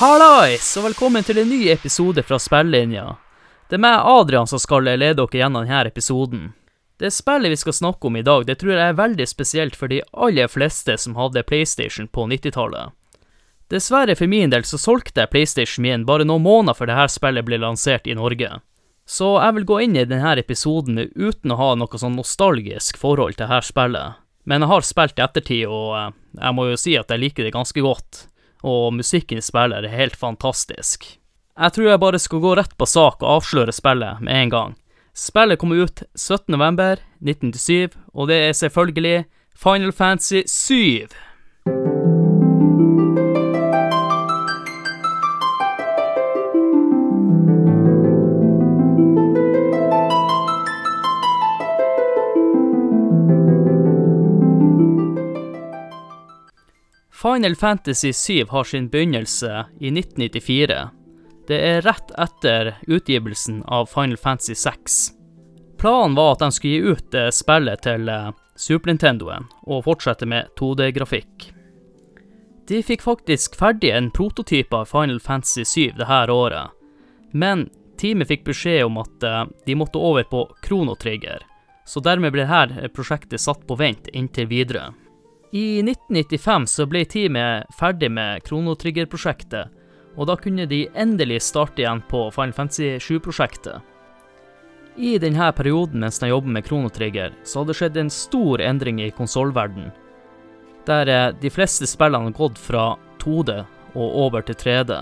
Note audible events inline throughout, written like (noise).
Hallais, og velkommen til en ny episode fra Spellinja. Det er meg, Adrian, som skal lede dere gjennom denne episoden. Det spillet vi skal snakke om i dag, det tror jeg er veldig spesielt for de aller fleste som hadde PlayStation på 90-tallet. Dessverre for min del så solgte jeg PlayStation min bare noen måneder før dette spillet ble lansert i Norge. Så jeg vil gå inn i denne episoden uten å ha noe sånn nostalgisk forhold til dette spillet. Men jeg har spilt i ettertid, og eh, jeg må jo si at jeg liker det ganske godt og musikken i spillet er helt fantastisk. Jeg tror jeg bare skal gå rett på sak og avsløre spillet med en gang. Spillet kom ut 17.11.1997, og det er selvfølgelig Final Fantasy 7. Final Fantasy 7 har sin begynnelse i 1994. Det er rett etter utgivelsen av Final Fantasy 6. Planen var at de skulle gi ut spillet til eh, Super Nintendoen og fortsette med 2D-grafikk. De fikk faktisk ferdig en prototype av Final Fantasy 7 dette året, men teamet fikk beskjed om at eh, de måtte over på Kronotrigger, så dermed ble dette prosjektet satt på vent inntil videre. I 1995 så ble teamet ferdig med Kronotrigger-prosjektet, og da kunne de endelig starte igjen på Final Fantasy 7-prosjektet. I denne perioden mens de jobbet med Kronotrigger, så hadde det skjedd en stor endring i konsollverden, der eh, de fleste spillene hadde gått fra 2D og over til 3D.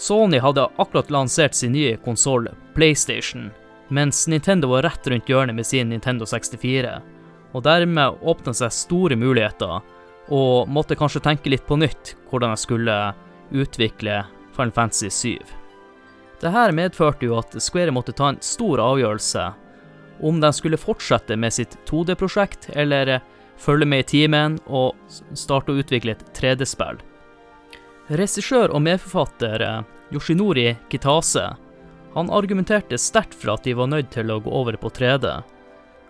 Sony hadde akkurat lansert sin nye konsoll, PlayStation, mens Nintendo var rett rundt hjørnet med sin Nintendo 64 og dermed åpna seg store muligheter, og måtte kanskje tenke litt på nytt hvordan jeg skulle utvikle Final Fantasy 7. Dette medførte jo at Square måtte ta en stor avgjørelse om de skulle fortsette med sitt 2D-prosjekt, eller følge med i timen og starte å utvikle et 3D-spill. Regissør og medforfatter eh, Yoshinori Kitase han argumenterte sterkt for at de var nødt til å gå over på 3D,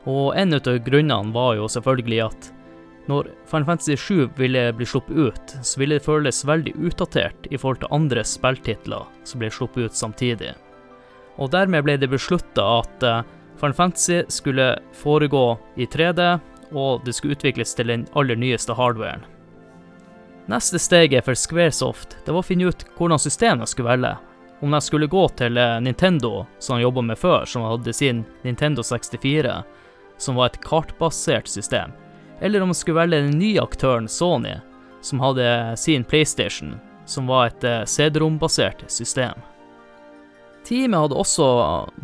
og en av grunnene var jo selvfølgelig at når Final Fantasy 7 ville bli sluppet ut, så ville det føles veldig utdatert i forhold til andre spilltitler som ble sluppet ut samtidig. Og dermed ble det beslutta at eh, Final Fantasy skulle foregå i 3D, og det skulle utvikles til den aller nyeste hardwaren. Neste steget for Squaresoft det var å finne ut hvordan system de skulle velge. Om de skulle gå til eh, Nintendo, som de jobba med før, som hadde sin Nintendo 64, som var et kartbasert system, eller om man skulle velge den nye aktøren Sony, som hadde sin PlayStation, som var et eh, CD-rom-basert system. Teamet hadde også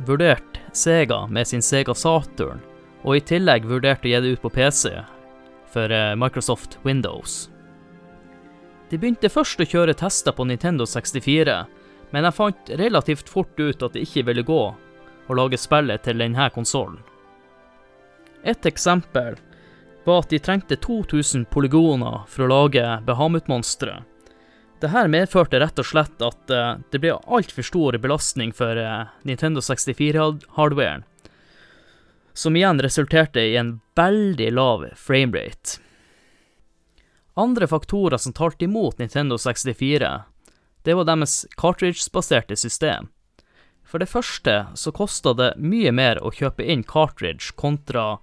vurdert Sega med sin Sega Saturn, og i tillegg vurdert å gi det ut på PC for eh, Microsoft Windows. De begynte først å kjøre tester på Nintendo 64, men jeg fant relativt fort ut at det ikke ville gå å lage spillet til denne konsollen. Et eksempel var at de trengte 2000 polygoner for å lage Bahamut-monstre. Dette medførte rett og slett at uh, det ble altfor stor belastning for uh, Nintendo 64-hardwaren, som igjen resulterte i en veldig lav framerate. Andre faktorer som talte imot Nintendo 64, det var deres cartridge-baserte system. For det første så kosta det mye mer å kjøpe inn cartridge kontra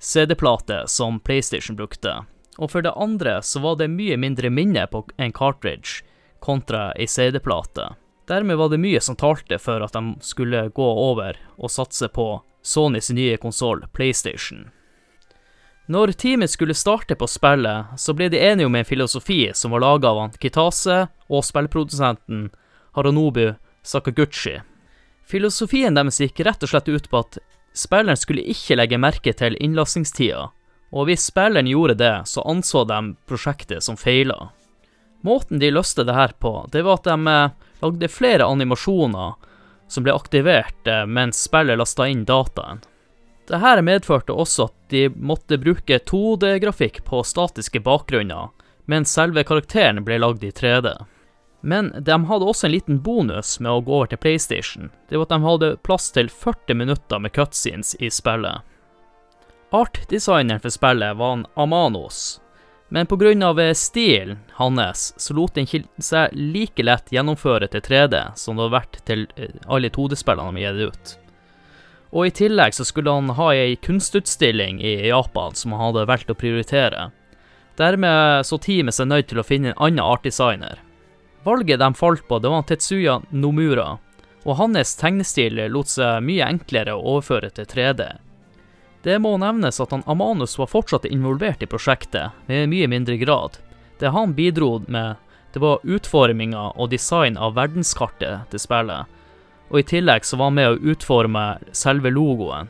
CD-plate som PlayStation brukte, og for det andre så var det mye mindre minne på en cartridge kontra ei CD-plate. Dermed var det mye som talte for at de skulle gå over og satse på Sonys nye konsoll, PlayStation. Når teamet skulle starte på spillet, så ble de enige om en filosofi som var laga av Kitase og spillprodusenten Haronobu Sakaguchi. Filosofien deres gikk rett og slett ut på at Spilleren skulle ikke legge merke til innlastingstida, og hvis spilleren gjorde det, så anså de prosjektet som feila. Måten de løste det her på, det var at de eh, lagde flere animasjoner som ble aktivert eh, mens spillet lasta inn dataen. Dette medførte også at de måtte bruke 2D-grafikk på statiske bakgrunner, mens selve karakteren ble lagd i 3D. Men de hadde også en liten bonus med å gå over til PlayStation. Det var at de hadde plass til 40 minutter med cutscenes i spillet. Artdesigneren for spillet var en Amanos, men pga. stilen hans så lot den seg like lett gjennomføre til 3D som det hadde vært til eh, alle 2D-spillene de hadde gitt ut. Og i tillegg så skulle han ha ei kunstutstilling i Japan som han hadde valgt å prioritere. Dermed så teamet seg nødt til å finne en annen artdesigner. Valget de falt på, det var Tetsuya Nomura, og hans tegnestil lot seg mye enklere å overføre til 3D det må nevnes at han Amanus var fortsatt involvert i prosjektet, med mye mindre grad. Det han bidro med, det var utforminga og design av verdenskartet til spillet, og i tillegg så var han med å utforme selve logoen.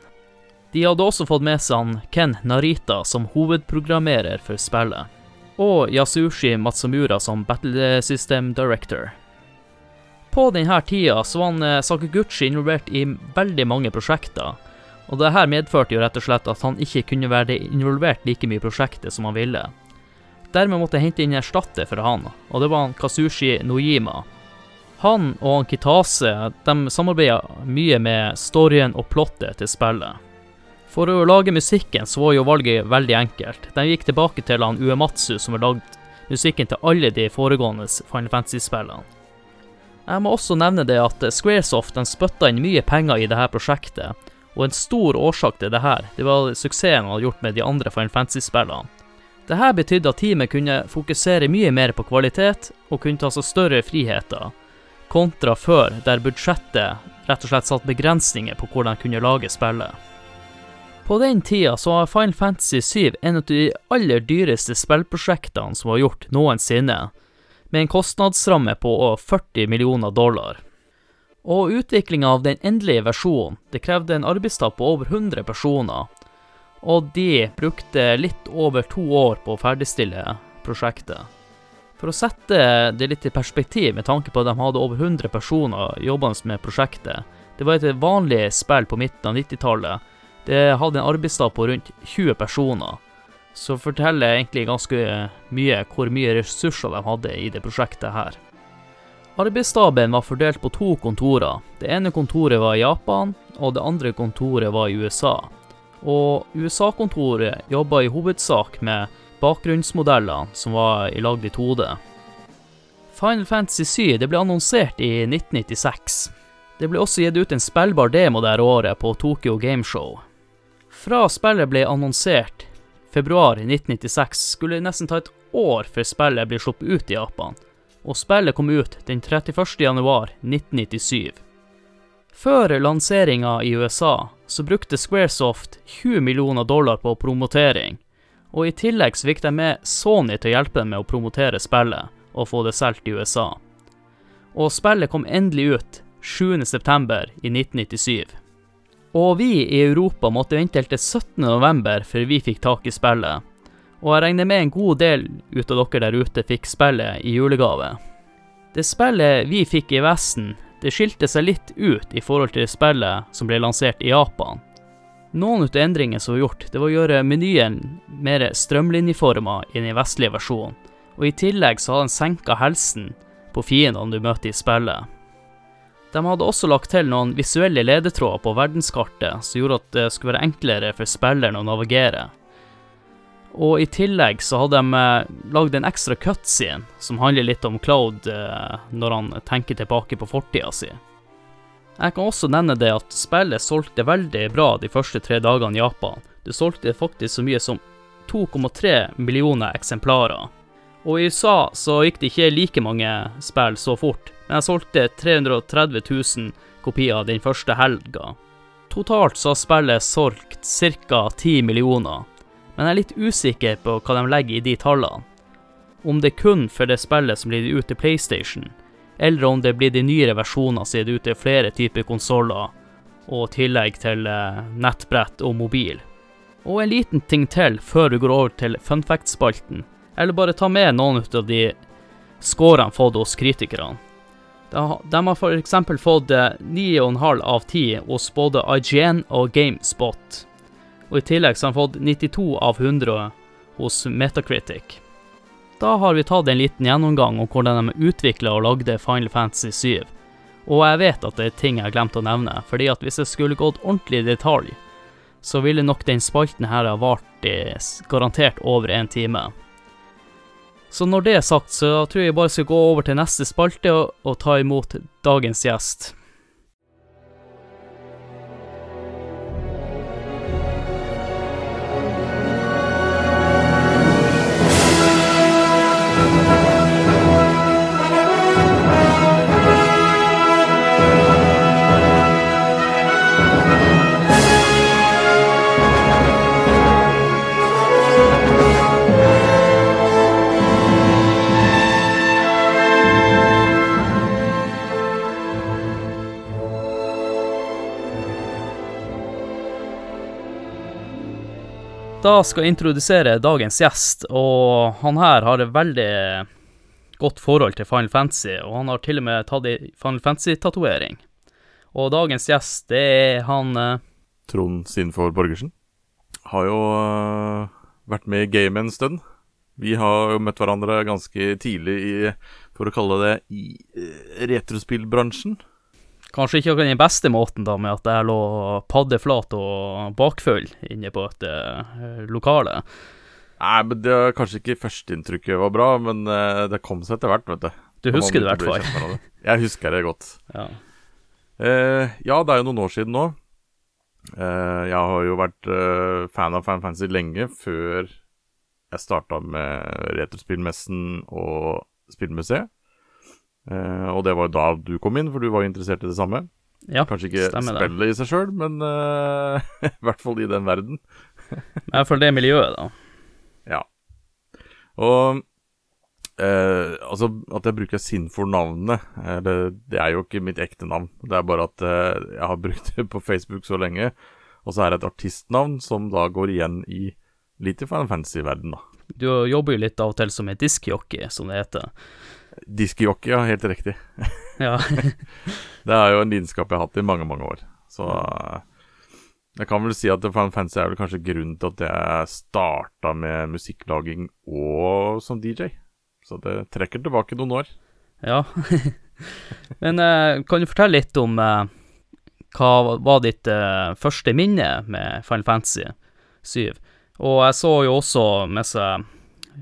De hadde også fått med seg han Ken Narita som hovedprogrammerer for spillet, og Yasushi Matsumura som Battle System Director. På denne tida så var han eh, Sakaguchi involvert i veldig mange prosjekter, og det her medførte jo rett og slett at han ikke kunne være involvert like mye i prosjektet som han ville. Dermed måtte jeg hente inn en erstatter for han, og det var han Kazushi Nojima. Han og han Kitase de mye med storyen og plottet til spillet. For å lage musikken så var jo valget veldig enkelt. De gikk tilbake til han Uematsu som har lagd musikken til alle de foregående Final Fantasy-spillene. Jeg må også nevne det at Squaresoft spytta inn mye penger i dette prosjektet, og en stor årsak til dette, det var suksessen han hadde gjort med de andre Final Fantasy-spillene. Dette betydde at teamet kunne fokusere mye mer på kvalitet, og kunne ta seg større friheter, kontra før, der budsjettet rett og slett satt begrensninger på hvordan de kunne lage spillet. På den tida så var Final Fantasy 7 en av de aller dyreste spillprosjektene som var gjort noensinne, med en kostnadsramme på 40 millioner dollar. Og utviklinga av den endelige versjonen det krevde en arbeidstap på over 100 personer, og de brukte litt over to år på å ferdigstille prosjektet. For å sette det litt i perspektiv, med tanke på at de hadde over 100 personer jobbende med prosjektet Det var et vanlig spill på midten av 90-tallet. Det hadde en arbeidstap på rundt 20 personer. Så forteller egentlig ganske mye hvor mye ressurser de hadde i det prosjektet her. Arbeidsstaben var fordelt på to kontorer. Det ene kontoret var i Japan, og det andre kontoret var i USA. Og USA-kontoret jobba i hovedsak med bakgrunnsmodellene som var lagd i 2D. Final Fantasy 7 det ble annonsert i 1996. Det ble også gitt ut en spillbar demo der året på Tokyo Gameshow. Fra spillet ble annonsert februar 1996, skulle det nesten ta et år før spillet ble sluppet ut i Japan og spillet kom ut den 31. januar 1997. Før lanseringa i USA så brukte Squaresoft 20 millioner dollar på promotering, og i tillegg så fikk de med Sony til å hjelpe dem med å promotere spillet og få det solgt i USA. Og spillet kom endelig ut 7.9. i 1997. Og vi i Europa måtte vente helt til 17.11. før vi fikk tak i spillet, og jeg regner med en god del ut av dere der ute fikk spillet i julegave. Det spillet vi fikk i Vesten, det skilte seg litt ut i forhold til spillet som ble lansert i Japan. Noen av endringene som var gjort, det var å gjøre menyen mer strømlinjeforma i den vestlige versjonen, og i tillegg så hadde den senka helsen på fiendene du møter i spillet. De hadde også lagt til noen visuelle ledetråder på verdenskartet som gjorde at det skulle være enklere for spilleren å navigere. Og i tillegg så hadde de eh, lagd en ekstra cutscene som handler litt om Cloud eh, når han tenker tilbake på fortida si. Jeg kan også nevne det at spillet solgte veldig bra de første tre dagene i Japan. Det solgte faktisk så mye som 2,3 millioner eksemplarer. Og i USA så gikk det ikke like mange spill så fort, men jeg solgte 330 000 kopier den første helga. Totalt så har spillet solgt ca. 10 millioner, men jeg er litt usikker på hva de legger i de tallene. Om det kun for det spillet som blir ut til PlayStation, eller om det blir de nyere versjonene som er ut til flere typer konsoller, og tillegg til eh, nettbrett og mobil. Og en liten ting til før vi går over til funfact-spalten, eller bare ta med noen av de scorene fått hos kritikerne. De har, f.eks. fått eh, 9,5 av 10 hos både IGN og GameSpot. Og i tillegg har de fått 92 av 100 hos Metacritic. Da har vi tatt en liten gjennomgang om hvordan de utvikla og lagde Final Fantasy 7. Og jeg vet at det er ting jeg har glemt å nevne, fordi at hvis jeg skulle gått ordentlig i detalj, så ville nok den spalten her ha vart garantert over en time. Så når det er sagt, så tror jeg bare skal gå over til neste spalte og, og ta imot dagens gjest. Da skal jeg introdusere dagens gjest, og han her har et veldig godt forhold til Final Fantasy, og han har til og med tatt ei Final Fantasy-tatovering. Og dagens gjest, det er han eh, Trond Sinfor Borgersen. Har jo øh, vært med i gamet en stund. Vi har jo møtt hverandre ganske tidlig i, for å kalle det, i øh, retrospillbransjen. Kanskje ikke akkurat den beste måten, da, med at jeg lå paddeflat og bakfull inne på et uh, lokale. Nei, men det var kanskje ikke førsteinntrykket var bra, men uh, det kom seg etter hvert, vet du. Du husker det i hvert fall. Jeg husker det godt. (laughs) Ja. Uh, ja, det er jo noen år siden nå. Uh, jeg har jo vært fan av Fan Fantasy lenge, før jeg starta med Retrospillmessen og Spillmuseet. Eh, og det var jo da du kom inn, for du var jo interessert i det samme. ja, Kanskje ikke stemmer det. spillet i seg sjøl, men uh, (laughs) i hvert fall i den verden. I hvert fall det miljøet, da. Ja. Og uh, altså at jeg bruker Sinfor-navnet, det, det er jo ikke mitt ekte navn. Det er bare at jeg har brukt det på Facebook så lenge, og så er det et artistnavn som da går igjen i litt i Final Fantasy-verden, da. Du jobber jo litt av og til som en diskjockey, som det heter. Diskjockey, ja, helt riktig. Ja, (laughs) Det er jo en lidenskap jeg har hatt i mange, mange år. Så jeg kan vel si at Final Fantasy er vel kanskje grunnen til at jeg starta med musikklaging og som DJ. Så det trekker tilbake noen år. ja. (laughs) Men eh, kan du fortelle litt om eh, hva var ditt eh, første minne med Final Fantasy 7? Og jeg så jo også, mens jeg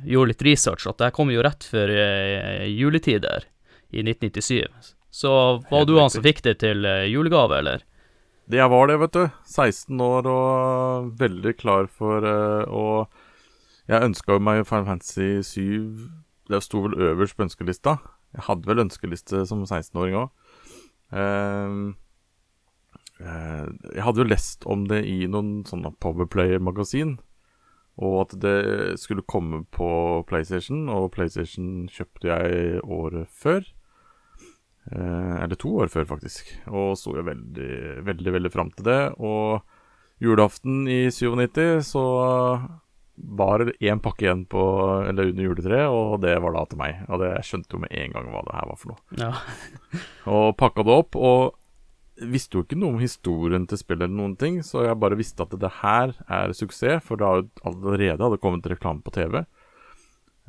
gjorde litt research, at det kom jo rett før eh, juletider i 1997. Så var du han som fikk det til eh, julegave, eller? Jeg var det, vet du. 16 år og veldig klar for uh, å Jeg ønska jo meg Final Fantasy 7 Det sto vel øverst på ønskelista. Jeg hadde vel ønskeliste som 16-åring òg. jeg hadde jo lest om det i noen sånne Powerplayer-magasin. Og at det skulle komme på PlayStation, og PlayStation kjøpte jeg året før. Eh, eller to år før, faktisk. Og sto jeg veldig, veldig, veldig fram til det. Og julaften i 97 så var det én pakke igjen på Eller under juletreet, og det var da til meg. Og det, jeg skjønte jo med en gang hva det her var for noe. Ja. Og pakka det opp, og visste jo ikke noe om historien til spillet eller noen ting, så jeg bare visste at det her er suksess, for det hadde allerede hadde kommet reklame på TV.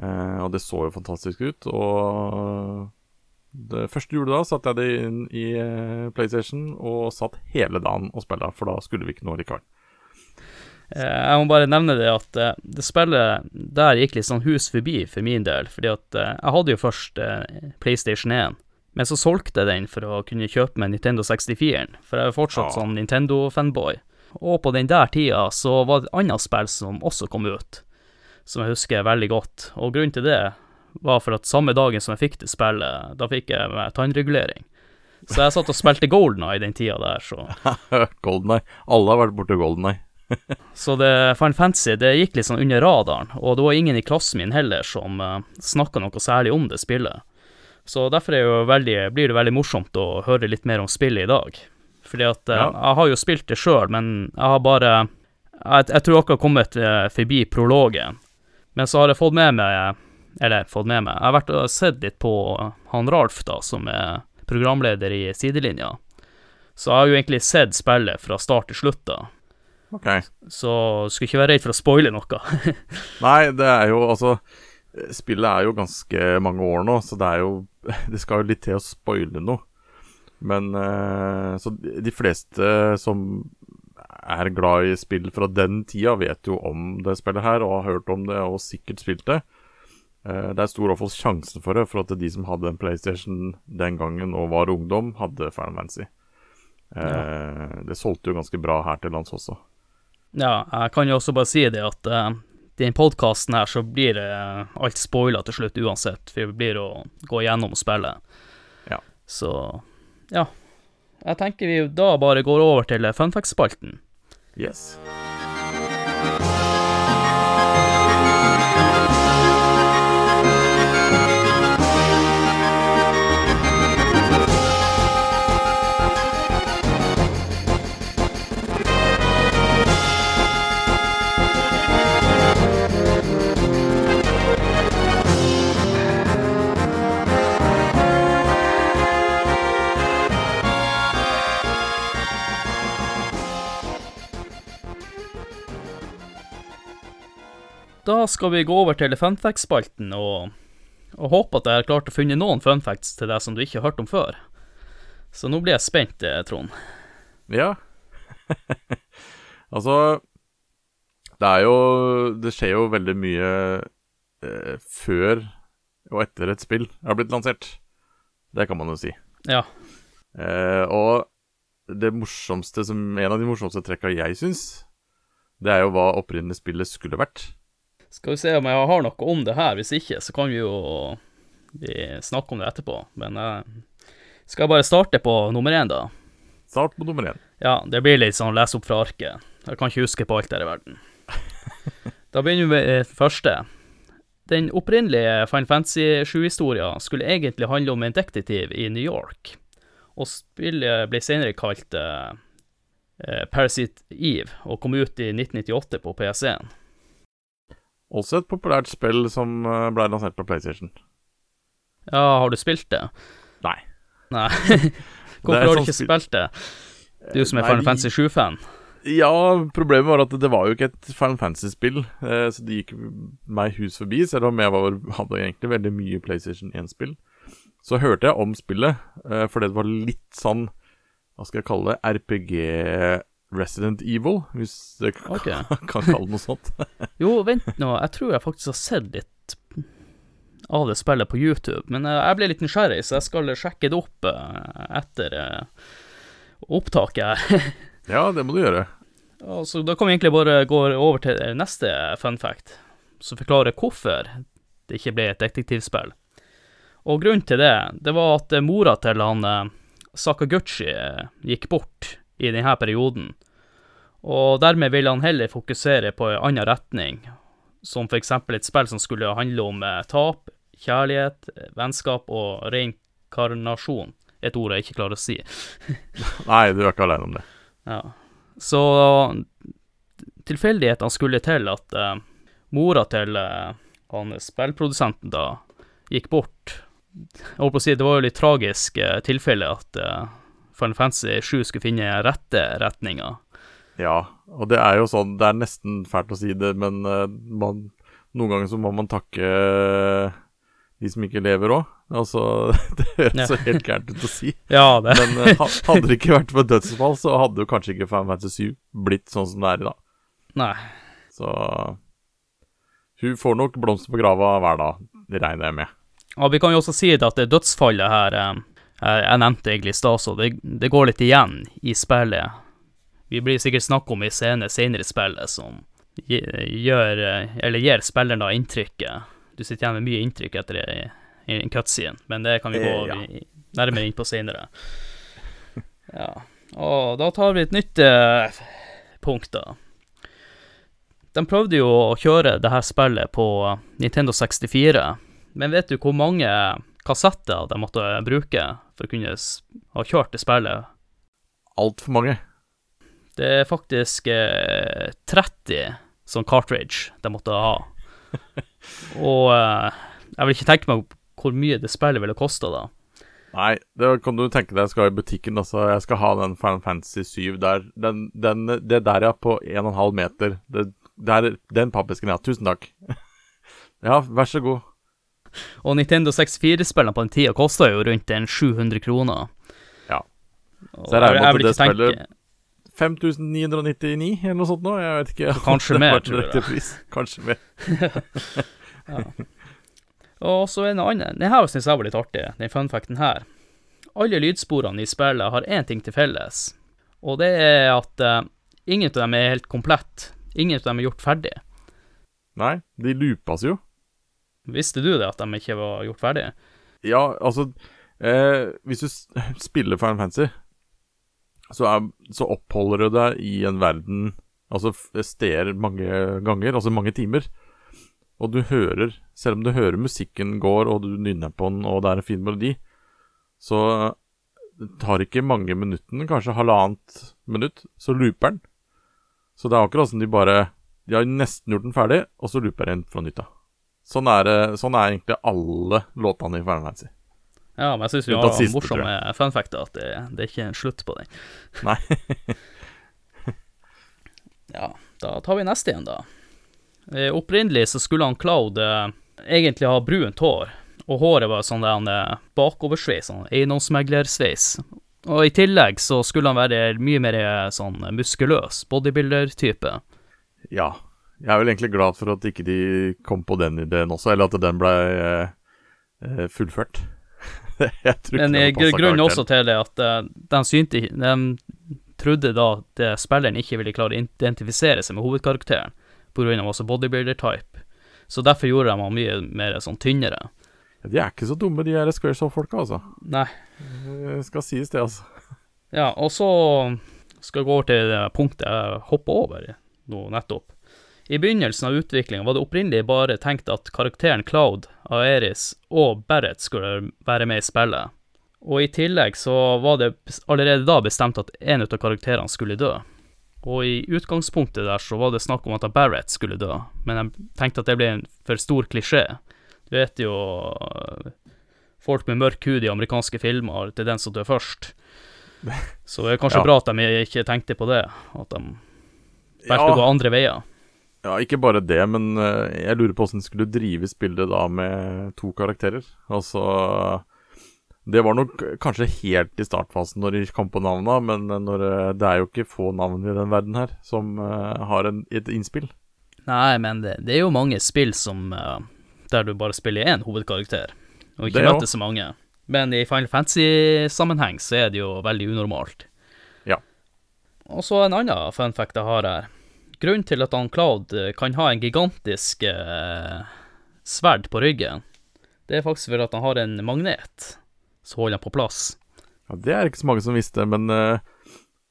Eh, og det så jo fantastisk ut, og det første juledag satte jeg det inn i eh, PlayStation og satt hele dagen og spilte, for da skulle vi ikke noe likevel. Eh, Jeg må bare nevne det at eh, det spillet der gikk litt sånn hus forbi for min del, fordi at jeg hadde jo først PlayStation 1, men så solgte jeg den for å kunne kjøpe meg Nintendo 64-en, for jeg er fortsatt Ja. sånn Nintendo-fanboy. Og på den der tida så var det et annet spill som også kom ut, som jeg husker veldig godt, og grunnen til det var for at samme dagen som jeg fikk det spillet, da fikk jeg meg tannregulering. Så jeg satt og spilte Golden Eye den tida der, så (laughs) Golden Eye. Alle har vært borte Golden Eye. (laughs) Så det Final Fantasy det gikk litt sånn under radaren, og det var ingen i klassen min heller som uh, snakka noe særlig om det spillet. Så derfor er jo veldig, blir det veldig morsomt å høre litt mer om spillet i dag. Fordi at eh, Ja. jeg har jo spilt det sjøl, men jeg har bare Jeg, jeg tror akkurat kommet eh, forbi prologen. Men så har jeg fått med meg Eller fått med meg Jeg har vært og sett litt på han Ralf, da, som er programleder i sidelinja. Så jeg har jo egentlig sett spillet fra start til slutt, da. Okay. Så skulle ikke være redd for å spoile noe. (laughs) Nei, det er jo altså Spillet er jo ganske mange år nå, så det er jo (laughs) Det skal jo litt til å spoile noe. Men eh, Så de fleste som er glad i spill fra den tida, vet jo om det spillet her, og har hørt om det og sikkert spilt det. Eh, det er stor iallfall sjanse for det, for at de som hadde en PlayStation den gangen og var ungdom, hadde Final Fantasy. Ja. Det solgte jo ganske bra her til lands også. Ja, jeg kan jo også bare si det at i den podkasten her så blir det eh, alt spoila til slutt uansett, for det blir å gå gjennom spillet. Ja. Så ja. Jeg tenker vi da bare går over til funfact-spalten. Yes. Da skal vi gå over til funfacts-spalten, og, og håpe at jeg har klart å finne noen funfacts til deg som du ikke har hørt om før. Så nå blir jeg spent, eh, Trond. Ja. (laughs) altså Det er jo Det skjer jo veldig mye eh, før og etter et spill har blitt lansert. Det kan man jo si. Ja. Eh, og det morsomste som En av de morsomste trekka jeg syns, det er jo hva opprinnelig spillet skulle vært. Skal vi se om jeg har noe om det her. Hvis ikke, så kan vi jo snakke om det etterpå. Men jeg skal bare starte på nummer én, da. Start på nummer én. Ja, det blir litt sånn lese opp fra arket. Jeg kan ikke huske på alt her i verden. (laughs) Da begynner vi med det første. Den opprinnelige Final Fantasy 7-historia skulle egentlig handle om en detektiv i New York, og spillet ble senere kalt uh, Parasite Eve, og kom ut i 1998 på PS1. Også et populært spill som eh, ble lansert på PlayStation. Ja, har du spilt det? Nei. Nei. (laughs) (laughs) Hvorfor har du ikke spilt det? Du som er Nei, Final Fantasy 7-fan. Ja, problemet var at det var jo ikke et Final Fantasy-spill, eh, så det gikk meg hus forbi, selv om jeg var, hadde egentlig veldig mye PlayStation 1-spill. Så hørte jeg om spillet, eh, fordi det var litt sånn, hva skal jeg kalle det, RPG Resident Evil, hvis jeg kan, (laughs) kan kalle det noe sånt. (laughs) Jo, vent nå, jeg tror jeg faktisk har sett litt av det spillet på YouTube, men jeg ble litt nysgjerrig, så jeg skal sjekke det opp eh, etter eh, opptaket her. (laughs) ja, det må du gjøre. Så da kan vi egentlig bare gå over til neste fun fact, som forklarer hvorfor det ikke ble et detektivspill. Og grunnen til det, det var at mora til han eh, Sakaguchi gikk bort i denne perioden, og dermed ville han heller fokusere på en annen retning, som for eksempel et spill som skulle handle om eh, tap, kjærlighet, eh, vennskap og reinkarnasjon. Et ord jeg ikke klarer å si. (laughs) Nei, du er ikke alene om det. Ja. Så tilfeldighetene skulle til at uh, mora til uh, han spillprodusenten da gikk bort. Jeg holdt på å si, det var jo litt tragisk uh, tilfelle at eh, Final Fantasy 7 skulle finne rette retninga. Ja, og det er jo sånn, det er nesten fælt å si det, men eh, man, noen ganger så må man takke eh, de som ikke lever òg. Altså, (laughs) det høres Ja. så helt gærent ut å si. (laughs) Ja, det Men eh, hadde det ikke vært for dødsfall, så hadde jo kanskje ikke Final Fantasy 7 blitt sånn som det er i dag. Nei. Så hun får nok blomster på grava hver dag, det regner jeg med. Ja, vi kan jo også si det at dødsfallet her jeg nevnte egentlig i stad, så det, det går litt igjen i spillet. Vi blir sikkert snakk om i scene senere i spillet som gjør Eller gir spilleren da inntrykket Du sitter igjen med mye inntrykk etter i, i en cutscene, men det kan vi gå Eh, ja. nærmere inn på senere. (laughs) Ja. Og da tar vi et nytt eh, punkt, da. De prøvde jo å kjøre det her spillet på Nintendo 64, men vet du hvor mange kassetter de måtte bruke for å kunne ha kjørt det spillet? Altfor mange. Det er faktisk eh, 30 sånn cartridge de måtte ha. (laughs) Og eh, jeg vil ikke tenke meg hvor mye det spillet ville kosta da. Nei, det kan du tenke deg. Jeg skal i butikken. Altså, jeg skal ha den Final Fantasy 7 der. Den, den, det der, ja, på 1,5 meter. Det, der, er den pappesken, ja. Tusen takk. (laughs) ja, vær så god. Og Nintendo 64-spillene på den tida kosta jo rundt en 700 kroner. Ja. Så jeg regner med at det spillet- 5999 eller noe sånt nå? Jeg vet ikke. Kanskje mer, tror jeg. Kanskje mer. Og så en annen. Den her syns jeg var litt artig, den funfacten her. Alle lydsporene i spillet har én ting til felles, og det er at uh, ingen av dem er helt komplett. Ingen av dem er gjort ferdig. Nei, de loopas jo. Visste du det, at de ikke var gjort ferdig? Ja, altså eh, Hvis du (laughs) spiller Final Fantasy, så, er, så oppholder du deg i en verden Altså steder mange ganger, altså mange timer. Og du hører Selv om du hører musikken går, og du nynner på den, og det er en fin melodi, så det tar ikke mange minuttene, kanskje halvannet minutt, så looper den. Så det er akkurat som de bare De har nesten gjort den ferdig, og så looper den fra nytt av. Sånn er, sånn er egentlig alle låtene i Fantasy. Ja, men jeg syns vi har siste, morsomme funfacter, at det, det er ikke en slutt på den. (laughs) (laughs) Nei. Ja, da tar vi neste igjen, da. Eh, opprinnelig så skulle han Cloud eh, egentlig ha brunt hår, og håret var sånn der han, eh, bakoversveis, sånn eiendomsmeglersveis. Og i tillegg så skulle han være mye mer eh, sånn muskuløs, bodybuilder-type. Ja. Jeg er vel egentlig glad for at ikke de kom på den ideen også, eller at den ble eh, eh, fullført. (laughs) jeg Men eh, passet grunnen også til det at uh, de synte De trodde da at eh, spilleren ikke ville klare å identifisere seg med hovedkarakteren, av også bodybuilder-type. Så derfor gjorde de ham mye mer sånn tynnere. Ja, De er ikke så dumme, de her Squaresoft-folka, altså. Nei. Det skal sies, det, altså. Ja, og så skal jeg gå over til det punktet jeg hoppa over nå nettopp. I begynnelsen av utviklinga var det opprinnelig bare tenkt at karakteren Cloud, Aeris og Barrett skulle være med i spillet. Og i tillegg så var det allerede da bestemt at en av karakterene skulle dø. Og i utgangspunktet der så var det snakk om at Barrett skulle dø, men jeg tenkte at det ble en for stor klisjé. Du vet jo øh, Folk med mørk hud i amerikanske filmer, det er den som dør først. (laughs) Så det er kanskje Ja. bra at de ikke tenkte på det, at de valgte å gå andre veier. Ja, ikke bare det, men eh, jeg lurer på åssen skulle skulle drive spillet da med to karakterer. Altså Det var nok kanskje helt i startfasen når de kom på navna, men når, eh, det er jo ikke få navn i den verden her som eh, har en, et innspill. Nei, men det, det er jo mange spill som eh, der du bare spiller én hovedkarakter, og ikke møter så mange. Men i Final Fantasy-sammenheng så er det jo veldig unormalt. Ja. Og så en annen fun fact jeg har her. Grunnen til at han Cloud eh, kan ha en gigantisk eh, sverd på ryggen, det er faktisk fordi at han har en magnet som holder han på plass. Ja, Det er ikke så mange som visste, men eh,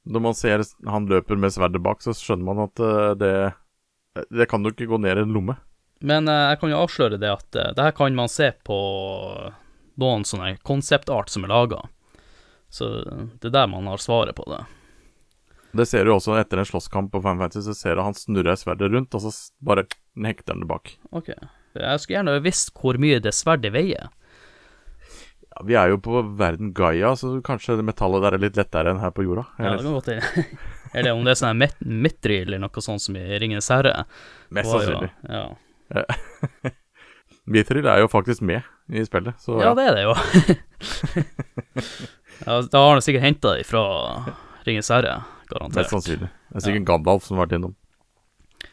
når man ser han løper med sverdet bak, så skjønner man at eh, det Det kan jo ikke gå ned i en lomme. Men eh, jeg kan jo avsløre det at eh, det her kan man se på noen sånne konseptart som er laga. Så det er der man har svaret på det. Det ser du også etter en slåsskamp på Final Fantasy, så ser du han snurrer sverdet rundt, og så bare hekter han det bak. Ok. Jeg skulle gjerne visst hvor mye det sverdet veier. Ja, vi er jo på verden Gaia, så kanskje metallet der er litt lettere enn her på jorda. Ja, det kan godt hende. Eller (laughs) om det er sånn her met Mitri eller noe sånt som i Ringenes herre. mest sannsynlig. Ja. (laughs) Mithril er jo faktisk med i spillet, så ja, det er det jo. (laughs) ja, da har han sikkert henta det fra Ringenes herre, mest sannsynlig. Det er sikkert Gandalf som har vært innom.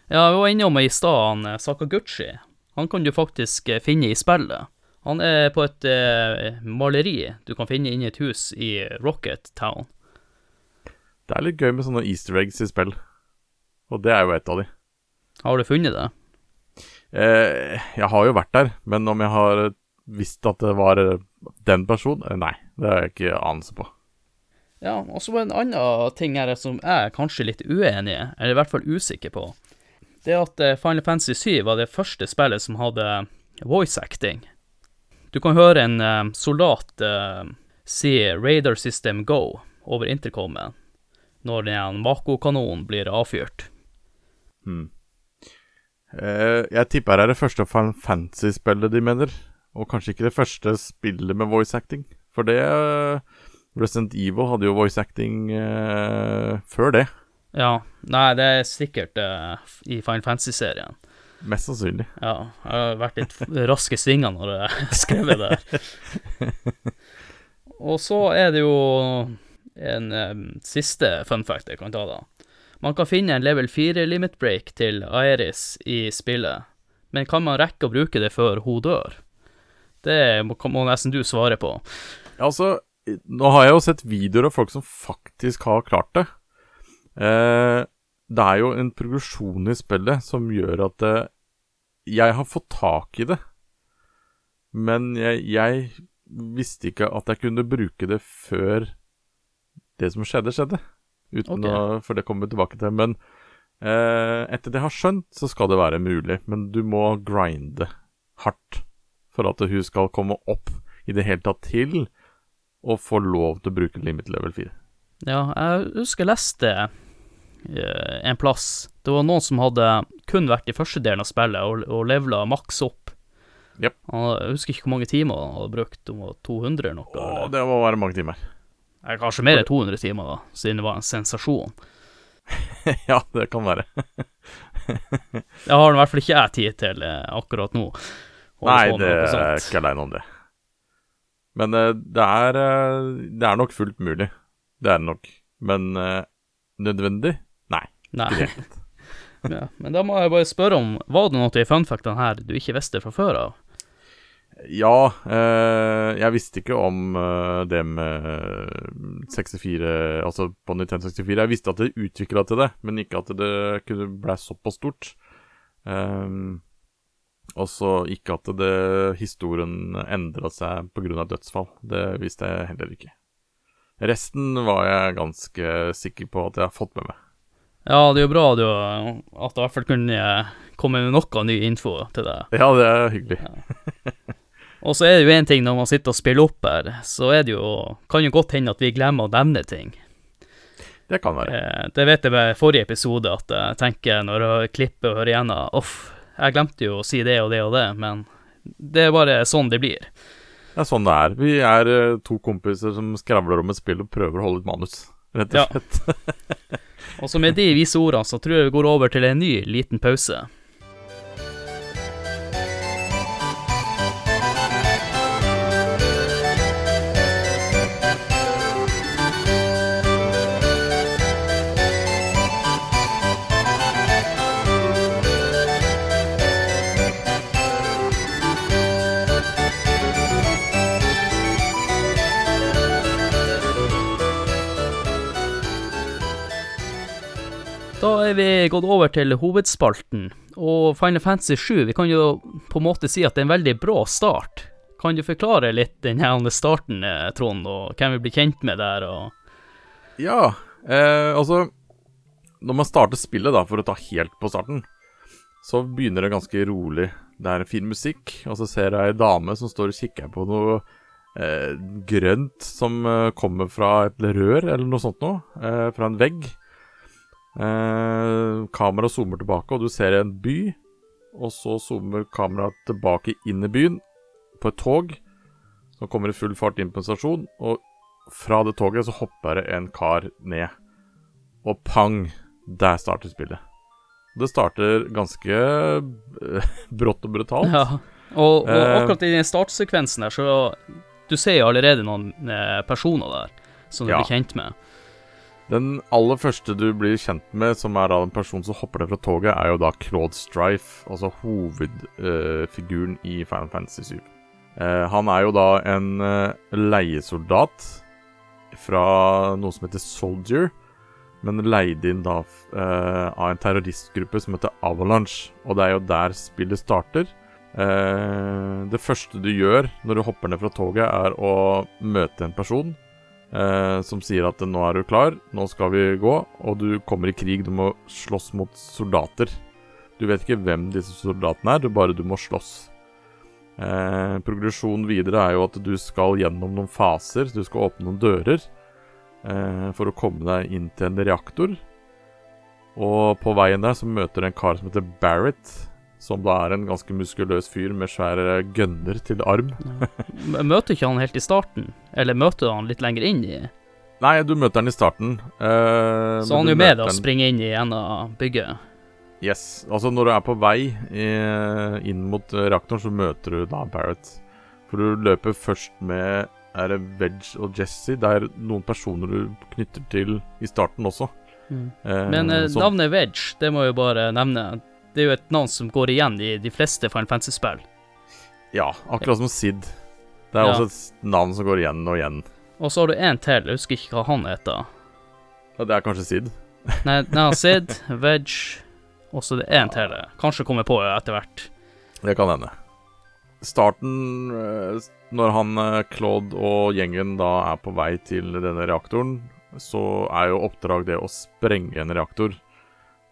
Ja, vi var innom i stad han eh, Sakaguchi. Han kan du faktisk eh, finne i spillet. Han er på et eh, maleri du kan finne inni et hus i Rocket Town. Det er litt gøy med sånne easter eggs i spill, og det er jo et av de. Har du funnet det? Eh, jeg har jo vært der, men om jeg har visst at det var eh, den personen? Eh, Nei, det har jeg ikke anelse på. Ja, og så en annen ting her som jeg er kanskje litt uenig i, eller i hvert fall usikker på. Det at eh, Final Fantasy 7 var det første spillet som hadde voice acting. Du kan høre en eh, soldat uh, si 'Radar System Go' over intercomen når den Mako-kanonen blir avfyrt. Hmm. Uh, jeg tipper det er det første Final Fantasy-spillet de mener, og kanskje ikke det første spillet med voice acting. For det eh, Resident Evil hadde jo voice acting eh, før det. Ja. Nei, det er sikkert eh, i Final Fantasy-serien. Mest sannsynlig. Ja. Jeg har vært litt raske svingene når jeg (laughs) har skrevet det her. (laughs) Og så er det jo en um, siste fun fact jeg kan ta, da. Man kan finne en level 4 limit break til Aeris i spillet, men kan man rekke å bruke det før hun dør? Det må, må nesten du svare på. Altså, nå har jeg jo sett videoer av folk som faktisk har klart det. Eh, det er jo en progresjon i spillet som gjør at eh, jeg har fått tak i det. Men jeg, jeg visste ikke at jeg kunne bruke det før det som skjedde, skjedde. Uten okay. å For det kommer vi tilbake til. Men eh, etter det jeg har skjønt, så skal det være mulig. Men du må grinde hardt for at hun skal komme opp i det hele tatt til å få lov til å bruke limit level 4. Ja, jeg husker jeg leste eh, en plass Det var noen som hadde kun vært i første delen av spillet og, og levela maks opp. Yep. Jeg husker ikke hvor mange timer han hadde brukt, om det var 200 eller noe. Åh, det må være mange timer. Kanskje mer enn 200 timer, da, siden det var en sensasjon. (laughs) ja, det kan være. Det har i hvert fall ikke jeg tid til eh, akkurat nå. Nei, det er ikke aleine om det. Men eh, det er eh, Det er nok fullt mulig. Det er det nok. Men eh, nødvendig? Nei. Nei. (laughs) Ja, men da må jeg bare spørre om Var det noe i funfactene her du ikke visste fra før av? Ja, eh, jeg visste ikke om eh, det med 64 Altså på Nintendo 64. Jeg visste at det utvikla til det, men ikke at det kunne ble såpass stort. Um, og så ikke at det, historien endra seg pga. dødsfall. Det visste jeg heller ikke. Resten var jeg ganske sikker på at jeg har fått med meg. Ja, det er jo bra du, at du i hvert fall kunne komme med noe ny info til deg. Ja, det er hyggelig. Og så er det jo én ting når man sitter og spiller opp her, så er det jo Kan jo godt hende at vi glemmer å nevne ting. Det kan være. Eh, det vet jeg ved forrige episode, at jeg tenker når jeg klipper og hører igjennom Uff, jeg glemte jo å si det og det og det, men det er bare sånn det blir. Det er sånn det er. Vi er eh, to kompiser som skravler om et spill og prøver å holde et manus, rett og Ja. slett. (laughs) Og så med de vise ordene så tror jeg vi går over til en ny liten pause. Er vi gått over til hovedspalten, og Final Fantasy 7, vi kan jo på en måte si at det er en veldig bra start. Kan du forklare litt den her starten, eh, Trond, og hvem vi blir kjent med der, og Ja, eh, altså Når man starter spillet, da, for å ta helt på starten, så begynner det ganske rolig. Det er fin musikk, og så ser jeg ei dame som står og kikker på noe eh, grønt som eh, kommer fra et rør eller noe sånt noe. Eh, fra en vegg. Eh, Kameraet zoomer tilbake, og du ser en by. Og så zoomer kameraet tilbake inn i byen, på et tog, som kommer i full fart inn på en stasjon. Og fra det toget så hopper det en kar ned. Og pang! Der starter spillet. Det starter ganske eh, (laughs) brått og brutalt. Ja. Og, og Eh. akkurat i den startsekvensen der, så Du ser jo allerede noen eh, personer der som du Ja. blir kjent med. Den aller første du blir kjent med, som er da en person som hopper ned fra toget, er jo da Claude Strife, altså hovedfiguren i Final Fantasy 7. Uh, han er jo da en uh, leiesoldat fra noe som heter Soldier, men leid inn da eh, av en terroristgruppe som heter Avalanche. Og det er jo der spillet starter. Eh, det første du gjør når du hopper ned fra toget, er å møte en person eh, som sier at nå er du klar, nå skal vi gå, og du kommer i krig, du må slåss mot soldater. Du vet ikke hvem disse soldatene er, du bare du må slåss. Eh, progresjonen videre er jo at du skal gjennom noen faser, du skal åpne noen dører eh, for å komme deg inn til en reaktor. Og på veien der så møter du en kar som heter Barrett, som da er en ganske muskuløs fyr med svære gønner til arm. Møter ikke han helt i starten? Eller møter han litt lenger inn i Nei, du møter han i starten. eh, Så han er jo med deg og springer inn i en av bygget. Yes. Altså, når du er på vei i, inn mot eh, reaktoren, så møter du da Barrett. For du løper først med er det Veg og Jesse. Det er noen personer du knytter til i starten også. Eh, Men eh, navnet Veg, det må jeg jo bare nevne. Det er jo et navn som går igjen i de fleste Final Fantasy-spill. Ja, akkurat som Sid. Det er Ja. også et navn som går igjen og igjen. Og så har du en til, jeg husker ikke hva han heter. Ja, det er kanskje Sid. Nei, nei Sid, Veg, og så det er en til. Kanskje kommer på etter hvert. Det kan hende. Starten, eh, når han eh, Claude og gjengen da er på vei til denne reaktoren, så er jo oppdrag det å sprenge en reaktor.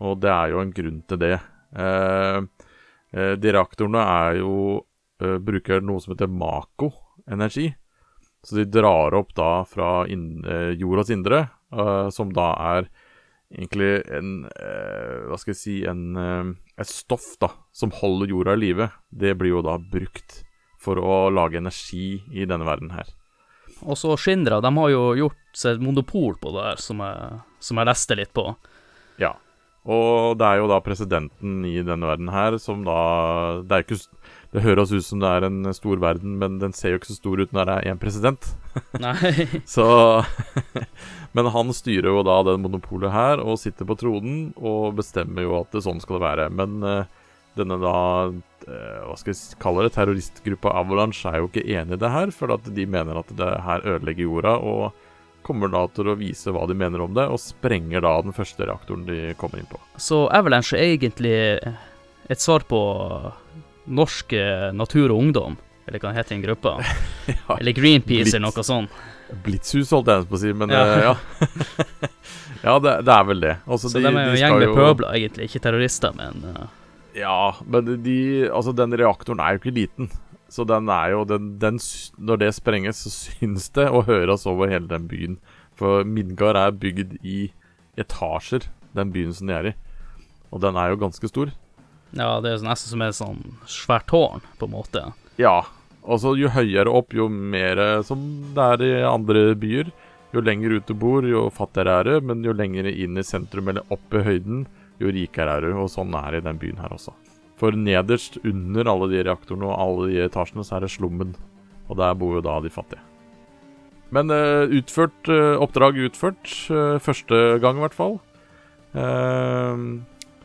Og det er jo en grunn til det. Eh, eh, de reaktorene er jo eh, Bruker noe som heter Mako-energi. Så de drar opp da fra inn, jordas indre, som da er egentlig en Hva skal jeg si En et stoff da som holder jorda i live. Det blir jo da brukt for å lage energi i denne verden her. Og så Shindra, de har jo gjort seg et monopol på det her, som jeg, som jeg leste litt på. Ja. Og det er jo da presidenten i denne verden her som da Det er ikke Det høres ut som det er en stor verden, men den ser jo ikke så stor ut når det er én president. (laughs) Nei. Så (laughs) Men han styrer jo da det monopolet her og sitter på tronen og bestemmer jo at det sånn skal det være. Men uh, denne da uh, Hva skal vi kalle det? Terroristgruppa Avalanche er jo ikke enig i det her, for at de mener at det her ødelegger jorda. Og kommer da til å vise hva de mener om det, og sprenger da den første reaktoren de kommer inn på. Så Avalanche er egentlig et svar på Norsk eh, Natur og Ungdom, eller hva heter den gruppa? (laughs) Ja, Eller Greenpeace Blitz. eller noe sånt. Blitzhus holdt jeg på å si, men Ja. eh, ja. (laughs) ja, det, det er vel det. Altså, Så de, er jo en gjeng med jo- pøbler, egentlig, ikke terrorister, men uh... Ja, men de Altså, den reaktoren er jo ikke liten. Så den er jo den, den Når det sprenges, så syns det å høres over hele den byen. For Midgard er bygd i etasjer, den byen som de er i. Og den er jo ganske stor. ja, det er nesten som et sånn svært tårn, på en måte. Ja. Og så jo høyere opp, jo mer eh, som det er i andre byer. Jo lenger ut du bor, jo fattigere er du. Men jo lenger inn i sentrum eller opp i høyden, jo rikere er du. Og sånn er det i den byen her også. For nederst under alle de reaktorene og alle de etasjene, så er det slummen. Og der bor jo da de fattige. Men uh, utført uh, oppdrag utført. Uh, første gang, i hvert fall.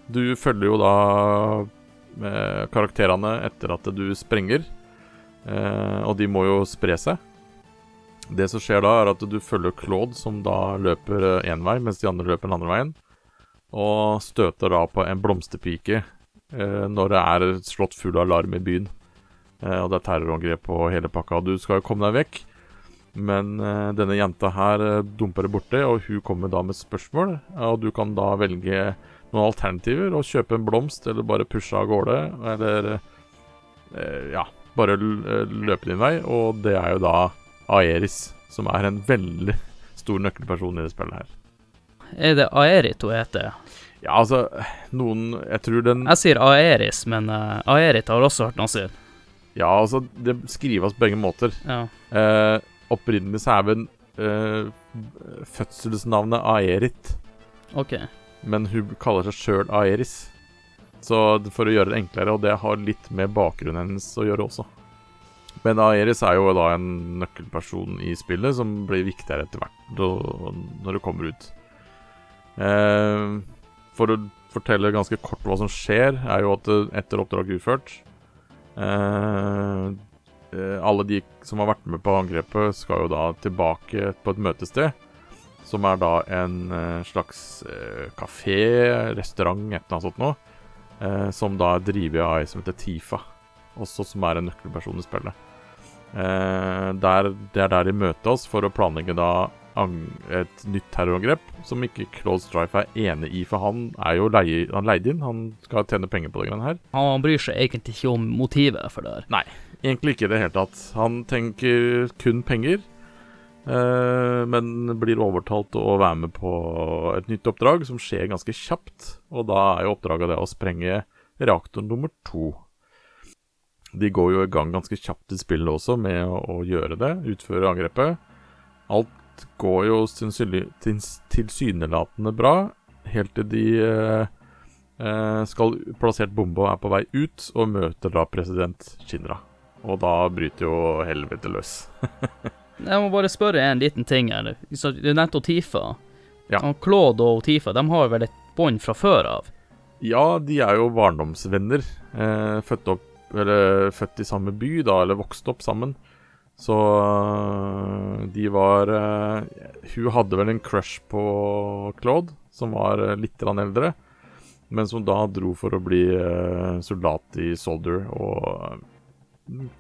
Du følger jo da karakterene etter at du sprenger. Og de må jo spre seg. Det som skjer da, er at du følger Claude, som da løper én vei, mens de andre løper den andre veien. Og støter da på en blomsterpike når det er slått full alarm i byen. Eh, og det er terrorangrep på hele pakka. Du skal jo komme deg vekk, men eh, denne jenta her eh, dumper det borte, og hun kommer da med spørsmål. Og du kan da velge noen alternativer, og kjøpe en blomst, eller bare pushe av gårde, eller eh, ja, bare eh, løpe din vei. Og det er jo da Aeris, som er en veldig stor nøkkelperson i det spillet her. Er det Aerit hun heter? Ja, altså, noen Jeg tror den Jeg sier Aeris, men uh, Aerit har også hørt noen si. Ja, altså, det skrives på begge måter. Ja. Uh, opprinnelig så er vel uh, fødselsnavnet Aerit, OK. men hun kaller seg sjøl Aeris. Så for å gjøre det enklere, og det har litt med bakgrunnen hennes å gjøre også. Men Aeris er jo da en nøkkelperson i spillet som blir viktigere etter hvert når det kommer ut. Eh, for å fortelle ganske kort hva som skjer, er jo at eh, etter oppdraget utført eh, eh, Alle de som har vært med på angrepet, skal jo da tilbake på et møtested. Som er da en eh, slags eh, kafé, restaurant, et eller annet sånt noe. Eh, som da er drevet av ei som heter Tifa, også som er en nøkkelperson i spillet. Eh, der, det er der de møter oss for å planlegge da et nytt terrorangrep, som ikke Claude Strife er enig i, for han er jo leie, han leid inn. Han skal tjene penger på det greiene her. Han bryr seg egentlig ikke om motivet for det her. Nei, Egentlig ikke i det hele tatt. Han tenker kun penger, eh, men blir overtalt å være med på et nytt oppdrag som skjer ganske kjapt. Og da er jo oppdraget det å sprenge reaktor nummer to. De går jo i gang ganske kjapt i spillet også med å, å gjøre det, utføre angrepet. Alt går jo tilsynelatende bra, helt til de eh, eh, skal plassert bombe og er på vei ut, og møter da president Shinra. Og da bryter jo helvete løs. (laughs) Jeg må bare spørre en liten ting her. Du nevnte Tifa. Ja. Og Claude og Tifa de har vel et bånd fra før av? Ja, de er jo barndomsvenner. Eh, født, opp, eller, født i samme by, da, eller vokst opp sammen. Så øh, de var eh, Hun hadde vel en crush på Claude, som var eh, litt eldre. Men som da dro for å bli eh, soldat i Soldier, og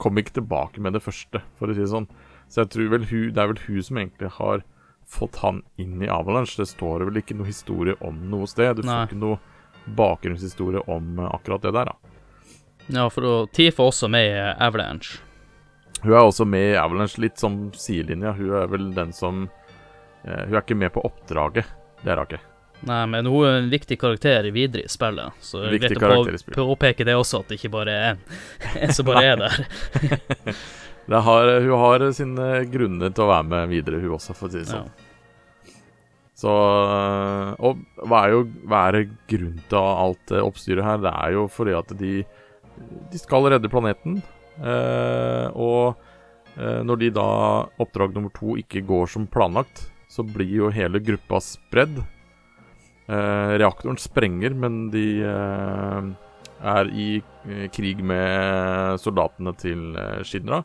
kom ikke tilbake med det første, for å si det sånn. Så jeg tror vel hun, det er vel hun som egentlig har fått han inn i Avalanche. Det står vel ikke noe historie om noe sted. Du Nei. får ikke noe bakgrunnshistorie om akkurat det der, da. Ja, for Tifa også med i Avalanche. Hun er også med i Avalanche, litt som sidelinja. Hun er vel den som uh, Hun er ikke med på oppdraget. Det er hun ikke. Nei, men hun er en viktig karakter videre i spillet, så det er greit å påpeke det også, at det ikke bare er en, (laughs) en som bare er der. (laughs) Det har, hun har sine grunner til å være med videre, hun også, for å si det Ja. sånn. Så øh, Og hva er jo hva er grunnen til alt oppstyret her? Det er jo fordi at de, de skal redde planeten. Eh, og eh, når de da oppdrag nummer to ikke går som planlagt, så blir jo hele gruppa spredd. Eh, reaktoren sprenger, men de er i krig med soldatene til Shinra.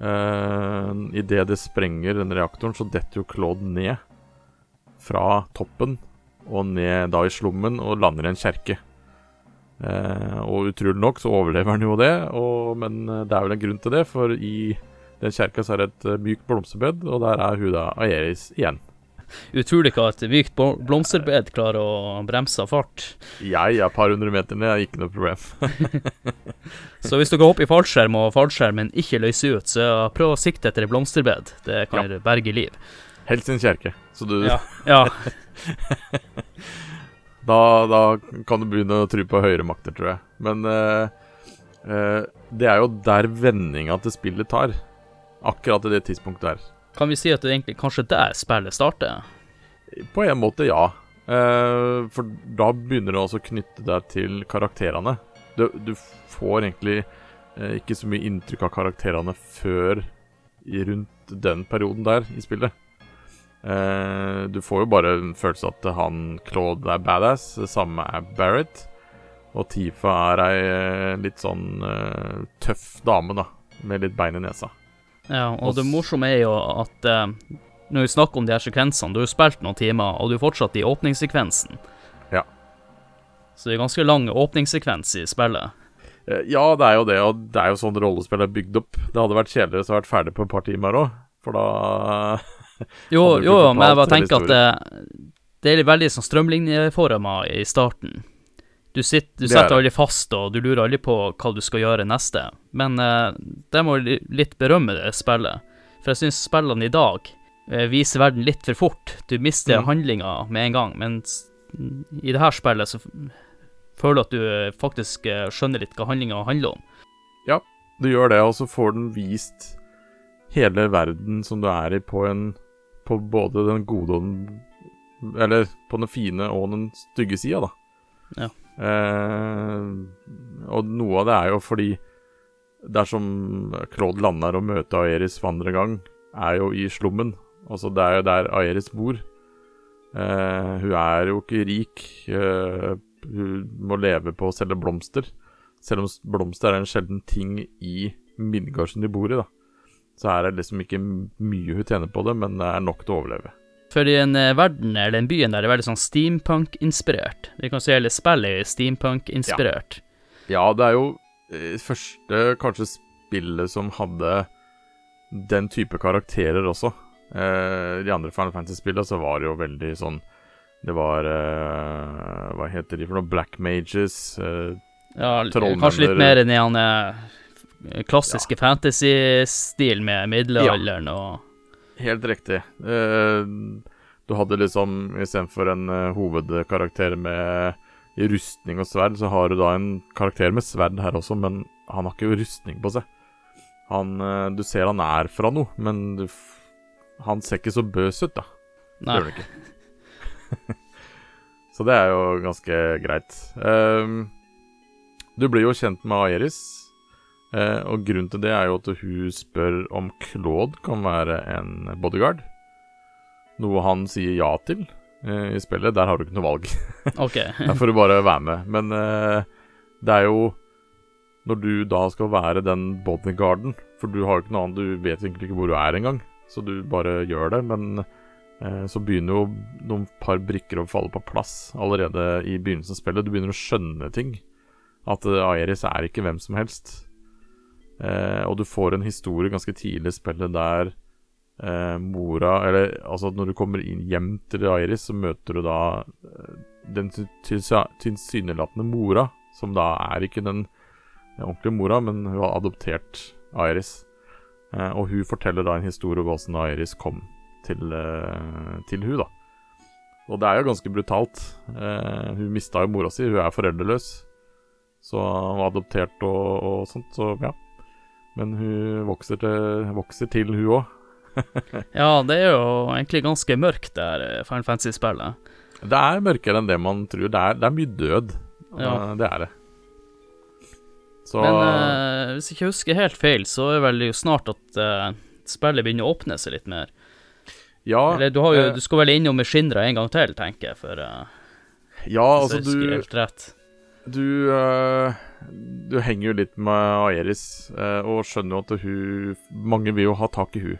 Uh, Idet det sprenger den reaktoren, så detter jo Claude ned fra toppen og ned da i slummen og lander i en kjerke. Eh, og utrolig nok så overlever han jo det, og, men eh, det er vel en grunn til det, for i den kjerka så er det et eh, mykt blomsterbed, og der er hun da Aeris igjen. Utrolig hva et mykt blomsterbed klarer å bremse fart. Jeg er et par hundre meter ned, er ikke noe problem. (laughs) Så hvis dere hopper i fallskjerm og fallskjermen ikke løser ut, så prøv å sikte etter et blomsterbed. Det kan berge liv. Helst en kjerke, så du Ja. ja. (laughs) (laughs) Da, da kan du begynne å tro på høyere makter, tror jeg. Men uh, uh, det er jo der vendinga til spillet tar. Akkurat i det tidspunktet der. Kan vi si at det egentlig kanskje der spillet starter? På en måte, ja. Uh, for da begynner du også å knytte deg til karakterene. Du, du får egentlig uh, ikke så mye inntrykk av karakterene før rundt den perioden der i spillet. Eh, du får jo bare en følelse at han Claude er badass. Det samme er Barrett. Og Tifa er ei eh, litt sånn uh, tøff dame, da. Med litt bein i nesa. Ja, og Og det morsomme er jo at når vi snakker om de her sekvensene, du har jo spilt noen timer, og du er fortsatt i åpningssekvensen. Ja. Så det er ganske lang åpningssekvens i spillet. Ja, det er jo det, og det er jo sånn rollespill er bygd opp. Det hadde vært kjedeligere hvis det hadde vært ferdig på et par timer òg, for da (laughs) Jo, jo, men jeg bare tenker at det, det er veldig sånn strømlinjeforma i starten. Du, sitter, du er setter aldri fast, og du lurer aldri på hva du skal gjøre neste. Men uh, det må litt berømme det spillet. For jeg syns spillene i dag uh, viser verden litt for fort. Du mister Mm. handlinga med en gang. Mens mm, i det her spillet så føler du at du eh, faktisk eh, skjønner litt hva handlinga handler om. Ja, du gjør det, og så får den vist hele verden som du er i, på en På både den gode og den Eller på den fine og den stygge sida, da. Ja. Eh, og noe av det er jo fordi dersom Claude lander og møter Aeris for andre gang, er jo i slummen. Altså, det er jo der Aeris bor. Eh, hun er jo ikke rik. eh, hun må leve på å selge blomster. Selv om blomster er en sjelden ting i Midgardsen de bor i, da. Så er det liksom ikke mye hun tjener på det, men det er nok til å overleve. For en eh, verden, eller den byen der, er veldig sånn steampunk-inspirert. Vi kan si hele spillet er steampunk-inspirert. Ja, det er jo eh, første kanskje spillet som hadde den type karakterer også. Eh, de andre Final Fantasy-spillene så var det jo veldig sånn Det var eh, Hva heter de for noe? Black Mages. Eh, Ja, kanskje litt mer enn i han klassiske fantasy-stil med middelalderen og helt riktig. Eh, du hadde liksom istedenfor en eh, hovedkarakter med rustning og sverd så har du da en karakter med sverd her også, men han har ikke rustning på seg. Han, eh, du ser han er fra noe, men du, han ser ikke så bøs ut, da. Det Nei. gjør han ikke. (laughs) så det er jo ganske greit. Du blir jo kjent med Aeris, eh, og grunnen til det er jo at hun spør om Claude kan være en bodyguard. Noe han sier ja til eh, i spillet. Der har du ikke noe valg. (laughs) OK. Der får du bare være med. Men eh, det er jo når du da skal være den bodyguarden For du har jo ikke noe annet, du vet egentlig ikke hvor du er engang. Så du bare gjør det. Men eh, så begynner jo noen par brikker å falle på plass allerede i begynnelsen av spillet. Du begynner å skjønne ting. At uh, Aeris er ikke hvem som helst. Eh, og du får en historie ganske tidlig i spillet der eh, mora Eller altså når du kommer inn hjem til Iris, så møter du da eh, den til- tilsynelatende mora, som da er ikke den ordentlige mora, men hun har adoptert Iris. Eh, og hun forteller da en historie om hvordan Iris kom til, eh, til hun da. Og det er jo ganske brutalt. Eh, hun mista jo mora si, hun er foreldreløs. Så hun var adoptert og, og sånt, så ja. Men hun vokser til, vokser til hun òg. (laughs) Ja, det er jo egentlig ganske mørkt, det her eh, Final Fantasy-spillet. Det er mørkere enn det man tror. Det er, det er mye død. Ja. Eh, Det er det. Så Men eh, hvis jeg ikke husker helt feil, så er vel det jo snart at eh, spillet begynner å åpne seg litt mer. ja, Eller du, har jo, eh, du skal vel innom med Shinra en gang til, tenker jeg, for uh, ja, altså du. Du, eh, du henger jo litt med Aeris eh, og skjønner jo at hun Mange vil jo ha tak i hun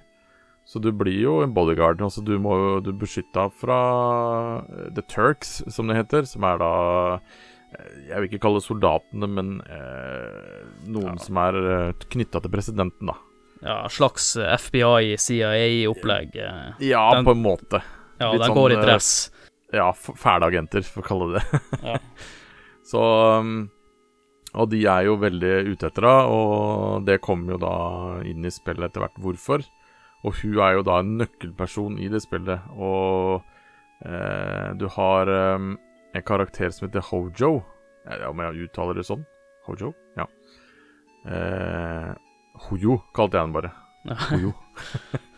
Så du blir jo en bodyguard. Altså du må jo du beskytte henne fra eh, The Turks, som det heter. Som er da Jeg vil ikke kalle det soldatene, men eh, noen Ja. som er knytta til presidenten, da. Ja, slags FBI, CIA-opplegg. Ja, Den- på en måte. Ja, Litt den sånn, går i eh, dress. Ja, fæle agenter, for å kalle det det. Ja. (laughs) Så um, Og de er jo veldig ute etter henne, og det kommer jo da inn i spillet etter hvert hvorfor. Og hun er jo da en nøkkelperson i det spillet, og eh, du har eh, en karakter som heter Hojo. Ja, Om jeg uttaler det sånn? Hojo? Ja. Eh, Hojo kalte jeg den bare. Hojo.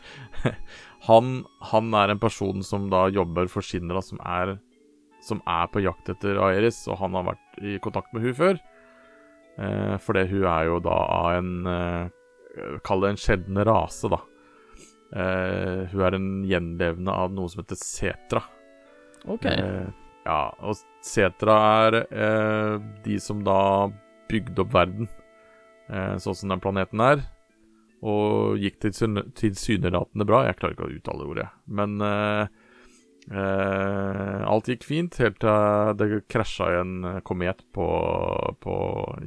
(laughs) han, han er en person som da jobber for Shinra, som er som er på jakt etter Aeris, og han har vært i kontakt med hun før. Eh, fordi hun er jo da av en eh, Kall det en sjelden rase, da. Eh, hun er en gjenlevende av noe som heter setra. OK. Eh, ja, og setra er eh, de som da bygde opp verden eh, sånn som den planeten er. Og gikk tilsyn- tilsynelatende bra. Jeg klarer ikke å uttale ordet. Men eh, eh, alt gikk fint helt til det krasja en komet på, på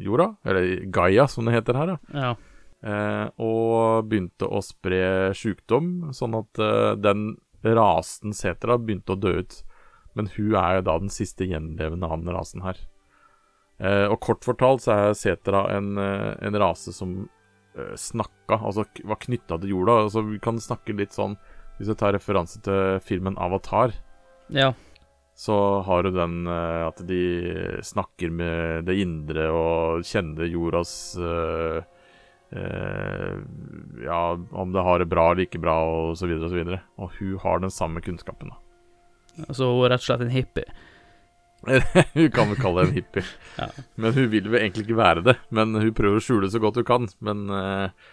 jorda. Eller Gaia, som det heter her. Ja. Uh, og begynte å spre sjukdom, sånn at uh, den rasen setra begynte å dø ut. Men hun er jo da den siste gjenlevende av den rasen her. Og kort fortalt så er setra en, en rase som snakka, altså var knytta til jorda. Altså Vi kan snakke litt sånn Hvis jeg tar referanse til filmen Avatar, ja. så har du den eh, at de snakker med det indre og kjenner jordas uh, uh, Ja, om det har det bra eller ikke bra, og så videre og så videre. Og hun har den samme kunnskapen, da. Så hun er rett og slett en hippie. (laughs) hun kan vel kalle det en hippie. Ja. Men hun vil vel egentlig ikke være det. Men hun prøver å skjule så godt hun kan. Men eh,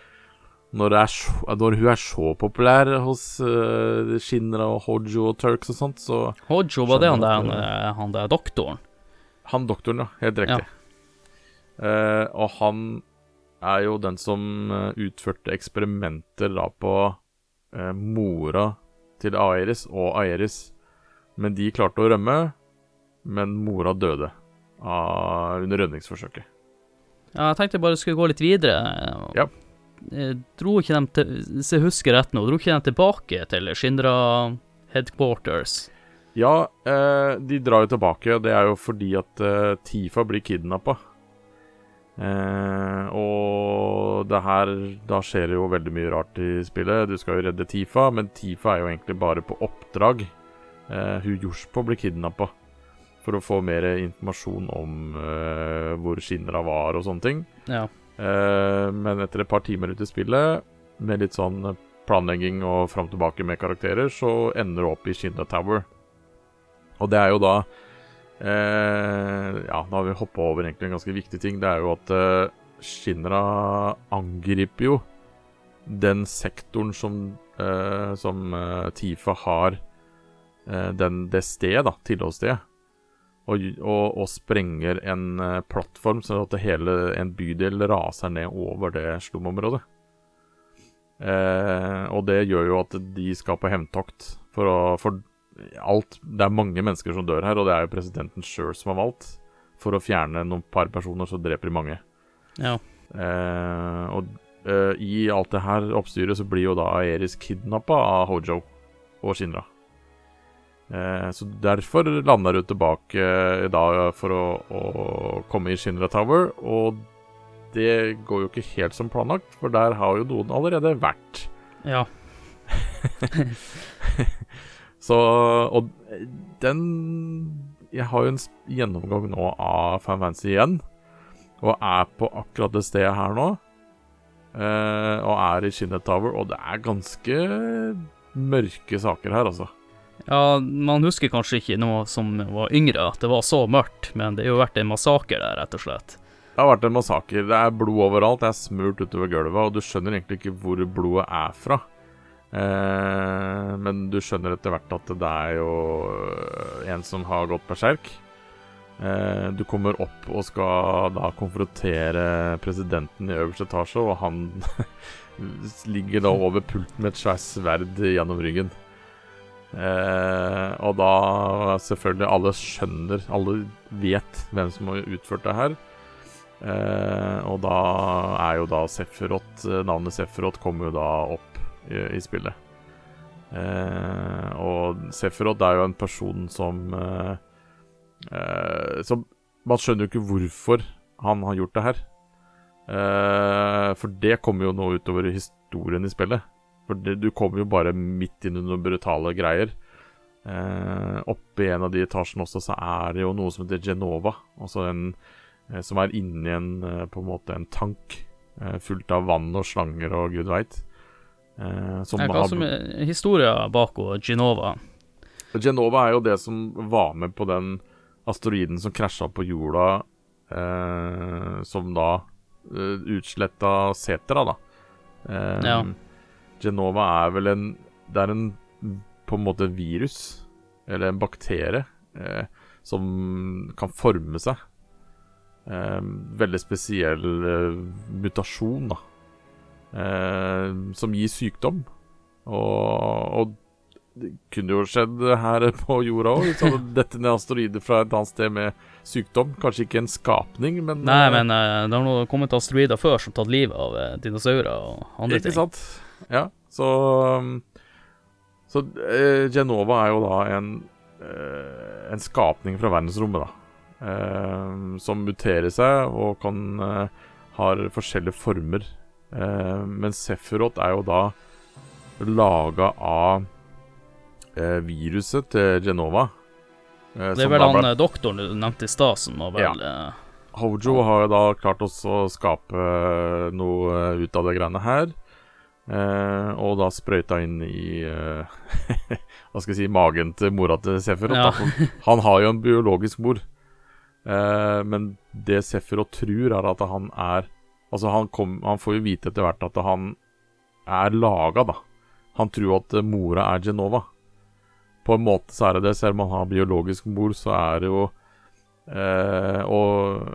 når, så, når hun er så populær hos uh, Shinra og Hojo og Turks og sånt, så Hojo, var det han der, han, eh, han der doktoren? Han doktoren, ja. Helt riktig. Eh, og han er jo den som utførte eksperimenter da på uh, mora til Aeris og Aeris. Men de klarte å rømme, men mora døde av, under rømningsforsøket. Ja, jeg tenkte jeg bare skulle gå litt videre. Ja. Eh, Dro ikke de til, hvis jeg husker rett nå, dro ikke de tilbake til Shindra headquarters? Ja, eh, de drar jo tilbake, det er jo fordi at eh, Tifa blir kidnappa. Eh, og det her Da skjer det jo veldig mye rart i spillet. Du skal jo redde Tifa, men Tifa er jo egentlig bare på oppdrag. Eh, hun Yorspo blir kidnappa. For å få mer informasjon om eh, hvor Shinra var og sånne ting. Ja. Eh, men etter et par timer ute i spillet, med litt sånn planlegging og fram tilbake med karakterer, så ender du opp i Shinda Tower. Og det er jo da eh, Ja, nå har vi hoppa over egentlig en ganske viktig ting. Det er jo at eh, Shinra angriper jo den sektoren som, eh, som eh, Tifa har eh, den, det stedet, da, tilholdsstedet. Og, og, og sprenger en eh, plattform, sånn at hele en bydel raser ned over det slumområdet. Eh, og det gjør jo at de skal på hevntokt for å For alt Det er mange mennesker som dør her, og det er jo presidenten sjøl som har valgt. For å fjerne noen par personer, så dreper de mange. Ja. Eh, og eh, i alt det her oppstyret så blir jo da Aeris kidnappa av Hojo og Shinra. Eh, så derfor lander du tilbake eh, da for å, å komme i Shinra Tower, og det går jo ikke helt som planlagt, for der har jo noen allerede vært. Ja. (laughs) Så Og den Jeg har jo en gjennomgang nå av Fan Fantasy igjen, og er på akkurat det stedet her nå. Eh, og er i Shinra Tower, og det er ganske mørke saker her, altså. Ja, man husker kanskje ikke noe som var yngre, at det var så mørkt, men det har jo vært en massakre der, rett og slett. Det har vært en massaker. Det er blod overalt. Det er smurt utover gulvet, og du skjønner egentlig ikke hvor blodet er fra. Eh, men du skjønner etter hvert at det er jo en som har gått berserk. Eh, du kommer opp og skal da konfrontere presidenten i øverste etasje, og han (laughs) ligger da over pulten med et svært sverd gjennom ryggen. Eh, og da selvfølgelig alle skjønner, alle vet hvem som har utført det her. Eh, og da er jo da Sefirot eh, Navnet Sefirot kommer jo da opp i, i spillet. Eh, og Sefirot er jo en person som eh, eh, Som Man skjønner jo ikke hvorfor han har gjort det her. For det kommer jo nå utover historien i spillet. For det, du kommer jo bare midt inn i noen brutale greier. Eh, oppe i en av de etasjene også så er det jo noe som heter Genova. Altså en eh, som er inni en eh, på en måte en tank eh, fullt av vann og slanger og gud veit. Eh, som Hva har- som er historien bak Genova? Genova er jo det som var med på den asteroiden som krasja på jorda, eh, som da utsletta Setra, da. Ja. Genova er vel en Det er en på en måte virus, eller en bakterie, eh, som kan forme seg. Eh, veldig spesiell eh, mutasjon, da. Eh, som gir sykdom. Og, og det kunne jo skjedd her på jorda òg. Så dette ned asteroider fra et annet sted med sykdom. Kanskje ikke en skapning, men Nei, eh, men eh, det har nå kommet asteroider før som tatt livet av dinosaurer og andre Ikke ting. sant? Ja, så Så uh, Genova er jo da en uh, En skapning fra verdensrommet, da. Uh, som muterer seg og kan har forskjellige former. Men Sefirot er jo da laga av viruset til Genova. Det er vel han ble- doktoren du nevnte i stad, som var vel ja. Hojo har jo da klart også å skape noe ut av det greiene her. Eh, og da sprøyta inn i eh, (laughs) Hva skal jeg si magen til mora til Sefirot. Ja. Han har jo en biologisk mor. Eh, men det Sefirot tror, er at han er Altså, han, kom, han får jo vite etter hvert at han er laga, da. Han tror at mora er Genova. På en måte så er det det, selv om han har biologisk mor, så er det jo Eh, og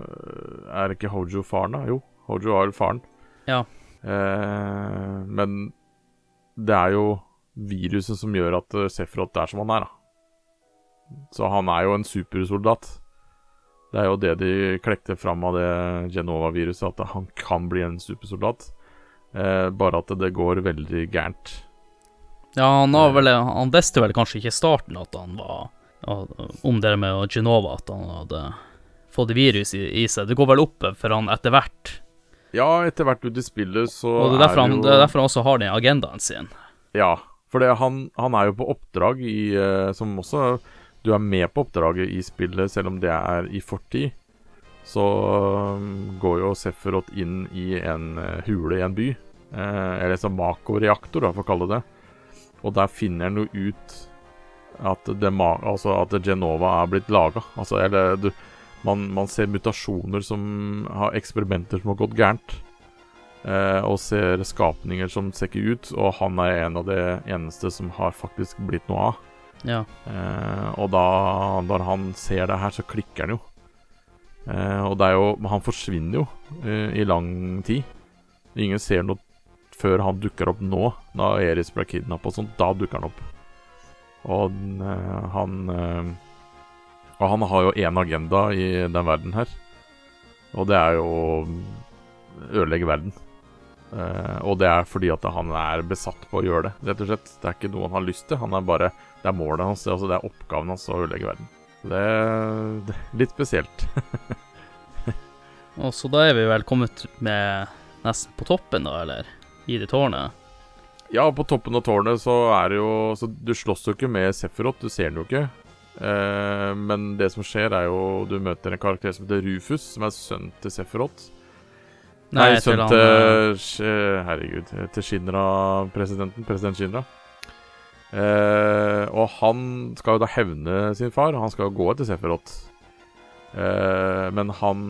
er ikke Hojo faren, da? Jo, Hojo er faren. Ja. Eh, men det er jo viruset som gjør at eh, Sefrot er som han er, da. Så han er jo en supersoldat. Det er jo det de klekte fram av det Genova-viruset, at han kan bli en supersoldat. Eh, bare at det går veldig gærent. Ja, han, har vel, han visste vel kanskje ikke i starten at han var Om det med Genova, at han hadde fått virus i, i seg. Det går vel opp for han etter hvert. Ja, etter hvert ut i spillet så Og det er derfor, han, jo det er derfor han også har den agendaen sin. Ja, for det, han, han er jo på oppdrag i eh, Som også du er med på oppdraget i spillet, selv om det er i fortid, så um, går jo Sefrot inn i en uh, hule i en by. Eh, eller en sånn makoreaktor, da, for å kalle det det. Og der finner han jo ut at, det, altså at Genova er blitt laga. Altså, eller du, man, man, ser mutasjoner som har eksperimenter som har gått gærent. Eh, og ser skapninger som ser ikke ut, og han er en av de eneste som har faktisk blitt noe av. Ja. Eh, og da når han ser det her, så klikker han jo. Eh, og det er jo Han forsvinner jo eh, i lang tid. Ingen ser noe før han dukker opp nå, da Eris ble kidnappa og sånt. Da dukker han opp. Og uh, han uh, Og han har jo én agenda i den verden her. Og det er jo å ødelegge verden. Uh, og det er fordi at han er besatt på å gjøre det, rett og slett. Det er ikke noe han har lyst til. Han er bare Det er målet hans, altså det er oppgaven hans å ødelegge verden. Det, det er litt spesielt. og så da er vi vel kommet med nesten på toppen, da, eller? i det tårnet? Ja, på toppen av tårnet så er det jo Så du slåss jo ikke med Sefirot, du ser den jo ikke. Eh, men det som skjer, er jo Du møter en karakter som heter Rufus, som er sønn til Sefrot. Nei, Nei sønn til, til eh, Herregud. Til Shinra-presidenten. President Shinra. Uh, og han skal jo da hevne sin far. Han skal gå etter Sefrot. Uh, men han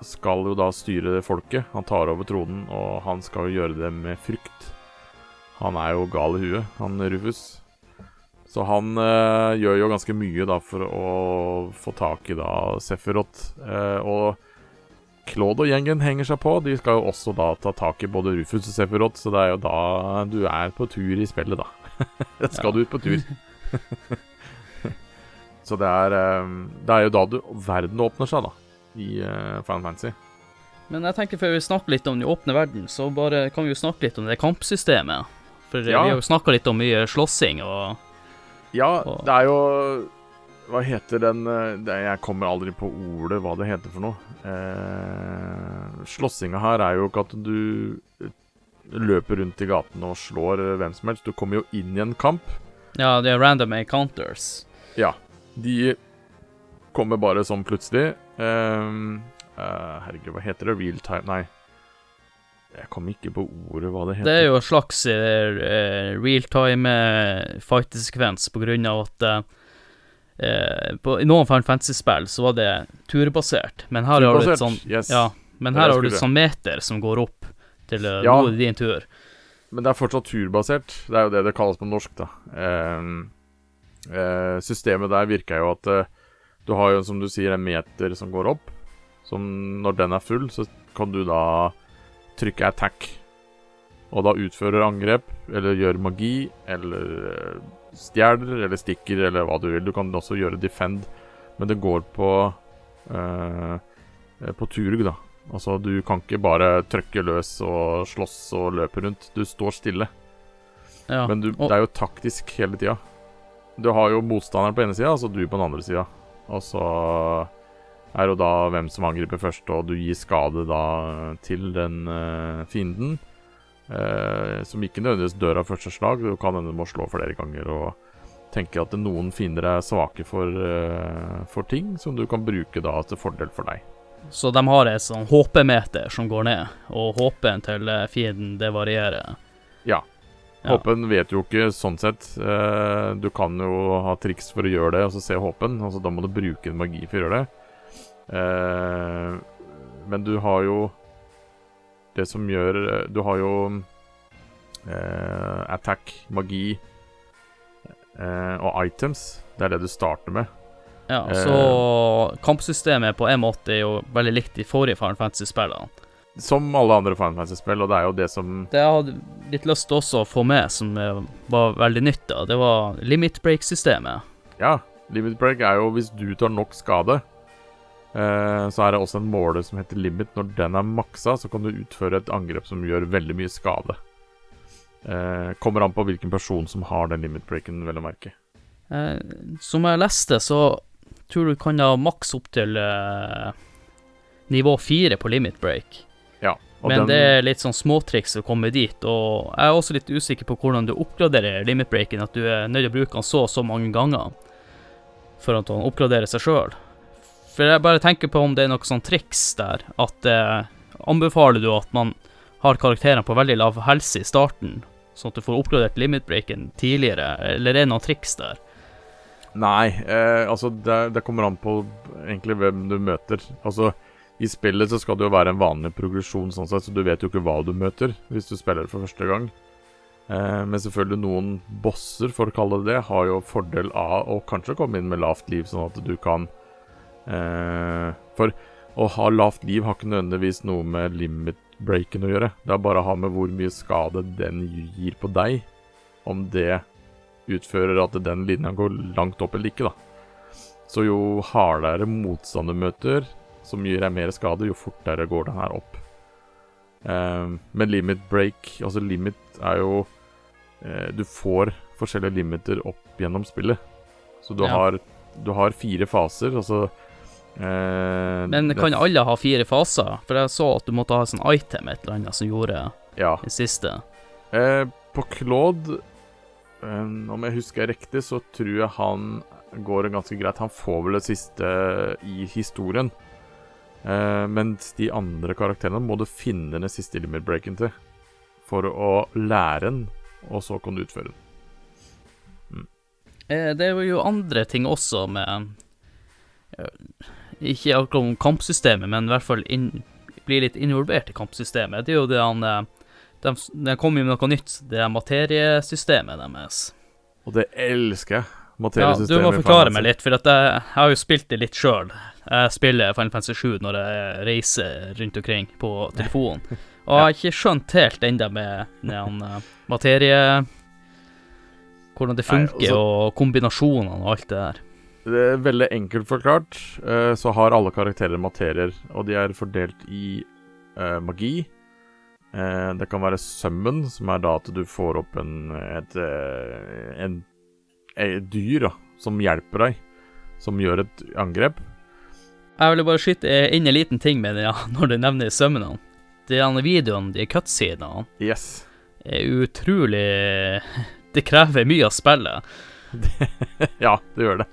skal jo da styre folket. Han tar over tronen, og han skal jo gjøre det med frykt. Han er jo gal i huet, han Rufus. Så han eh, gjør jo ganske mye da for å få tak i da Sefirot. Eh, og Claude og gjengen henger seg på. De skal jo også da ta tak i både Rufus og Sefirot, så det er jo da du er på tur i spillet, da. (laughs) skal du ut på tur. (laughs) så det er, eh, det er jo da du, verden åpner seg, da i eh, Final Fantasy. Men jeg tenker før vi snakker litt om den åpne verden, så bare kan vi jo snakke litt om det kampsystemet. For eh, ja. vi har jo snakka litt om mye slåssing og Ja, det er jo Hva heter den eh, det, Jeg kommer aldri på ordet hva det heter for noe. Eh, slåssinga her er jo ikke at du løper rundt i gatene og slår hvem som helst. Du kommer jo inn i en kamp. Ja, det er random encounters. Ja. De kommer bare sånn plutselig. Uh, herregud, hva heter det? Real time Nei. Jeg kom ikke på ordet hva det heter. Det er jo en slags uh, real time uh, fight-sekvens på grunn av at uh, på, I noen Final Fantasy-spill så var det turbasert, men her har du et sånn yes. Ja, men her har du et sånn meter som går opp til uh, ja, nå er din tur. Men det er fortsatt turbasert. Det er jo det det kalles på norsk, da. Um, systemet der virker jo at du har jo, som du sier, en meter som går opp. Som når den er full, så kan du da trykke attack. Og da utfører angrep, eller gjør magi, eller eh, stjeler, eller stikker, eller hva du vil. Du kan også gjøre defend, men det går på eh, På turg, da. Altså, du kan ikke bare trykke løs og slåss og løpe rundt. Du står stille. Ja. Men du, det er jo taktisk hele tida. Du har jo motstanderen på ene sida, altså du på den andre sida. Og så er jo da hvem som angriper først, og du gir skade da til den uh, fienden. Uh, som ikke nødvendigvis dør av første slag. Du kan hende må slå flere ganger og tenke at noen fiender er svake for, uh, for ting som du kan bruke da til fordel for deg. Så de har et sånn HP-meter som går ned, og HP-en til fienden det varierer? Ja. Håpen vet jo ikke sånn sett. Du kan jo ha triks for å gjøre det, og så se håpen. Altså, da må du bruke en magi for å gjøre det. Uh, men du har jo Det som gjør Du har jo eh, attack, magi og items. Det er det du starter med. Ja, så kampsystemet på en måte er jo veldig likt de forrige Final Fantasy-spillene. Som alle andre Final Fantasy-spill, og det er jo det som Det jeg hadde litt lyst til også å få med, som var veldig nytt, da, det var limit break-systemet. Ja, limit break er jo hvis du tar nok skade. Eh, så er det også en måler som heter limit. Når den er maksa, så kan du utføre et angrep som gjør veldig mye skade. Eh, kommer an på hvilken person som har den limit breaken, vel å merke. Eh, som jeg leste, så tror du kan ha maks opp til nivå fire på limit break. Ja, Men den... det er litt sånn småtriks å komme dit, og jeg er også litt usikker på hvordan du oppgraderer limit breaken, at du er nødt til å bruke den så og så mange ganger. for at han oppgraderer seg sjøl. For jeg bare tenker på om det er noe sånn triks der, at eh, anbefaler du at man har karakterene på veldig lav helse i starten, sånn at du får oppgradert limit-breaken tidligere, eller er det noen triks der? Nei, eh, altså det, det, kommer an på egentlig hvem du møter. Altså I spillet så skal det jo være en vanlig progresjon, sånn sett, så du vet jo ikke hva du møter hvis du spiller for første gang. Eh, men selvfølgelig noen bosser, for å kalle det det, har jo fordel av å kanskje komme inn med lavt liv, sånn at du kan for å ha lavt liv har ikke nødvendigvis noe med limit breaken å gjøre. Det har bare å ha med hvor mye skade den gir på deg. Om det utfører at den linja går langt opp eller ikke, da. Så jo hardere motstander møter, som gir deg mer skade, jo fortere går den her opp. Um, men limit break, altså limit, er jo eh, Du får forskjellige limiter opp gjennom spillet. Så du, ja. har, du har fire faser. Altså Eh, Men kan alle ha fire faser? For jeg så at du måtte ha sånn item et eller annet som gjorde ja. det siste. Eh, på Claude, eh, om jeg husker riktig, så tror jeg han går ganske greit. Han får vel det siste i historien. Eh, mens de andre karakterene må du finne den siste limit breaken til. For å lære den, og så kan du utføre den. Mm. Eh, det er jo andre ting også med ikke akkurat om kampsystemet, men i hvert fall inn, blir litt involvert i kampsystemet. Det er jo det han De, eh, de kommer jo med noe nytt, det er materiesystemet deres. Og det elsker jeg. Materiesystemet. Ja, du må forklare meg litt, for jeg, jeg, har jo spilt det litt sjøl. Jeg spiller Final Fantasy 7 når jeg reiser rundt omkring på telefonen. (laughs) Og jeg har ikke skjønt helt ennå med den eh, materie Hvordan det funker, Nei, også, og kombinasjonene og alt det der. Det er veldig enkelt forklart. Uh, så har alle karakterer materier, og de er fordelt i uh, magi. Uh, det kan være summon, som er da at du får opp en, et, en, et dyr da, som hjelper deg, som gjør et angrep. Jeg ville bare skyte inn en liten ting med det, ja, (laughs) når du nevner summonene. De videoene, de cutsidene, yes. er utrolig (laughs) Det krever mye av spillet. (laughs) ja, det gjør det.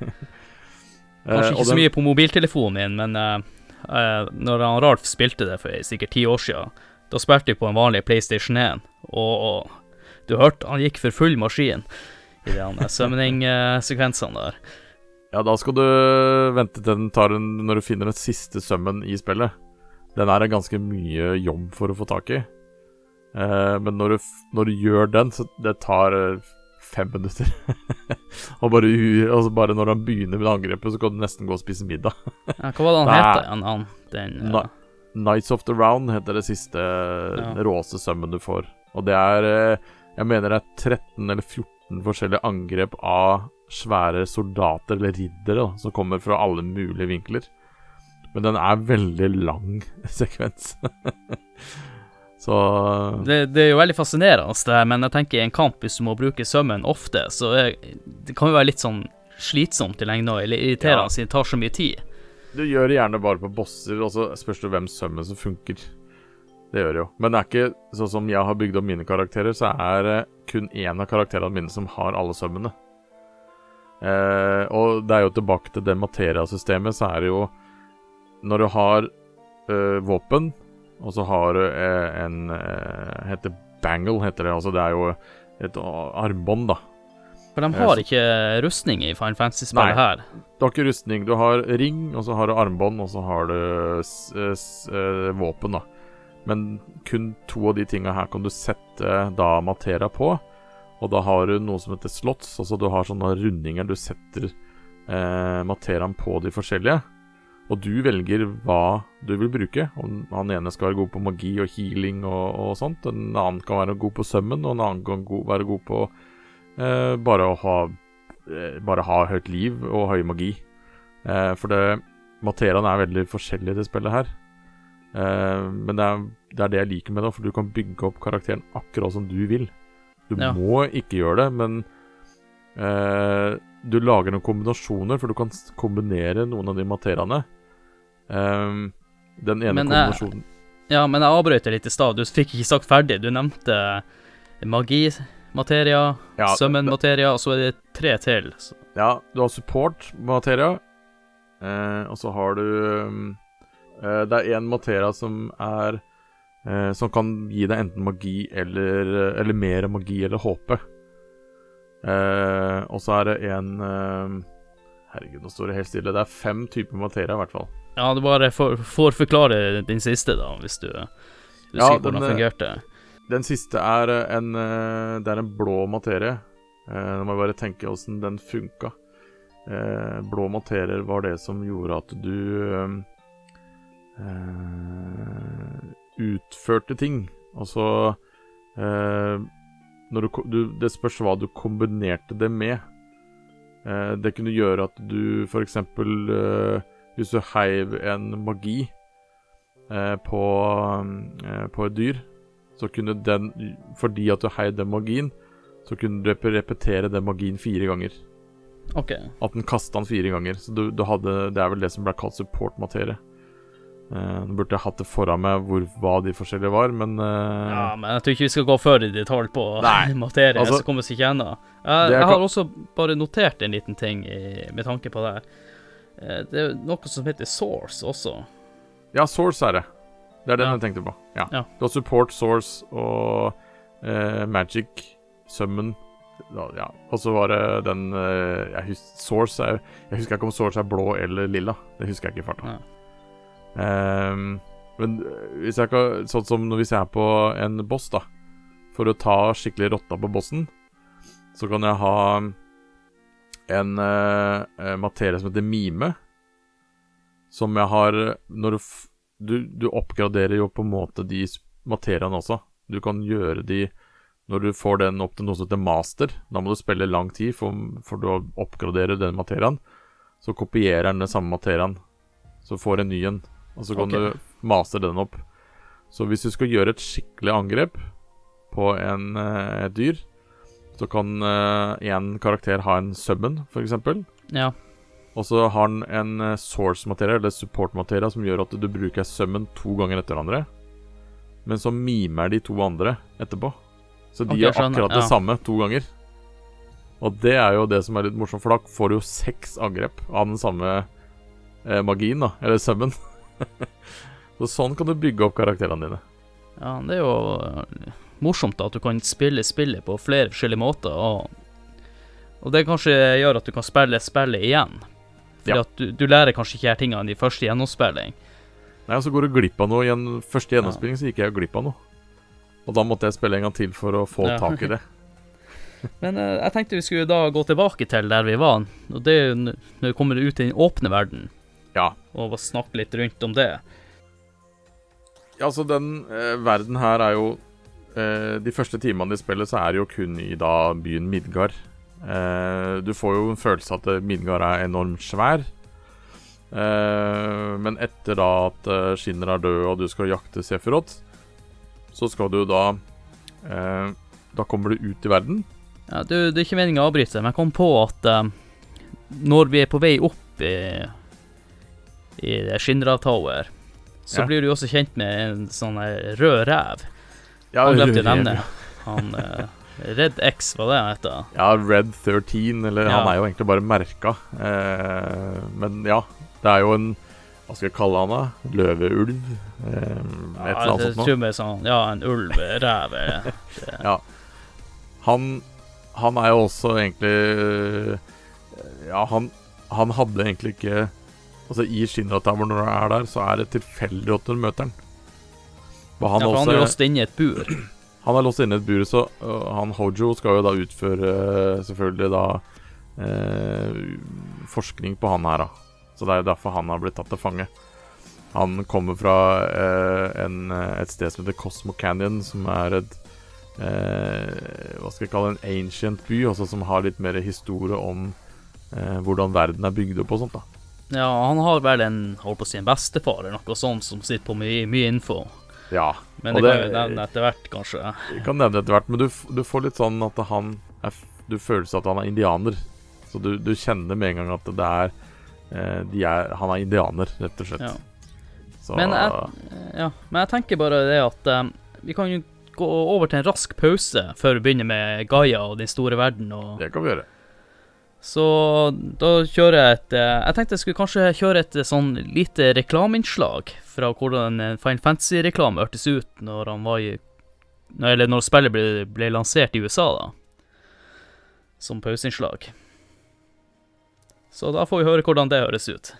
(laughs) Kanskje ikke så mye på mobiltelefonen min, men uh, når han Ralf spilte det for sikkert ti år siden, da spilte jeg på en vanlig PlayStation 1, og, og du hørte han gikk for full maskin i de summoning-sekvensene (laughs) der. Ja, da skal du vente til den tar en når du finner den siste summen i spillet. Den er ganske mye jobb for å få tak i. Uh, men når du, når du, gjør den, så det tar fem minutter. (laughs) og bare, altså bare, når han begynner med angrepet, så kan du nesten gå og spise middag. (laughs) ja, hva var det han het igjen, han? Den, ja. Nights of the Round heter det siste ja. råeste sømmen du får. Og det er eh, Jeg mener det er 13 eller 14 forskjellige angrep av svære soldater eller riddere da, som kommer fra alle mulige vinkler. Men den er veldig lang (laughs) sekvens. Så det, det, er jo veldig fascinerende, det, men jeg tenker i en kamp, hvis du må bruke sømmen ofte, så er, det kan jo være litt sånn slitsomt i lengden eller irriterende ja. siden det tar så mye tid. Du gjør det gjerne bare på bosser, og så spørs det hvem sømmen som funker. Det gjør det jo. Men det er ikke sånn som jeg har bygd opp mine karakterer, så er det kun én av karakterene mine som har alle sømmene. Eh, og det er jo tilbake til det materia-systemet, så er det jo Når du har øh, våpen og så har du eh, en eh, Heter bangle, heter det. Altså det er jo et armbånd, da. For de har ikke rustning i Final Fantasy-spillet her? Du har ikke rustning. Du har ring, og så har du armbånd, og så har du våpen, da. Men kun to av de tinga her kan du sette da Matera på. Og da har du noe som heter slots, altså du har sånne rundinger du setter eh, Materaen på de forskjellige. Og du velger hva du vil bruke. Om han ene skal være god på magi og healing og, og sånt. En annen kan være god på sømmen, og en annen kan go være god på eh, bare å ha eh, Bare ha høyt liv og høy magi. Eh, for det Materiaen er veldig forskjellig til spillet her. Eh, men det er, det er, det jeg liker med det, for du kan bygge opp karakteren akkurat som du vil. Du ja. må ikke gjøre det, men eh, du lager noen kombinasjoner, for du kan kombinere noen av de materiene. Um, den ene men, kombinasjonen Ja, men jeg avbrøt litt i stad. Du fikk ikke sagt ferdig. Du nevnte magi, materia, Ja, summon materia, og så er det tre til. Så, Ja, du har support materia, eh, og så har du um, eh, Det er én materia som er eh, Som kan gi deg enten magi eller Eller mer magi eller håpe. Eh, og så er det en eh, Herregud, nå står det helt stille. Det er fem typer materia, i hvert fall. Ja, du bare får, får forklare din siste, da, hvis du, du Ja, sier hvordan den, eh, fungerte. Den siste er eh, en eh, Det er en blå materie. Nå må jeg bare tenke åssen den funka. Blå materier var det som gjorde at du utførte ting. Altså du, du, Det spørs hva du kombinerte det med. Det kunne gjøre at du f.eks. Eh, hvis du heiv en magi eh, på, eh, på et dyr, så kunne den Fordi at du heiv den magien, så kunne du repetere den magien fire ganger. OK. At den kasta den fire ganger. Så du, du hadde Det er vel det som ble kalt support-materie. Eh, Nå burde jeg hatt det foran meg hvor, hva de forskjellige var, men uh... Ja, men jeg tror ikke vi skal gå før i detalj på Nei, (laughs) materie, altså- så kommer vi ikke ennå. Jeg, Det er jeg har også bare notert en liten ting i, med tanke på det. Eh, Det er noe som heter source også. Ja, Source er det. Det er den Ja. jeg tenkte på. Ja. Ja. Du har Support, Source og eh, Magic, Summon Ja. Og så var det den eh, jeg, husker, Source er, jeg husker ikke om Source er blå eller lilla. Det husker jeg ikke i farta. Ehm, men eh, hvis jeg kan Sånn som hvis jeg er på en boss, da. For å ta skikkelig rotta på bossen, så kan jeg ha en eh, eh, materie som heter mime. Som jeg har Når du, du Du oppgraderer jo på en måte de materiene også. Du kan gjøre de Når du får den opp til noe som heter master, da må du spille lang tid for, for du å oppgradere den materien. Så kopierer den den samme materien, så får en ny en. Og så kan okay. du master den opp. Så hvis du skal gjøre et skikkelig angrep på en, eh, et dyr, så kan én karakter ha en summon, f.eks. Ja. Og så har den en eh, source-materie, eller support-materie, som gjør at du bruker summon to ganger etter hverandre. Men så mimer de to andre etterpå. Så de okay, gjør akkurat akkurat det samme to ganger. Og det er jo det som er litt morsomt, for da får du jo seks angrep av den samme eh, magien, da. Eller summon. (laughs) så sånn kan du bygge opp karakterene dine. ja, det er jo eh, morsomt da, at du kan spille spillet på flere forskjellige måter, og, og det kanskje gjør at du kan spille spillet igjen. Fordi Ja. at du, du lærer kanskje ikke her tingene i første gjennomspilling. Nei, og så går du glipp av noe. I en første gjennomspilling så gikk jeg glipp av noe. Og da måtte jeg spille en gang til for å få Ja. tak i det. (laughs) Men eh, jeg tenkte vi skulle da gå tilbake til der vi var, og det er jo når vi kommer ut i den åpne verden, Ja. og snakke litt rundt om det. Ja, altså den eh, verden her er jo De første timene i spillet så er det jo kun i da byen Midgard. Eh, du får jo en følelse at eh, Midgard er enormt svær. Eh, men etter da at eh, Skinner er død og du skal jakte Sefirot, så skal du da eh, Da kommer du ut i verden. Ja, du, det er ikke meningen å avbryte, men jeg kom på at eh, når vi er på vei opp i, i Shinra Tower, så Ja. blir du også kjent med en sånn rød rev. Ja, Han glemte å nevne. Han eh, Red X, var det han heter. Ja, Red 13, eller Ja. han er jo egentlig bare merka. Eh, men ja, det er jo en Hva skal jeg kalle han da? Løveulv? Eh, et eller Ja, annet det sånt noe. sånn, ja, en ulv, ræv (laughs) Ja. Han, han er jo også egentlig øh, Ja, han, han hadde egentlig ikke Altså I Shinra Tower, når du er der, så er det tilfeldig at du møter han. Han, ja, for han er låst inne i et bur. (clears throat) han er låst inne i et bur, så uh, han Hojo skal jo da utføre øh, selvfølgelig da øh, forskning på han her, da. Så det er jo derfor han har blitt tatt til fange. Han kommer fra øh, en, et sted som heter Cosmo Canyon, som er et eh, Hva skal jeg kalle en ancient by, også som har litt mer historie om eh, hvordan verden er bygd opp og sånt. da Ja, han har vel en, holdt på å si, en bestefar eller noe sånt som sitter på mye, mye info. Ja, Men det, det- kan vi nevne etter hvert, kanskje. vi kan nevne etter hvert, men du, du får litt sånn at han er, Du føler at han er indianer. Så du, du kjenner med en gang at det er, eh, de er Han er indianer, rett og slett. Ja. Så Men jeg, ja, men jeg tenker bare det at eh, vi kan jo gå over til en rask pause før vi begynner med Gaia og den store verden. Og, Det kan vi gjøre. Så da kjører jeg et eh, Jeg tenkte jeg skulle kanskje kjøre et eh, sånn lite reklameinnslag fra hvordan en Final Fantasy-reklame hørtes ut når han var i Eller når spillet ble, ble lansert i USA, da. Som pauseinnslag. Så da får vi høre hvordan det høres ut.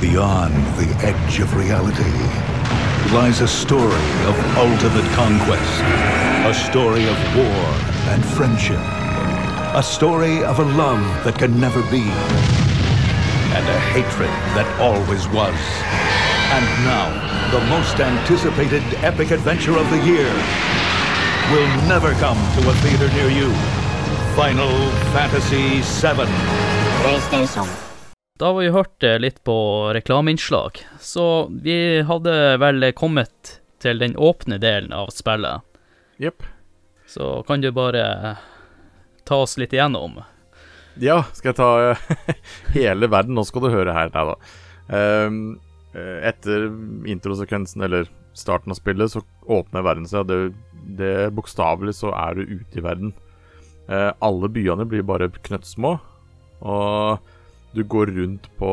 Beyond the edge of reality lies a story of ultimate conquest, a story of war and friendship, a story of a love that can never be, and a hatred that always was. And now, the most anticipated epic adventure of the year will never come to a theater near you. Final Fantasy VII. PlayStation. Da har vi hørt eh, litt på reklameinnslag, så vi hadde vel kommet til den åpne delen av spillet. Jepp. Så kan du bare ta oss litt igjennom. Ja, skal jeg ta eh, (laughs) hele verden? Nå skal du høre her. Nei da. Ehm, eh, etter introsekvensen, eller starten av spillet, så åpner verden seg. Det, det Bokstavelig så er du ute i verden. Eh, alle byene blir bare knøttsmå, og du går rundt på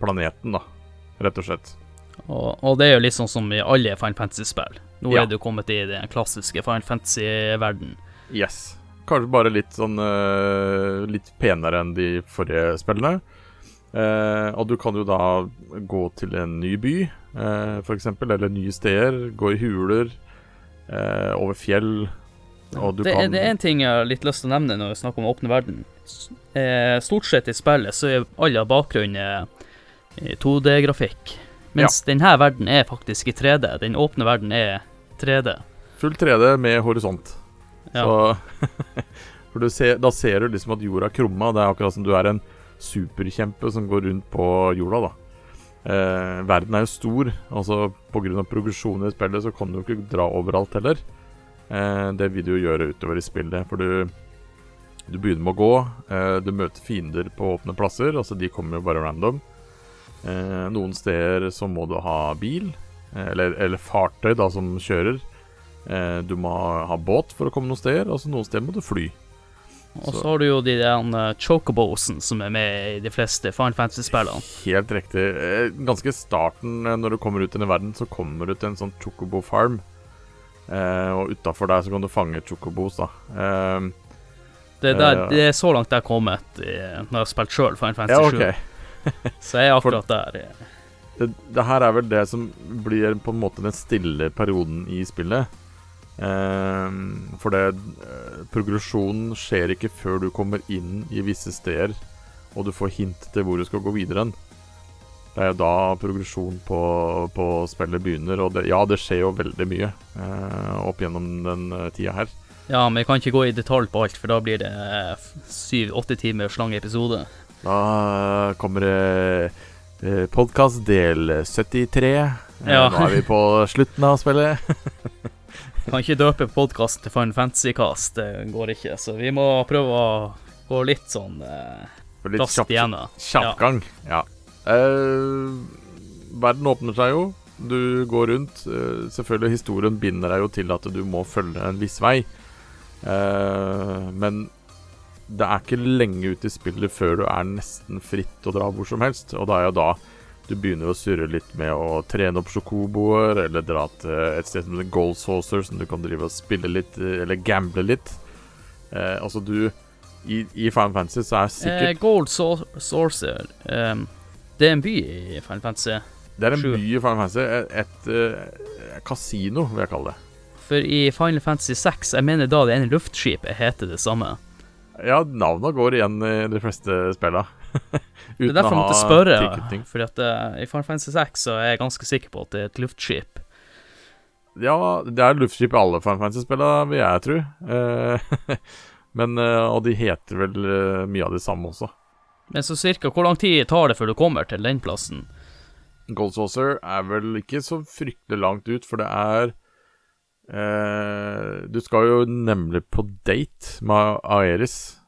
planeten, da, rett og slett. Og, og det er jo litt sånn som i alle Final Fantasy-spill. Nå Ja. er du kommet i den klassiske Final Fantasy-verden. Yes. Kanskje bare litt sånn uh, Litt penere enn de forrige spillene. Uh, og du kan jo da gå til en ny by, uh, f.eks., eller nye steder. Gå i huler, uh, over fjell. Og du Det, kan det er en ting jeg har litt lyst til å nevne når vi snakker om åpne verden. Eh, stort sett i spillet så er all av bakgrunnen eh, 2D-grafikk. Mens denne verden er faktisk i 3D. Den åpne verden er 3D. full 3D med horisont. Ja. Så (laughs) For ser, da ser du liksom at jorda er krumma. Det er akkurat som du er en superkjempe som går rundt på jorda, da. Eh, verden er jo stor. Altså Pga. progresjonen i spillet så kan du jo ikke dra overalt heller. Eh, det vil du jo gjøre utover i spillet, for du Du begynner med å gå. Eh, du møter fiender på åpne plasser. Altså De kommer jo bare random. Eh, noen steder så må du ha bil, eh, eller, eller fartøy da som kjører. Eh, du må ha, båt for å komme noen steder, og så noen steder må du fly. Og Så- har du jo de der uh, chocobosen som er med i de fleste Final Fantasy-spillene. Helt riktig. Eh, Ganske starten, eh, når du kommer ut i denne verden, så kommer du til en sånn chocobo farm. Eh, og utafor der så kan du fange chocobos, da. Eh, Det, er der, det er så langt jeg har kommet når jeg har spilt sjøl Final Fantasy 7. OK. (laughs) Så jeg er akkurat der. eh. Det, det her er vel det som blir på en måte den stille perioden i spillet. Eh, for det eh, Progresjonen skjer ikke før du kommer inn i visse steder, og du får hint til hvor du skal gå videre hen. Det er jo da progresjon på, på spillet begynner, og det, ja, det skjer jo veldig mye eh, opp gjennom den eh, tida her. Ja, men jeg kan ikke gå i detalj på alt, for da blir det syv-åtte timers lang episode. Da kommer det eh, podkast del 73. Eh, Ja. Nå er vi på slutten av spillet. (laughs) Kan ikke døpe podkasten til Fun Fantasy-cast, det går ikke. Så vi må prøve å gå litt sånn eh, Litt raskt igjennom. Kjappgang. Ja. Eh, verden åpner seg jo. Du går rundt. Eh, selvfølgelig, historien binder deg jo til at du må følge en viss vei. Eh, men det er ikke lenge ute i spillet før du er nesten fritt å dra hvor som helst. Og da er jo da du begynner å surre litt med å trene opp sjokoboer, eller dra til et sted som heter Gold Saucer, som du kan drive og spille litt, eh, eller gamble litt. Eh, altså, du i, I Final Fantasy så er Eh, sikkert Gold Sau- Saucer um, Det er en by i Final Fantasy. Det er en by i Final Fantasy. Et, et, et kasino, vil jeg kalle det. For i Final Fantasy 6, jeg mener da det ene luftskipet heter det samme. Ja, navna går igjen i de fleste spilla. (laughs) Det er derfor jeg måtte spørre, fordi at eh, i Final Fantasy 6 så er jeg ganske sikker på at det er et luftskip. Ja, det er luftskip i alle Final Fantasy-spillene, vil jeg tro. Uh, (laughs) Men, uh, og de heter vel mye av det samme også. Men så cirka, hvor lang tid tar det før du kommer til den plassen? Gold Saucer er vel ikke så fryktelig langt ut, for det er Du skal jo nemlig på date med Aeris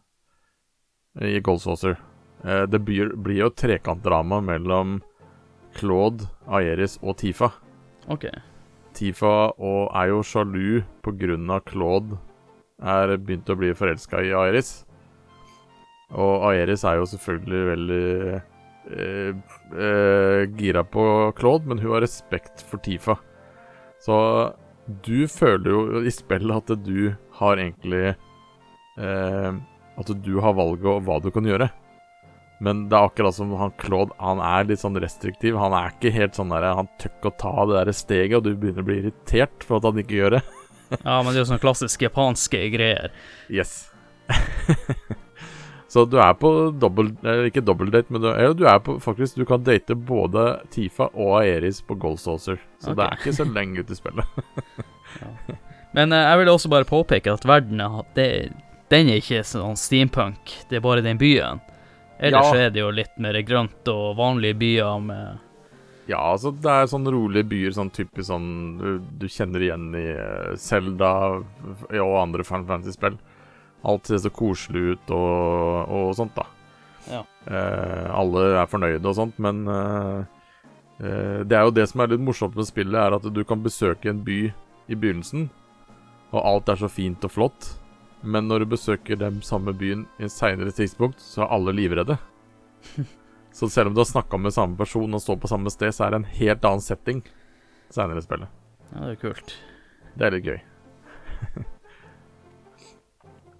i Gold Saucer. Eh, det blir, blir jo trekantdrama mellom Claude, Aeris og Tifa. OK. Tifa og er jo sjalu pga. Claude er begynt å bli forelska i Aeris. Og Aeris er jo selvfølgelig veldig eh, eh, gira på Claude, men hun har respekt for Tifa. Så du føler jo i spillet at du har egentlig eh, At du har valget og hva du kan gjøre. Men det er akkurat som han Claude Han er litt sånn restriktiv. Han er ikke helt sånn der Han tør ikke å ta det der steget, og du begynner å bli irritert for at han ikke gjør det. (laughs) Ja, men det er jo sånne klassiske japanske greier. Yes. (laughs) Så du er på dobbel ikke date, men du, eller du er på faktisk Du kan date både Tifa og Aeris på Gold Saucer. Så okay. det er ikke så lenge ute i spillet. (laughs) Men eh, jeg vil også bare påpeke at verden er- det, den er ikke sånn steampunk, det er bare den byen. Ellers Ja. er det jo litt mer grønt og vanlige byer med Ja, altså det er sånn rolige byer, sånn typisk sånn du, du kjenner igjen i Selda Zelda og andre Final Fantasy-spill. Alt ser så koselig ut og, og sånt, da. Ja. Eh, alle er fornøyde og sånt, men eh, eh, det er jo det som er litt morsomt med spillet, er at du kan besøke en by i begynnelsen, og alt er så fint og flott. Men når du besøker den samme byen i en seinere tidspunkt, så er alle livredde. (laughs) Så selv om du har snakka med samme person og står på samme sted, så er det en helt annen setting seinere i spillet. Ja, det er kult. Det er litt gøy. (laughs)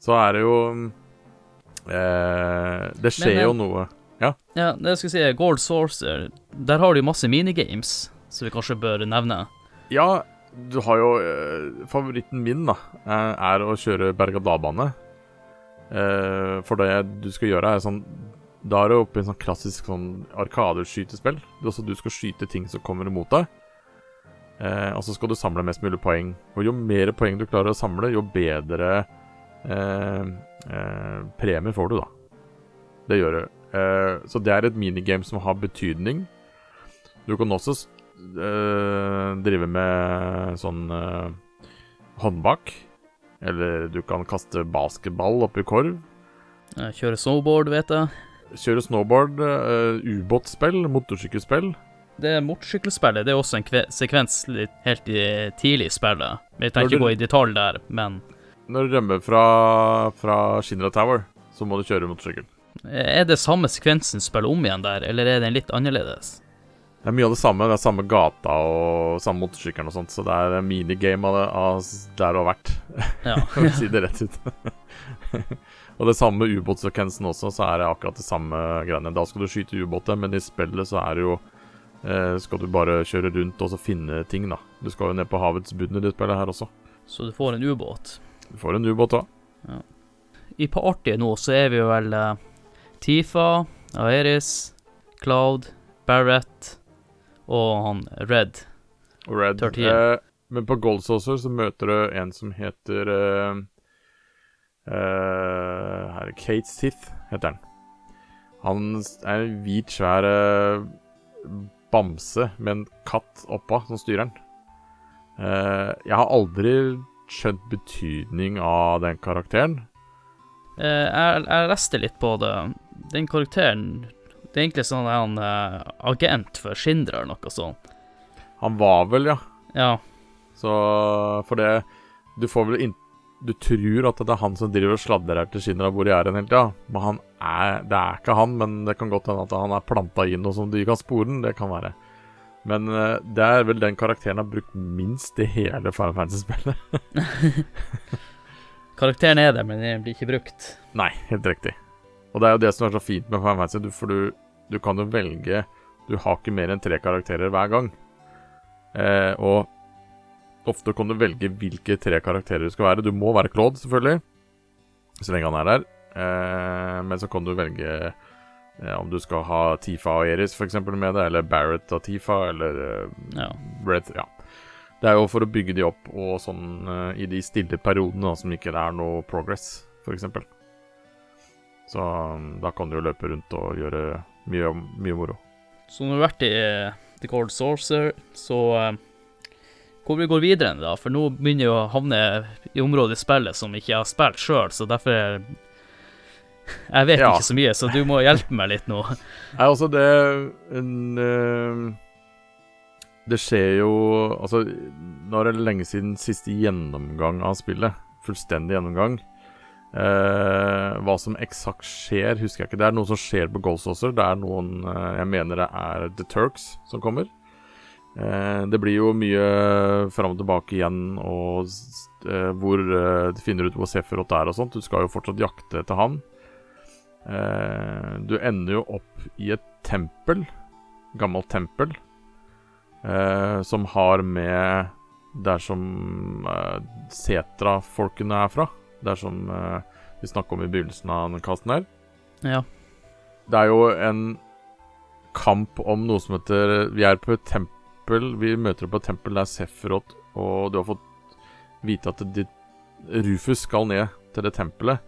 så er det jo eh, Det skjer Men, eh, jo noe. Ja, det jeg skulle si, Gold Sourcer, der har du masse minigames som vi kanskje bør nevne. Ja, du har jo eh, Favoritten min da eh, er å kjøre berg-og-dal-bane. Eh, for det du skal gjøre, er sånn Da er du oppe i en sånn klassisk sånn arkadeskytespill. Er du skal skyte ting som kommer imot deg. Eh, og så skal du samle mest mulig poeng. Og jo mer poeng du klarer å samle, jo bedre eh, eh, premie får du, da. Det gjør du. Så det er et minigame som har betydning. Du kan også eh, drive med sånn eh, håndbak. Eller du kan kaste basketball oppi korv. Eh, Kjøre snowboard, vet jeg. Kjøre snowboard, uh, ubåtspill, motorsykkelspill. Det motorsykkelspillet det er også en kve sekvens litt helt i, tidlig i spillet. Vi trenger ikke gå i detalj der, men Når du rømmer fra, fra Shinra Tower, så må du kjøre motorsykkel. er det samme sekvensen spillet om igjen der, eller er den litt annerledes? Det er mye av det samme. Det er samme gata og samme motorsykkelen og sånt, så det er minigame av, det, av der du har vært, Ja. (laughs) for å si det rett ut. (laughs) og det samme med ubåtsekvensen også, så er det akkurat det samme greiene. Da skal du skyte ubåter, men i spillet så er det jo eh, Skal du bare kjøre rundt og så finne ting, da. Du skal jo ned på havets bunn i det spillet her også. Så du får en ubåt. Du får en ubåt òg. I partyet nå så er vi jo vel eh, Tifa, Aeris, Cloud, Barrett og han Red. Red. Tortilla. Eh, men på Gold Saucer så møter du en som heter eh, eh, Her er Kate Sith, heter han. Han er en hvit, svær eh, bamse med en katt oppå som styrer han. Eh, jeg har aldri skjønt betydning av den karakteren. Jeg, jeg leste litt på det. Den karakteren Det er egentlig sånn han uh, agent for Shindra eller noe sånt. Han var vel, ja. Ja. Så for det Du får vel inn Du tror at det er han som driver og sladrer her til hvor de er hen hele tida. Men han er Det er ikke han, men det kan godt hende at han er planta inn noe som de kan spore den. Det kan være. Men eh, det er vel den karakteren har brukt minst i hele Final Fantasy-spillet. (laughs) Karakteren er det, men den blir ikke brukt. Nei, helt riktig. Og det er jo det som er så fint med Final Fantasy, for du, du kan jo velge Du har ikke mer enn tre karakterer hver gang. Eh, og ofte kan du velge hvilke tre karakterer du skal være. Du må være Claude, selvfølgelig, så lenge han er der. Eh, men så kan du velge eh, om du skal ha Tifa og Eris for eksempel med det, eller Barrett og Tifa, eller eh, Ja. Red, ja. Det er jo for å bygge de opp og sånn eh, i de stille periodene da, som ikke det er noe progress, f.eks. Så um, da kan du jo løpe rundt og gjøre mye, mye moro. Så når du har vært i eh, The Cold Sorcerer, så eh, Hvor vi går videre enn da? For nå begynner jeg å havne i området i spillet som ikke har spilt sjøl, så derfor Jeg vet Ja. ikke så mye, så du må hjelpe meg litt nå. (laughs) Nei, altså, det en eh, Det skjer jo Altså, nå er det lenge siden siste gjennomgang av spillet. Fullstendig gjennomgang. Eh, hva som eksakt skjer, husker jeg ikke. Det er noe som skjer på Ghost Det er noen uh, Jeg mener det er The Turks som kommer. Uh, det blir jo mye fram og tilbake igjen, og hvor du finner ut hvor Sefirot er og sånt. Du skal jo fortsatt jakte etter han. Du ender jo opp i et tempel, gammelt tempel, som har med der som Setra-folkene er fra. Der som eh, vi snakka om i begynnelsen av denne casten her. Ja. Det er jo en kamp om noe som heter Vi er på et tempel Vi møter på et tempel der Sefrot og du har fått vite at ditt Rufus skal ned til det tempelet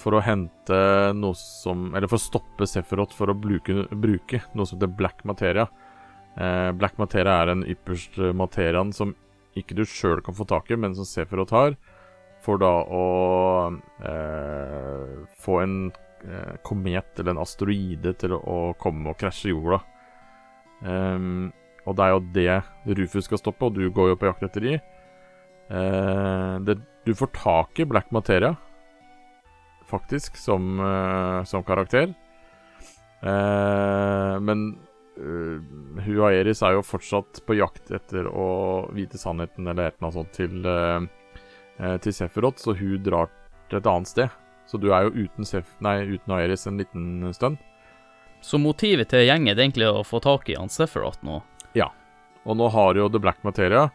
for å hente noe som Eller for å stoppe Sefrot for å bruke, bruke noe som heter black materia. Eh, black materia er den ypperste materiaen som ikke du sjøl kan få tak i, men som Sefrot har, for da å eh, få en eh, komet eller en asteroide til å komme og krasje jorda. Um, og det er jo det Rufus skal stoppe, og du går jo på jakt etter de. Uh, det, du får tak i Black Materia, faktisk, som, uh, som karakter. Uh, men uh, og er jo fortsatt på jakt etter å vite sannheten eller et eller sånt til, til Sefirot, så hun drar til et annet sted. Så du er jo uten, Sef nei, uten Aeris en liten stund. Så motivet til gjengen er egentlig å få tak i han Sephiroth nå? Ja. Og nå har jo The Black Materia,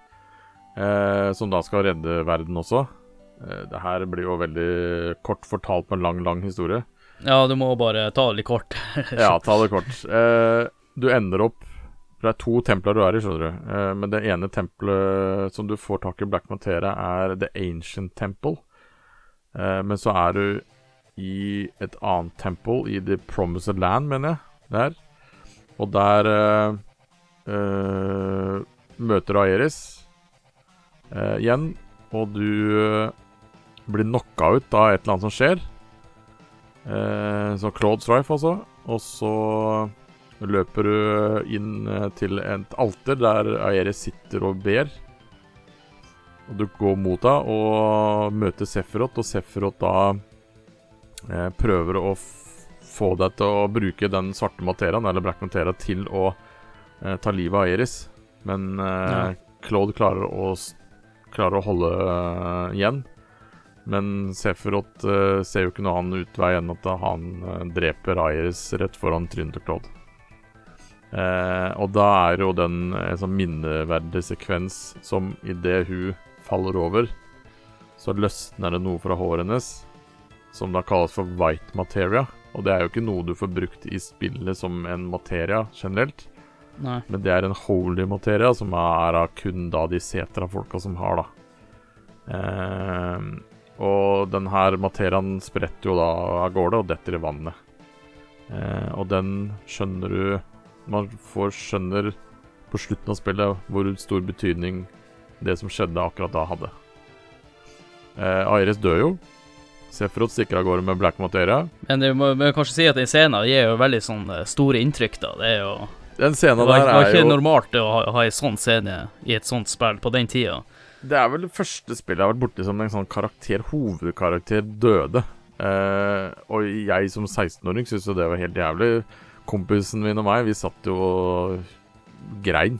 eh, som da skal redde verden også. Eh, det her blir jo veldig kort fortalt med en lang, lang historie. Ja, du må bare ta det litt kort. (laughs) Ja, ta det kort. Eh, du ender opp Det er to templer du er i, skjønner du. Uh, men det ene tempelet som du får tak i Black Materia, er The Ancient Temple. Uh, men så er du i et annet temple, i The Promised Land, mener jeg. Der. Og der uh, møter du Aeris igjen, og du blir knocka ut av et eller annet som skjer. Så Claude Strife, altså. Og så løper du inn eh, til et alter der Aeris sitter og ber. Og du går mot henne og møter Sefrot, og Sefrot da eh, prøver å få deg til å bruke den svarte materiaen, eller black materia, til å eh, ta livet av Aeris. Men eh, Claude klarer å, klarer å holde eh, igjen. Men Sefrot eh, ser jo ikke noe annen utvei enn at han eh, dreper Aeris rett foran trynet til Claude. Eh, og da er jo den en sånn minneverdig sekvens som idet hun faller over, så løsner det noe fra håret hennes, som da kalles for white materia. Og det er jo ikke noe du får brukt i spillet som en materia generelt, Nei. men det er en holy materia, som er av kun da de setra-folka som har, da. Eh, og den her materiaen spretter jo da av gårde og detter i vannet. Eh, og den skjønner du Man får skjønner på slutten av spillet hvor stor betydning det som skjedde akkurat da, hadde. Eh, Airis dør jo. Sefrod stikker av gårde med black materia. Men vi må, må kanskje si at den scenen gir jo veldig sånn eh, store inntrykk, da. Det er jo Den Det er var, Det var ikke jo normalt å ha, ha en sånn scene i et sånt spill på den tida. Det er vel det første spillet jeg har vært borti som en sånn karakter, hovedkarakter, døde. Eh, og jeg som 16-åring syns jo det var helt jævlig. Kompisen min og meg, vi satt jo og grein.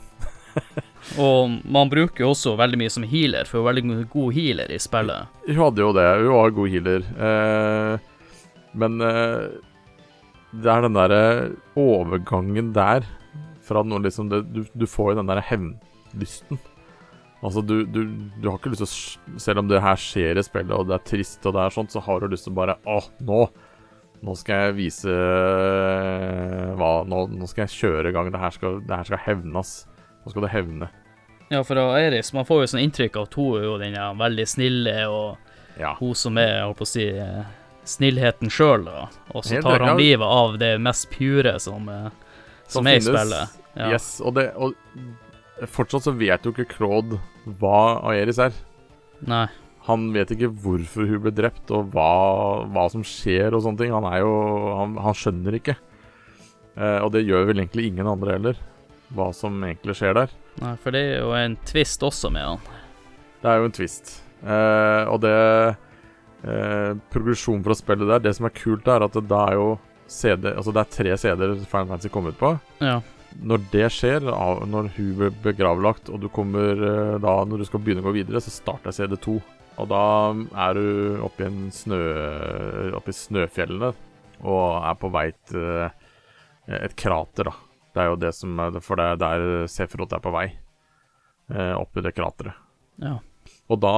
Og man bruker jo også veldig mye som healer, for hun er veldig god healer i spillet. Hun hadde jo det, hun var god healer. Eh, men eh, det er den derre overgangen der fra noe liksom det, du, du får jo den derre hevnlysten. Altså, du, du, du har ikke lyst til å Selv om det her skjer i spillet, og det er trist, og det er sånt, så har du lyst til å bare Å, nå! Nå skal jeg vise eh, hva Nå, nå skal jeg kjøre i gang. Det her skal, det her skal hevnes. Nå skal det hevne. Ja, for Eiris, man får jo sånn inntrykk av at hun er jo den ja, veldig snille, og Ja. hun som er, jeg holdt på å si, snillheten sjøl. Og så tar han livet av det mest pure som, eh, som, Som er i spillet. Ja. Yes, og, det, og fortsatt så vet jo ikke Claude hva Aeris er. Nei. Han vet ikke hvorfor hun ble drept, og hva, hva som skjer og sånne ting. Han er jo Han, han skjønner ikke. Eh, og det gjør vel egentlig ingen andre heller, hva som egentlig skjer der. Nei, for det er jo en twist også med han. Det er jo en twist. Eh, og det eh, Progresjonen fra spillet der Det som er kult, er at det, det er jo CD Altså det er tre CD-er Final Fantasy kom ut på. Ja. Når det skjer, når hun blir begravlagt, og du kommer eh, da Når du skal begynne å gå videre, så starter CD2. Og da er du oppe i en snø Oppe i snøfjellene og er på vei til eh, et krater, da. Det er jo det som For det er der Sefrot er på vei. Eh, opp i det krateret. ja. Og da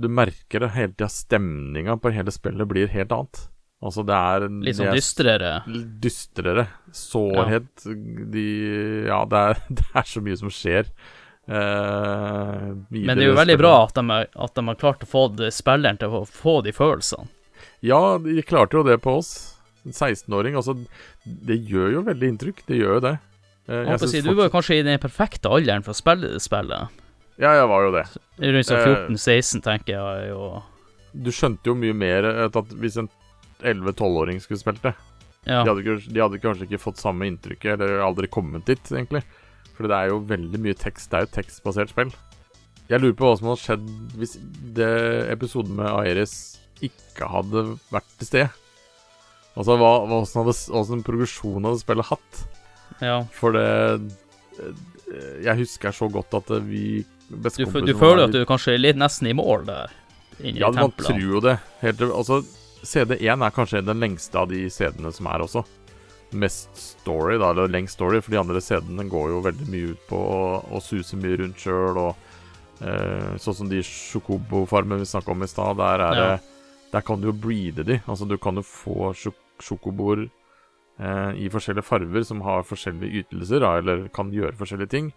Du merker det hele tida. Stemninga på hele spillet blir helt annet. Altså, det er Litt sånn er dystrere. dystrere. Sårhet de, Ja, det er, (laughs) det er så mye som skjer. Eh, Men det er jo veldig bra at de, er- at de har klart å få det- spilleren til å få de følelsene. Ja, de klarte jo det på oss. En 16-åring. Altså, det gjør jo veldig inntrykk. Det gjør jo det. Uh, Jeg jeg si, du var jo kanskje i den perfekte alderen for å spille det spillet. Ja, jeg var jo det. Rundt sånn Eh, 14-16, tenker jeg. jo. Du skjønte jo mye mer at hvis en 11-12-åring skulle spilt det ja. de, hadde, de hadde kanskje ikke fått samme inntrykket, eller aldri kommet dit, egentlig. For det er jo veldig mye tekst. Det er jo tekstbasert spill. Jeg lurer på hva som hadde skjedd hvis det episoden med Aeris ikke hadde vært til stede. Altså hva, hva som hadde, hvordan progresjonen hadde spillet hatt. ja. For det Jeg husker så godt at vi Du, du føler at du kanskje er litt nesten i mål der, Ja, man tror jo det. Helt, altså, CD1 er kanskje den lengste av de CD-ene som er også. Mest story, da, eller lengst story, for de andre CD-ene går jo veldig mye ut på å, å suse mye rundt sjøl, og eh, sånn som de sjokobo-farmene vi snakka om i stad, der er det Der kan du jo breede de. Altså, du kan jo få sjok- sjokoboer eh, i forskjellige farver som har forskjellige ytelser, da, eller kan gjøre forskjellige ting.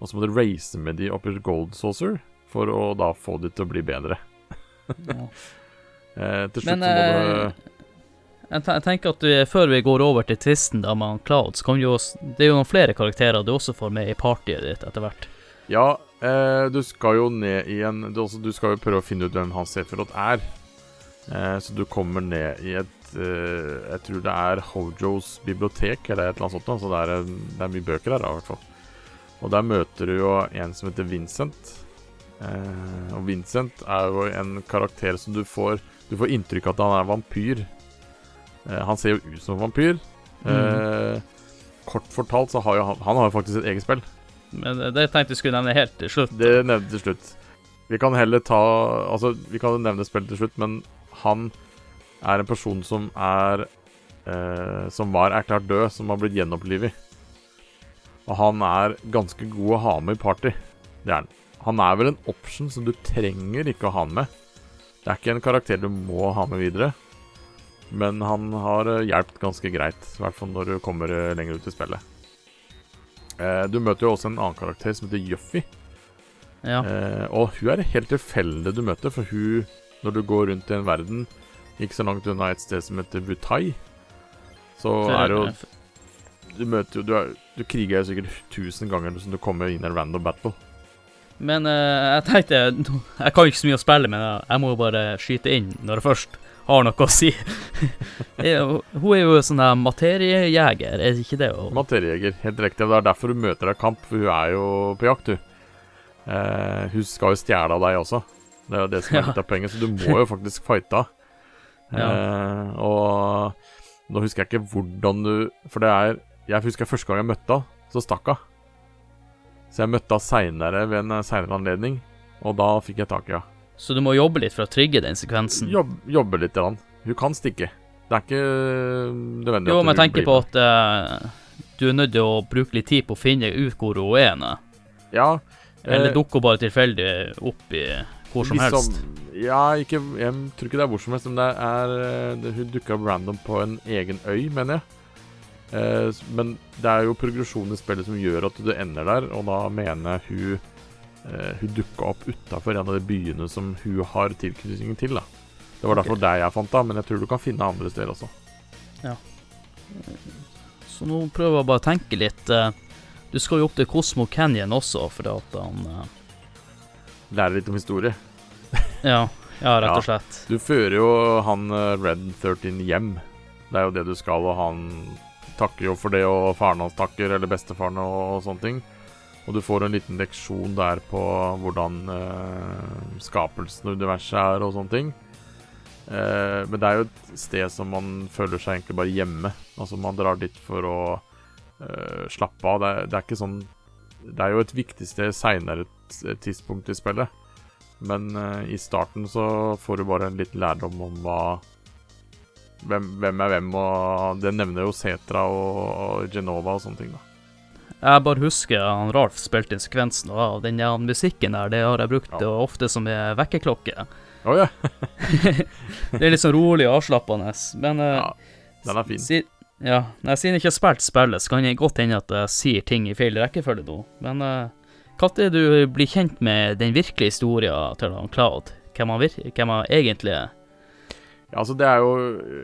Og så må du race med de oppi gold saucer for å da få de til å bli bedre. Ja. (laughs) Eh, til slutt Men så må eh, du jeg tenker at du, før vi går over til tvisten da med han Cloud, så kan jo Det er jo noen flere karakterer du også får med i partyet ditt etter hvert. Ja, eh, du skal jo ned i en du, du skal jo prøve å finne ut hvem Hans Sefirot er. Eh, så du kommer ned i et eh, Jeg tror det er Hojos bibliotek eller et eller annet sånt. Så det er, det er mye bøker her, i hvert fall. Og der møter du jo en som heter Vincent. Eh, og Vincent er jo en karakter som du får Du får inntrykk av at han er vampyr. Eh, han ser jo ut som en vampyr. Eh, kort fortalt så har jo han Han har jo faktisk et eget spill. Men det, det tenkte jeg skulle nevne helt til slutt. Det nevnte til slutt. Vi kan heller ta Altså, vi kan nevne spillet til slutt, men han er en person som er eh, Som var erklært død, som har blitt gjenopplivet. Og han er ganske god å ha med i party. Det er han. Han er vel en option som du trenger ikke å ha med. Det er ikke en karakter du må ha med videre. Men han har uh, hjulpet ganske greit, i hvert fall når du kommer eh, lenger ut i spillet. Eh, du møter jo også en annen karakter som heter Juffy. Ja. Eh, og hun er helt tilfeldig du møter, for hun, når du går rundt i en verden ikke så langt unna et sted som heter Wutai, så er det jo Du møter jo Du, er, du kriger jo sikkert tusen ganger som du kommer inn i en random battle. Men uh, jeg tenkte Jeg kan jo ikke så mye å spille, men jeg må jo bare skyte inn når det først har noe å si. (laughs) Hun er jo sånn der materiejeger, er det ikke det? Materiejeger, helt riktig. Det er derfor hun møter deg i kamp, for hun er jo på jakt, du. Eh, hun skal jo stjele av deg også. Det er jo det som er Ja. (laughs) litt av poenget, så du må jo faktisk fighte. (laughs) Eh, og nå husker jeg ikke hvordan du For det er Jeg husker første gang jeg møtte henne, så stakk hun. Så jeg møtte henne seinere ved en seinere anledning, og da fikk jeg tak i henne. Så du må jobbe litt for å trigge den sekvensen. Jobb, jobbe litt. Grann. Hun kan stikke. Det er ikke nødvendig Jo, men jeg tenker på at uh, du er nødt til å bruke litt tid på å finne ut hvor hun er. nå. Ja. Eller eh, dukker hun bare tilfeldig opp i hvor som liksom- helst. Ja, ikke, jeg tror ikke det er hvor som helst, men det er eh, det, Hun dukka opp random på en egen øy, mener jeg. Eh, men det er jo progresjon i spillet som gjør at du ender der, og da mener hun Hun dukka opp utafor en av de byene som hun har tilknytning til. da Det var derfor Ok. der jeg fant da, men jeg tror du kan finne andre steder også. Ja. Så nå prøver jeg bare å tenke litt. eh, Du skal jo opp til Cosmo Canyon også, fordi at han Lærer Lære litt om historie. (laughs) Ja, ja rett og slett. Du fører jo han eh, Red 13 hjem. Det er jo det du skal, og han takker jo for det, og faren hans takker, eller bestefaren og, og sånne ting. Og du får en liten leksjon der på hvordan eh, skapelsen av universet er og sånne ting. Eh, men det er jo et sted som man føler seg egentlig bare hjemme. Altså Man drar dit for å eh, slappe av. Det er, det er ikke sånn Det er jo et viktig sted seinere tidspunkt i spillet. Men eh, i starten så får du bare en liten lærdom om hva hvem, hvem er hvem, og det nevner jo Setra og, og Genova og sånne ting, da. Jeg bare husker han Ralf spilte inn sekvensen, og den ja, musikken der, det har jeg brukt Ja. ofte som vekkerklokke. Oh, ja. (laughs) Det er litt sånn rolig og avslappende, men eh, ja. Den er fin. Si, ja, nei, siden jeg ikke har spilt spillet, så kan det godt hende at jeg sier ting i feil rekkefølge nå. Men uh, du blir kjent med den virkelige historien til han Cloud, hvem han, hvem han egentlig er Ja, altså det er jo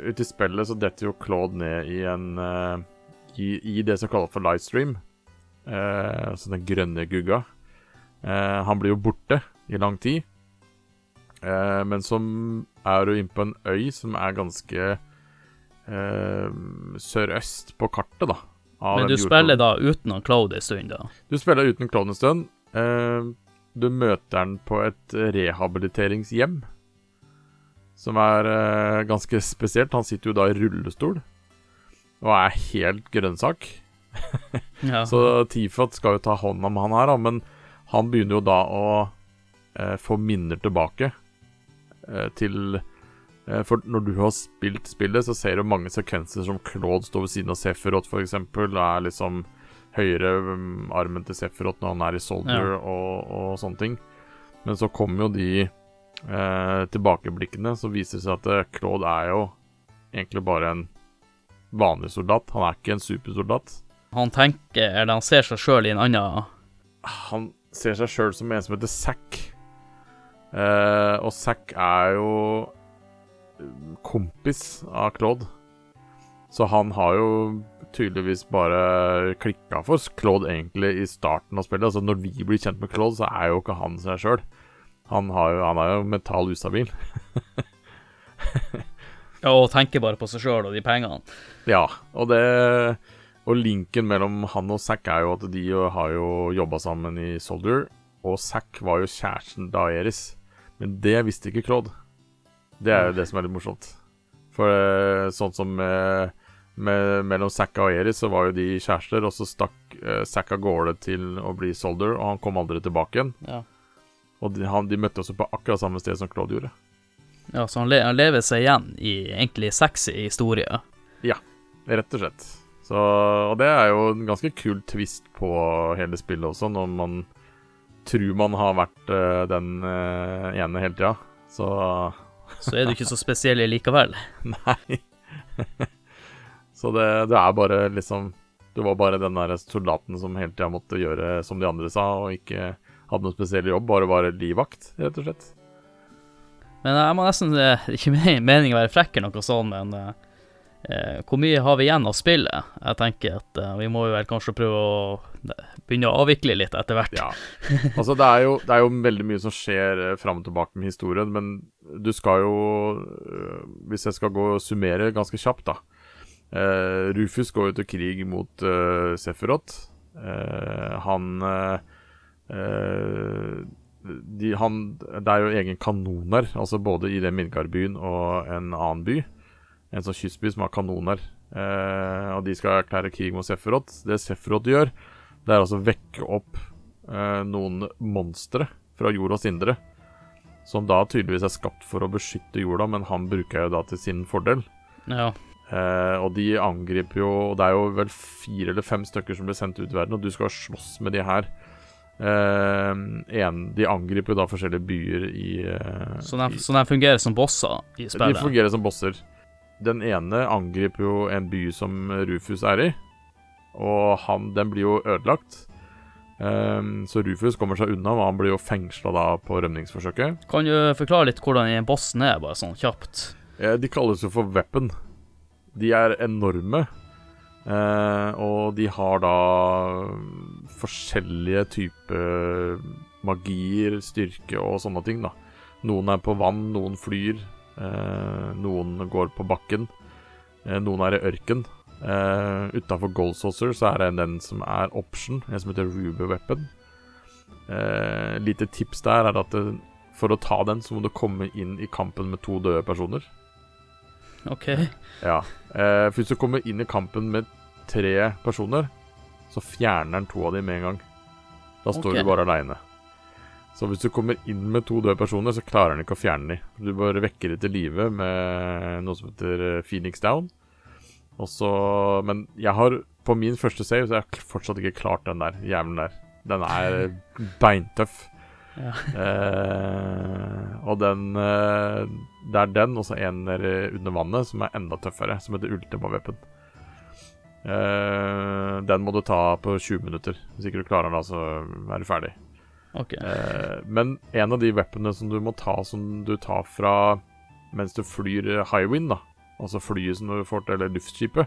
Ute i spillet så detter jo Claude ned i en uh, i, I det som kalles for livestream. Altså den grønne gugga. Eh, han blir jo borte i lang tid. Eh, men som er jo inne på en øy som er ganske sørøst på kartet, da. av Men du spiller da uten han Cloud en stund, da? Du spiller uten Clown en stund. Du møter han på et rehabiliteringshjem. Som er ganske spesielt. Han sitter jo da i rullestol og er helt grønnsak. Ja. (laughs) Så Tifat skal jo ta hånd om han her, da, men han begynner jo da å eh, få minner tilbake eh, til eh, For når du har spilt spillet, så ser du mange sekvenser som Claude står ved siden av Sefirot, f.eks. Er liksom høyre um, armen til Sefirot når han er i Soldier og, og sånne ting. Men så kommer jo de eh, tilbakeblikkene, så viser det seg at eh, Claude er jo egentlig bare en vanlig soldat. Han er ikke en supersoldat. Han tenker, eller han ser seg sjøl i en annen han ser seg sjøl som en som heter Zack. Eh, og Zack er jo kompis av Claude. Så han har jo tydeligvis bare klikka for Claude egentlig i starten av spillet. Altså Når vi blir kjent med Claude, så er jo ikke han seg sjøl. Han, han er jo mental ustabil. (laughs) Ja, og tenker bare på seg sjøl og de pengene. Ja, og det Og linken mellom han og Zack er jo at de har jo jobba sammen i Soldier, og Zack var jo kjæresten da Eris. Men det visste ikke Claude. Det er jo det som er litt morsomt. For eh, sånn som med, med, mellom Zack og Eris, så var jo de kjærester, og så stakk eh, Zack av gårde til å bli Soldier, og han kom aldri tilbake igjen. Ja. Og de, han, de møtte også på akkurat samme sted som Claude gjorde. ja, så han, le han lever seg igjen i egentlig sexy historie. Rett og slett. Så, og det er jo en ganske kul twist på hele spillet også, når man tror man har vært uh, den uh, ene hele tida. Så (laughs) Så er du ikke så spesiell likevel. (laughs) nei. (laughs) så det, det er bare liksom Du var bare den der soldaten som hele tida måtte gjøre som de andre sa, og ikke hadde noen spesiell jobb, bare var livvakt, rett og slett. Men jeg må nesten Det er Ikke meningen å være frekk eller noe sånt, men eh, eh, hvor mye har vi igjen av spillet? Jeg tenker at eh, vi må vel kanskje prøve å eh, begynne å avvikle litt etter hvert. Ja. Altså, det er, jo, det er jo veldig mye som skjer eh, fram og tilbake med historien, men du skal jo Hvis jeg skal gå og summere ganske kjapt, da. Eh, Rufus går jo til krig mot uh, Sefirot. Eh, han eh, de, han, Det er jo egen kanoner, altså både i den Midgardbyen og en annen by. En sånn kystby som har kanoner. Eh, og de skal erklære krig mot Sefirot. Det Sefirot gjør, det er altså å vekke opp eh, noen monstre fra jordas indre. Som da tydeligvis er skapt for å beskytte jorda, men han bruker jo da til sin fordel. Ja. Eh, og de angriper jo og Det er jo vel fire eller fem stykker som blir sendt ut i verden, og du skal slåss med de her. Eh, en, de angriper jo da forskjellige byer i, eh, Så de, i så de fungerer som bosser i De fungerer som bosser. Den ene angriper jo en by som Rufus er i, og han, den blir jo ødelagt. Um, så Rufus kommer seg unna, og han blir jo fengsla på rømningsforsøket. Kan du forklare litt hvordan bossen er, bare sånn kjapt? Eh, de kalles jo for weapon. De er enorme, eh, og de har da forskjellige typer magier, styrke og sånne ting, da. Noen er på vann, noen flyr, noen går på bakken, eh, noen er i ørken. Uh, Utafor Gold Saucer så er det den som er option, en som heter Ruby Weapon. Uh, lite tips der er at det, for å ta den, så må du komme inn i kampen med to døde personer. OK. Ja. Uh, hvis du kommer inn i kampen med tre personer, så fjerner den to av dem med en gang. Da står okay. du bare aleine. Så hvis du kommer inn med to døde personer, så klarer den ikke å fjerne dem. Du bare vekker dem til live med noe som heter eh, Phoenix Down. Også, Men jeg har på min første save så jeg har fortsatt ikke klart den der jævelen der. Den er (laughs) beintøff. Ja. Eh, og den eh, Det er den, og så en under vannet som er enda tøffere, som heter Ultima Weapon. Eh, den må du ta på 20 minutter. Hvis ikke du klarer den, så er du ferdig. Ok. Eh, men en av de weaponene som du må ta, som du tar fra mens du flyr highwind, da, altså flyet som du får til, eller luftskipet,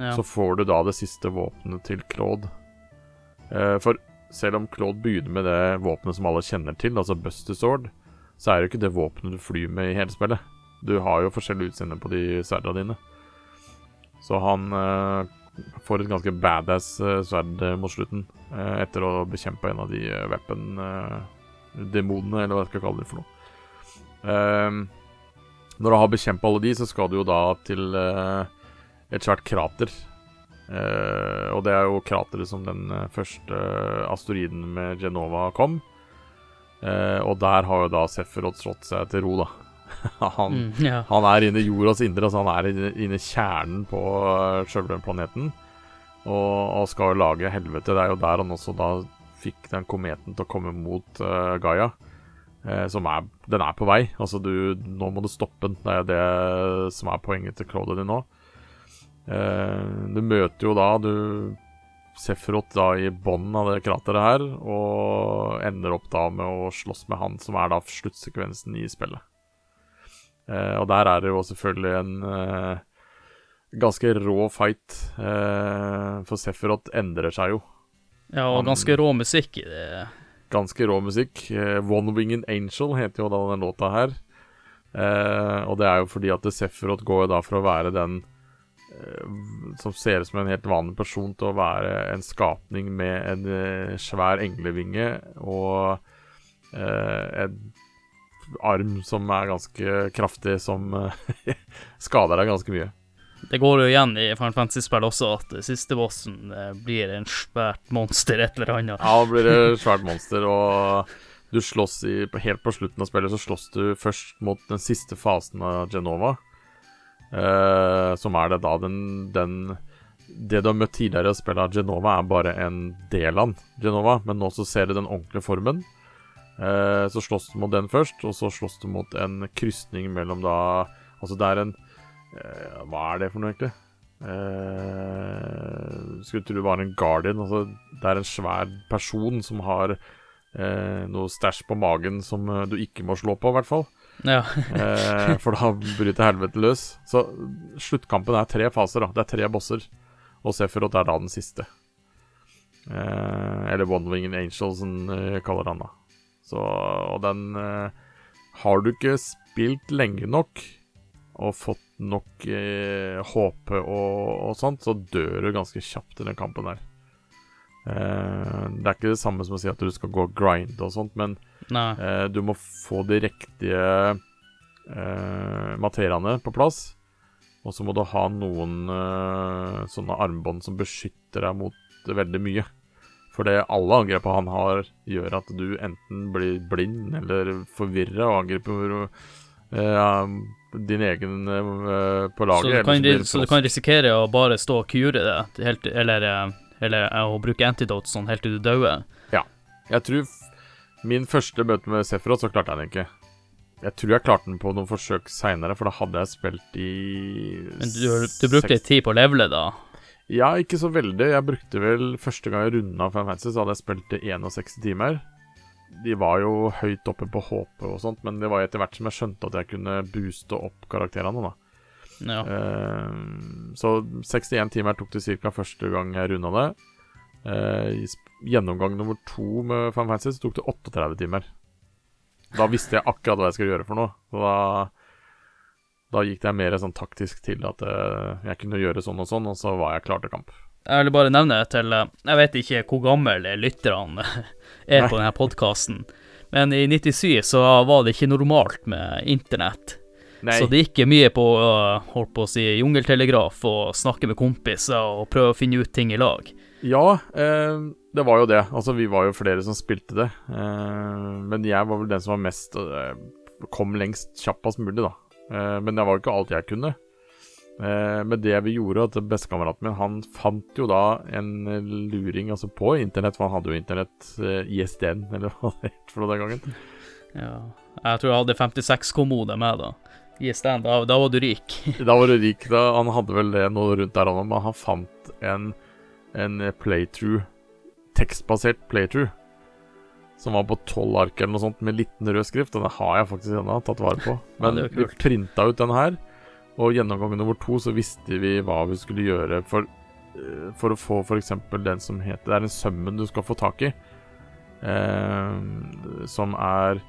Ja. så får du da det siste våpenet til Claude. Eh, for selv om Claude begynner med det våpenet som alle kjenner til, altså Buster Sword, så er det jo ikke det våpenet du flyr med i hele spillet. Du har jo forskjellig utseende på de sverdene dine. Så han eh, får et ganske badass eh, sverd eh, mot slutten, eh, etter å bekjempe en av de weapon-demonene, eller hva jeg skal kalle det for noe. Ehm, når du har bekjempa alle de, så skal du jo da til et svært krater. Og det er jo krateret som den første asteroiden med Genova kom. Og der har jo da Sefirot slått seg til ro, da. (laughs) han, Mm, ja. han er inne i jordas indre, altså han er inne, inne i kjernen på uh, sjølve planeten. Og, og skal jo lage helvete. Det er jo der han også da fikk den kometen til å komme mot uh, Gaia. Eh, som er Den er på vei. Altså, du Nå må du stoppe den. Det er det som er poenget til Claude din nå. Eh, du møter jo da du Sefrot da i bånden av det krateret her, og ender opp da med å slåss med han som er da sluttsekvensen i spillet. Eh, og der er det jo selvfølgelig en eh, ganske rå fight, eh, for Sefirot endrer seg jo. ja, og ganske rå musikk i det. Ganske rå musikk. One Winged Angel heter jo da den låta her. Eh, og det er jo fordi at Sefirot går jo da for å være den som ser ut som en helt vanlig person, til å være en skapning med en svær englevinge og eh, en arm som er ganske kraftig, som eh, (laughs) skader deg ganske mye. Det går jo igjen i Final Fantasy-spill også at siste bossen eh, blir en svært monster, et eller annet. Ja, da blir det et svært monster, og du slåss i Helt på slutten av spillet så slåss du først mot den siste fasen av Genova. eh, som er det da den, den Det du har møtt tidligere i spillet av Genova, er bare en del av Genova, men nå så ser du den ordentlige formen. Eh, så slåss du mot den først, og så slåss du mot en krysning mellom da Altså, det er en eh, Hva er det for noe, egentlig? Eh, skulle tro det var en guardian. Altså, det er en svær person som har eh, noe stæsj på magen som eh, du ikke må slå på, i hvert fall. Ja. Eh, for da bryter helvete løs. Så sluttkampen er tre faser. da Det er tre bosser. Og Sefirot er da den siste. Eh, eller One Winged Angel, som jeg kaller han da. Så, og den eh, Har du ikke spilt lenge nok og fått nok eh, HP og, og sånt, så dør du ganske kjapt i den kampen der. Eh, det er ikke det samme som å si at du skal gå og grinde og sånt, men Eh, du må få de riktige eh, materiaene på plass. Og så må du ha noen eh, sånne armbånd som beskytter deg mot veldig mye. For det alle angrepene han har, gjør at du enten blir blind eller forvirra og angriper eh, din egen eh, på Så du, kan, så du kan risikere å bare stå og kure det, helt, eller, eh, eller eh, å bruke antidote sånn helt til du dauer. Jeg tror min første møte med Sefrod, så klarte jeg den ikke. Jeg tror jeg klarte den på noen forsøk seinere, for da hadde jeg spilt i Men du, du brukte litt tid på å levele, da. Ja, ikke så veldig. Jeg brukte vel Første gang jeg runda Final Fantasy, så hadde jeg spilt det 61 timer. De var jo høyt oppe på HP og sånt, men det var etter hvert som jeg skjønte at jeg kunne booste opp karakterene, da. Ja. Uh, så 61 timer tok det ca. første gang jeg runda det. Uh, gjennomgang nummer to med Final Fantasy så tok det 38 timer. Da visste jeg akkurat hva jeg skulle gjøre for noe. Så da Da gikk det mer sånn taktisk til at eh, jeg kunne gjøre sånn og sånn, og så var jeg klar til kamp. Jeg vil bare nevne til eh, Jeg vet ikke hvor gamle lytterne (laughs) er på Nei. denne podkasten, men i 97 så var det ikke normalt med internett. Nei, Så det gikk mye på uh, holdt på å si, jungeltelegraf og snakke med kompiser og prøve å finne ut ting i lag. ja, eh, det var jo det. Altså, vi var jo flere som spilte det. Eh, men jeg var vel den som var mest eh, Kom lengst kjappest mulig, da. Eh, men det var jo ikke alt jeg kunne. Eh, men det vi gjorde, at bestekameraten min Han fant jo da en eh, luring altså på internett, for han hadde jo internett i ISDN, (laughs) eller hva det het for noe den gangen. Ja. Jeg tror jeg hadde 56-kommode med, da. ISDN, da, da var du rik. (laughs) Da var du rik, da. Han hadde vel det noe rundt der, men han fant en, en playthrough, tekstbasert playthrough, som var på tolv ark eller noe sånt, med liten rød skrift. Denne har jeg faktisk ennå tatt vare på. Men er vi printa ut den her, og gjennomgang nummer to så visste vi hva vi skulle gjøre for, eh, for å få f.eks. den som heter Det er en summon du skal få tak i, eh, som er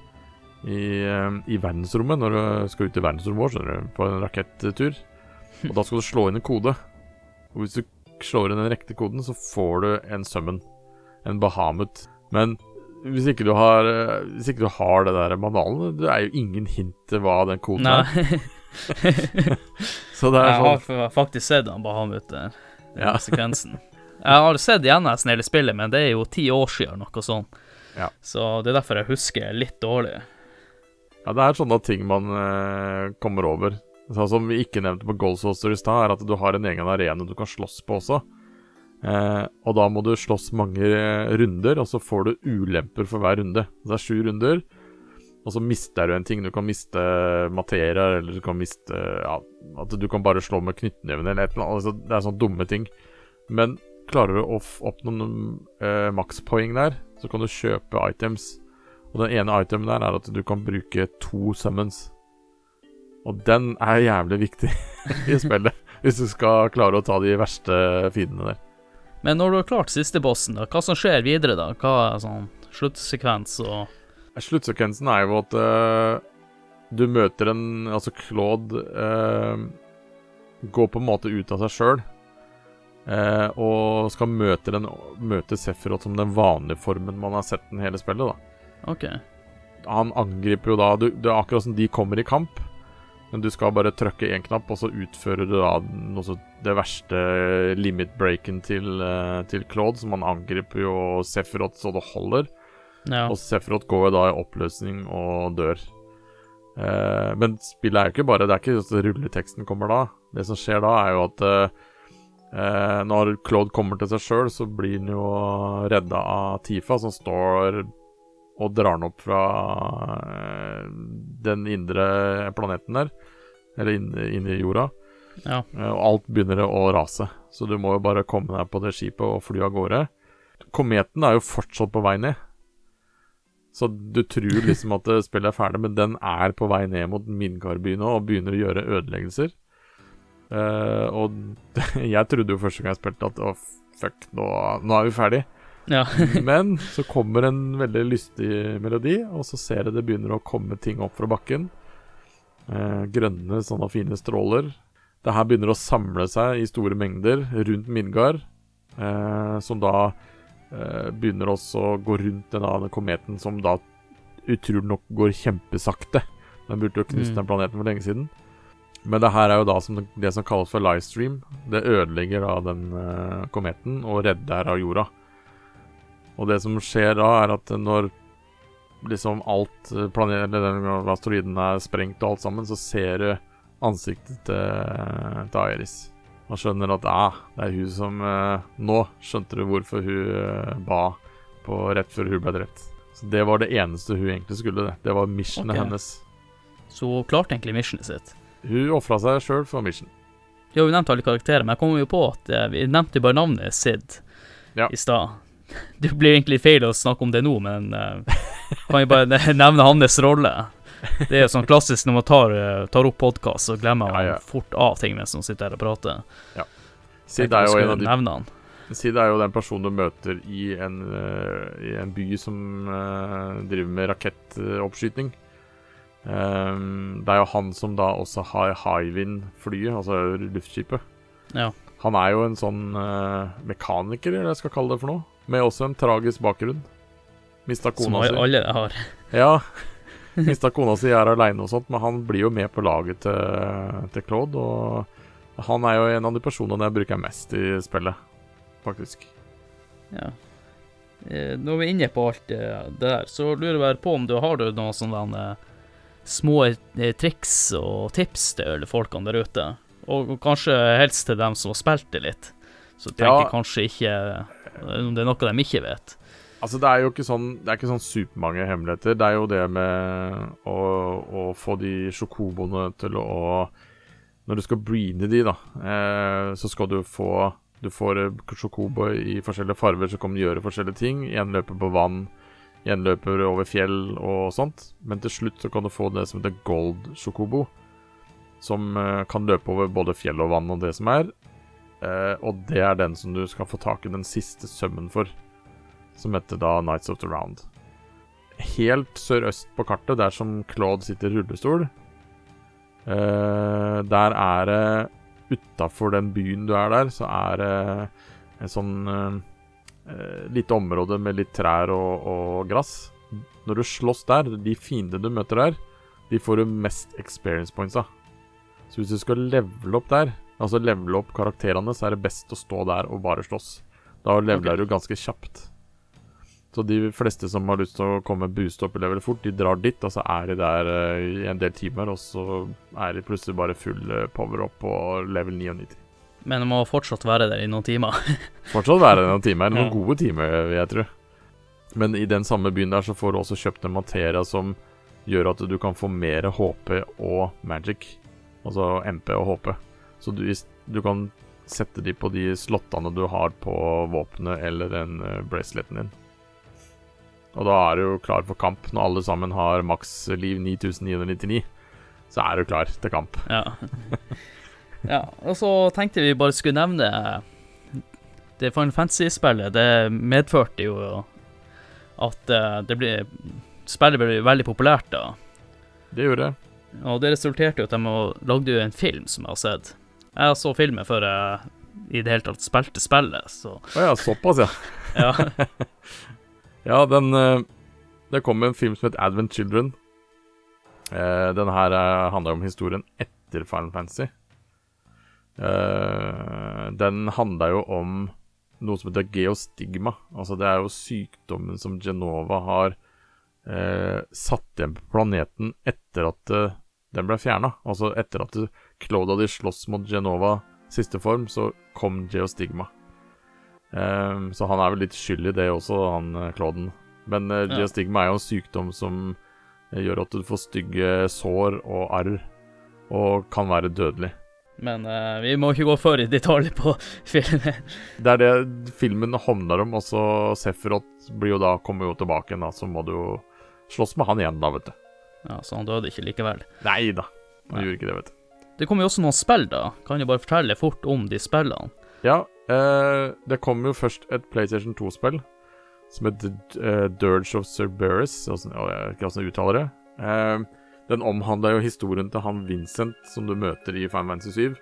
i, eh, i verdensrommet når du skal ut i verdensrommet vår, skjønner du, på en rakettur. (laughs) Og da skal du slå inn en kode. Og hvis du slår inn den riktige koden, så får du en summon. En Bahamut. Men hvis ikke du har eh, Hvis ikke du har det der manualen, det er jo ingen hint til hva den koden Nei. er. (laughs) Så det er Jeg har sånn fa- faktisk sett han Bahamut den Ja. sekvensen. Jeg har sett nesten hele spillet, men det er jo ti år siden, noe sånt. Ja. Så det er derfor jeg husker litt dårlig. Ja, det er sånne ting man eh, kommer over. Sånn som vi ikke nevnte på Goldsoster i stad, er at du har en egen arena du kan slåss på også. Eh, og da må du slåss mange eh, runder, og så får du ulemper for hver runde. Det er sju runder, og så mister du en ting. Du kan miste materia, eller du kan miste ja, At du kan bare slå med knyttneven eller et eller annet. Altså, det er sånne dumme ting. Men klarer du å oppnå noen eh, makspoeng der, så kan du kjøpe items. Og den ene itemen der er at du kan bruke to summons. Og den er jævlig viktig (laughs) i spillet, hvis du skal klare å ta de verste fiendene der. Men når du har klart siste bossen, da, hva som skjer videre da? Hva er sånn sluttsekvens og Sluttsekvensen er jo at uh, du møter en Altså, Claude uh, går på en måte ut av seg sjøl. og skal møte, den, møte Sefirot som den vanlige formen man har sett den hele spillet. da OK. han angriper jo da du, Det er akkurat som de kommer i kamp, men du skal bare trykke én knapp, og så utfører du da det verste limit-breaken til, eh, til Claude, som han angriper jo Sephiroth så det holder. Ja. Og Sephiroth går jo da i oppløsning og dør. Eh, men spillet er jo ikke bare Det er ikke at rulleteksten kommer da. Det som skjer da, er jo at eh, eh, når Claude kommer til seg sjøl, så blir han jo redda av Tifa, som står og drar den opp fra eh, den indre planeten der. Eller inne inn i jorda. ja. Eh, Og alt begynner å rase. Så du må jo bare komme deg på det skipet og fly av gårde. Kometen er jo fortsatt på vei ned. Så du tror (laughs) liksom at det spillet er ferdig, men den er på vei ned mot Midgard-byen nå og begynner å gjøre ødeleggelser. Uh, og (laughs) jeg trodde jo første gang jeg spilte at å, fuck, nå, nå er vi ferdig. Ja. (laughs) Men så kommer en veldig lystig melodi, og så ser jeg det begynner å komme ting opp fra bakken. Eh, grønne, sånne fine stråler. Det her begynner å samle seg i store mengder rundt Midgard, eh, som da eh, begynner også å gå rundt den denne kometen, som da utrolig nok går kjempesakte. Den burde jo knust Mm. den planeten for lenge siden. Men det her er jo da som det, det som kalles for livestream. Det ødelegger da den eh, kometen og redder av jorda. Og det som skjer da, er at når liksom alt eh, planet, eller asteroiden er sprengt og alt sammen, så ser du ansiktet til, til Iris. Man skjønner at ah, det er hun som eh, Nå skjønte du hvorfor hun eh, ba på rett før hun ble drept. Så det var det eneste hun egentlig skulle. Det, det var missionet okay. hennes. Så hun klarte egentlig missionet sitt. Hun ofra seg sjøl for mission. Ja, vi nevnte alle karakterer, men jeg kom jo på at eh, vi nevnte jo bare navnet Sid Ja. i stad. Det blir egentlig feil å snakke om det nå, men uh, kan jeg bare (laughs) nevne hans rolle. Det er jo sånn klassisk når man tar, eh, tar opp podkast, så glemmer man Ja, ja. fort av ting mens man sitter her og prater. Sid er jo en av de. Sid er jo den personen du møter i en, uh, i en by som uh, driver med rakettoppskyting. Um, det er jo han som da også har Hywind-flyet, altså luftskipet. Ja. Han er jo en sånn uh, mekaniker, eller hva jeg skal kalle det for noe. Med også en tragisk bakgrunn. Mista Som kona si. alle har. Ja. (laughs) Mista kona si, er aleine og sånt, men han blir jo med på laget til, til Claude. Og han er jo en av de personene jeg bruker mest i spillet, faktisk. Ja. Eh, Når vi er inne på alt det der, så lurer jeg på om du har du noen sånne små eh, triks og tips til folkene der ute? Og kanskje helst til dem som har spilt det litt. Så tenker Ja. kanskje ikke eh, det er noe de ikke vet. Altså, det er jo ikke sånn Det er ikke sånn supermange hemmeligheter. Det er jo det med å, å få de sjokoboene til å Når du skal breede de, da, eh, så skal du få Du får eh, sjokobo i forskjellige farger som kan gjøre forskjellige ting. En løper på vann, en løper over fjell og sånt. Men til slutt så kan du få det som heter gold sjokobo. Som eh, kan løpe over både fjell og vann og det som er. Eh, og det er den som du skal få tak i den siste sømmen for som heter da Nights of the Round. Helt sørøst på kartet, der som Claude sitter i rullestol, uh, der er det Utafor den byen du er der, så er det en sånn eh, lite område med litt trær og, og gress. Når du slåss der, de fiendene du møter der, de får du mest experience points av. Så hvis du skal levele opp der, altså levele opp karakterene, så er det best å stå der og bare slåss. Da leveler du ganske kjapt. Så de fleste som har lyst til å komme booste opp i level fort, de drar dit, og så er de der eh, i en del timer, og så er de plutselig bare full eh, power up på level 99. Men de må fortsatt være der i noen timer. (laughs) Fortsatt være der i noen timer, noen Ja. gode timer, vil jeg tro. Men i den samme byen der så får du også kjøpt en materia som gjør at du kan få mer HP og magic. Altså MP og HP. Så du, du kan sette de på de slottene du har på våpenet eller den uh, braceleten din. Og da er du jo klar for kamp. Når alle sammen har maksliv 9999, så er du klar til kamp. Ja. (laughs) ja. Og så tenkte vi bare skulle nevne Det Final Fantasy-spillet, det medførte jo at eh, det ble Spillet ble veldig populært da. Det gjorde det. Og det resulterte jo at de lagde en film som jeg har sett. Jeg så filmen før jeg i det hele tatt spilte spillet, så Å ja, såpass, ja. (laughs) ja. (laughs) Ja, den eh, Det kom en film som het Advent Children. Eh, den her eh, handler om historien etter Final Fantasy. Eh, den handla jo om noe som heter geostigma. Altså det er jo sykdommen som Genova har eh, satt igjen på planeten etter at den ble fjerna. Altså etter at Claude hadde slåss mot Genova siste form, så kom geostigma. Um, så han er vel litt skyld i det også, han eh, Clauden. Men uh, Ja. geostigma er jo en sykdom som eh, gjør at du får stygge sår og arr, og kan være dødelig. Men uh, vi må ikke gå for i detalj på (laughs) filmen. Det er det filmen handler om, og så Sefrot blir jo da, kommer jo tilbake igjen, da, så må du jo slåss med han igjen, da, vet du. Ja, Så han døde ikke likevel. Nei da, han Nei. gjorde ikke det, vet du. Det kom jo også noen spill, da. Kan du bare fortelle fort om de spillene? Ja, eh, det kom jo først et PlayStation 2-spill som het uh, Dirge of Cerberus. Å, Jeg vet ikke hvordan jeg uttaler det. Eh, den omhandla jo historien til han Vincent som du møter i Final Fantasy 7.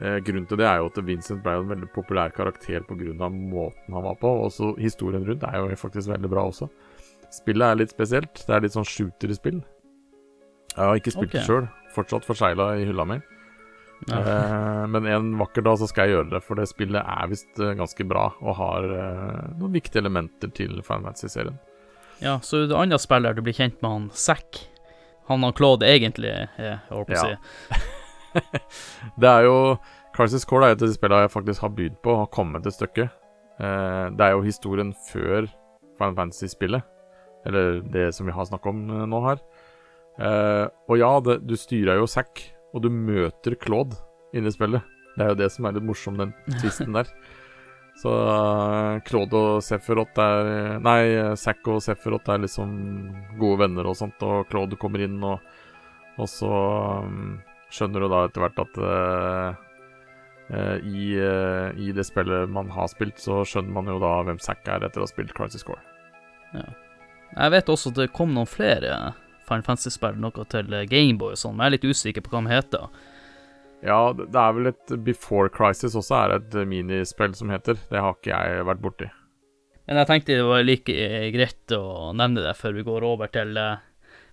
Eh, grunnen til det er jo at Vincent ble en veldig populær karakter pga. måten han var på. Og så historien rundt er jo faktisk veldig bra også. Spillet er litt spesielt. Det er litt sånn shooter-spill. Jeg har ikke spilt det Ok. sjøl. Fortsatt forsegla i hylla mi. Eh, men en vakker dag så skal jeg gjøre det, for det spillet er visst eh, ganske bra og har eh, noen viktige elementer til Final Fantasy-serien. Ja, så det andre spillet du blir kjent med han Zack. Han han Claude egentlig er, jeg holdt på å Ja. si. (laughs) Det er jo Crisis Core er et av de spillene jeg faktisk har bydd på har kommet et stykke. Eh, det er jo historien før Final Fantasy-spillet, eller det som vi har snakket om eh, nå her. Eh, og ja, det, du styrer jo Zack, og du møter Claude inne i spillet. Det er jo det som er litt morsomt, den tvisten der. (laughs) Så uh, Claude og Sephiroth er Nei, Zack og Sephiroth er liksom gode venner og sånt, og Claude kommer inn, og, og så um, skjønner du da etter hvert at uh, i, I det spillet man har spilt, så skjønner man jo da hvem Zack er etter å ha spilt Crisis Core. Jeg vet også at det kom noen flere Final Fantasy-spill, noe til eh, Gameboy og sånn, men jeg er litt usikker på hva de heter. Ja, det er vel et Before Crisis også er et minispill som heter. Det har ikke jeg vært borti. Men jeg tenkte det var like eh, greit å nevne det før vi går over til eh,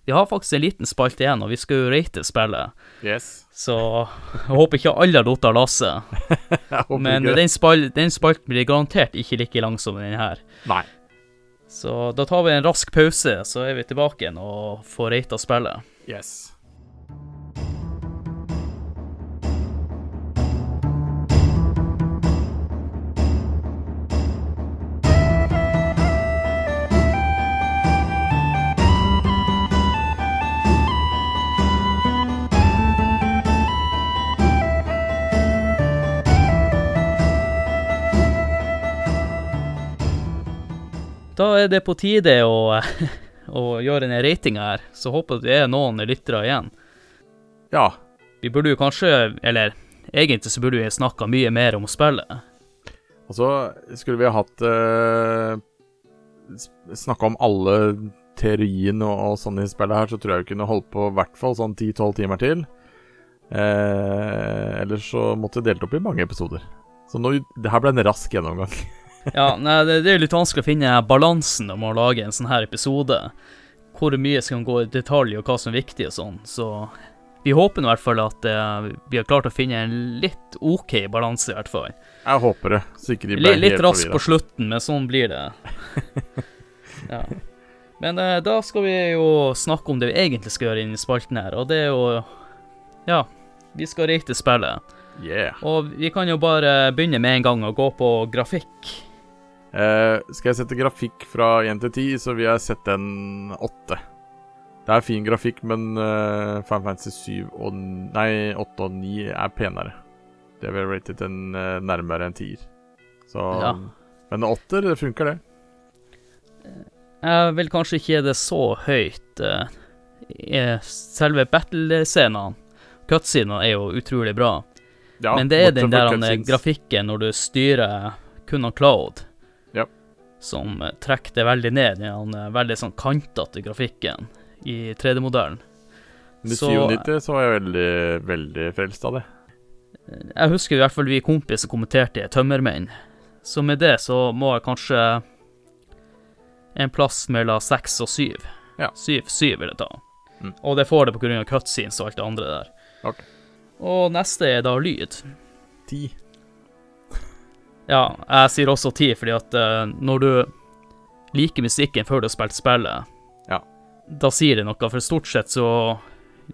Vi har faktisk en liten spalte igjen, og vi skal jo rate spillet. Yes. Så jeg håper ikke alle har datt av lasset. (laughs) Men den, spal den spalten blir garantert ikke like lang som den her. Nei. Så da tar vi en rask pause, så er vi tilbake igjen og får rata spillet. Yes. Da er det på tide å, (laughs) å gjøre en rating her, så håper det er noen lyttere igjen. Ja. Vi burde jo kanskje, eller egentlig så burde vi snakka mye mer om spillet. Og så skulle vi ha hatt eh, Snakka om alle teoriene og, og sånn i spillet her, så tror jeg vi kunne holdt på i hvert fall sånn 10-12 timer til. Eh, ellers så måtte vi delt opp i mange episoder. Så nå, det her ble en rask gjennomgang. (laughs) Ja, nei, det, det er jo litt vanskelig å finne balansen om å lage en sånn her episode. Hvor mye skal gå i detalj, og hva som er viktig og sånn. Så vi håper i hvert fall at uh, vi har klart å finne en litt OK balanse, i hvert fall. Jeg håper det. Så ikke de ble Litt, litt raskt på slutten, men sånn blir det. (laughs) ja. Men uh, da skal vi jo snakke om det vi egentlig skal gjøre inni spalten her, og det er jo Ja, vi skal rate spillet. Yeah. Og vi kan jo bare begynne med en gang å gå på grafikk. Eh, skal jeg sette grafikk fra 1 til 10, så vil jeg sette en 8. Det er fin grafikk, men uh, Final Fantasy 7 og Nei, 8 og 9 er penere. Det vil jeg rate en eh, nærmere en 10. Så Ja. Men en 8, det funker, det. Jeg vil kanskje ikke gi det så høyt. Selve battle-scenene, cutscenene, er jo utrolig bra. Ja, Men det er den der grafikken når du styrer kun av Cloud. Som eh, trekker det veldig ned. i Den eh, veldig sånn kantete grafikken i 3D-modellen. Men I så- 97 så var jeg veldig, veldig frelst av det. Jeg husker i hvert fall vi kompiser kommenterte i Tømmermenn. Så med det så må jeg kanskje en plass mellom seks og syv. Ja. Syv, syv vil jeg ta. Mm. Og det får det av cutscenes og alt det andre der. Ok. Og neste er da lyd. 10. Ja, jeg sier også ti, fordi at uh, når du liker musikken før du har spilt spillet, Ja. da sier det noe, for stort sett så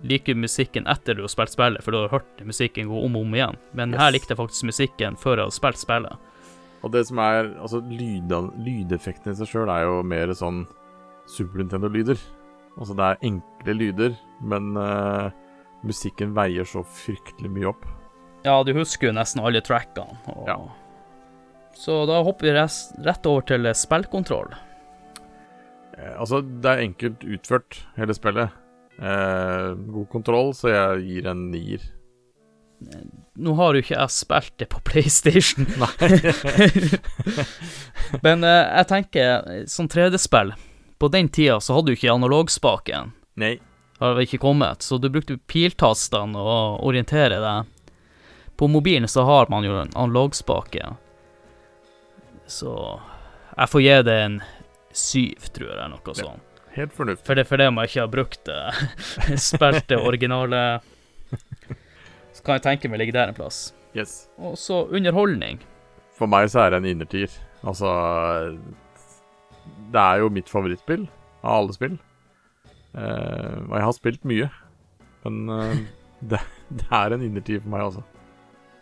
liker musikken etter du har spilt spillet, for du har hørt musikken gå om og om igjen. Men Yes. her likte jeg faktisk musikken før jeg hadde spilt spillet. Og det som er Altså, lydeffektene i seg sjøl er jo mer sånn Super Nintendo-lyder. Altså, det er enkle lyder, men uh, musikken veier så fryktelig mye opp. Ja, du husker jo nesten alle trackene. Og... Ja. Så da hopper vi rett over til eh, spillkontroll. Eh, altså, det er enkelt utført, hele spillet. Eh, god kontroll, så jeg gir en nier. Nå har jo ikke jeg spilt det på (laughs) PlayStation, (laughs) men eh, jeg tenker, eh, som 3D-spill På den tida så hadde du ikke analogspaken. Nei. Har ikke kommet, så du brukte piltastene å orientere deg. På mobilen så har man jo en analogspake. Så jeg får gi det en syv, tror jeg, eller noe sånt. Helt fornuftig. For det for det om jeg ikke har brukt det. (laughs) Spilt det originale Så kan jeg tenke meg ligge der en plass. Yes. Og så underholdning. For meg så er det en innertier. Altså Det er jo mitt favorittspill av alle spill. Uh, og jeg har spilt mye. Men uh, (laughs) det, det er en innertier for meg, altså.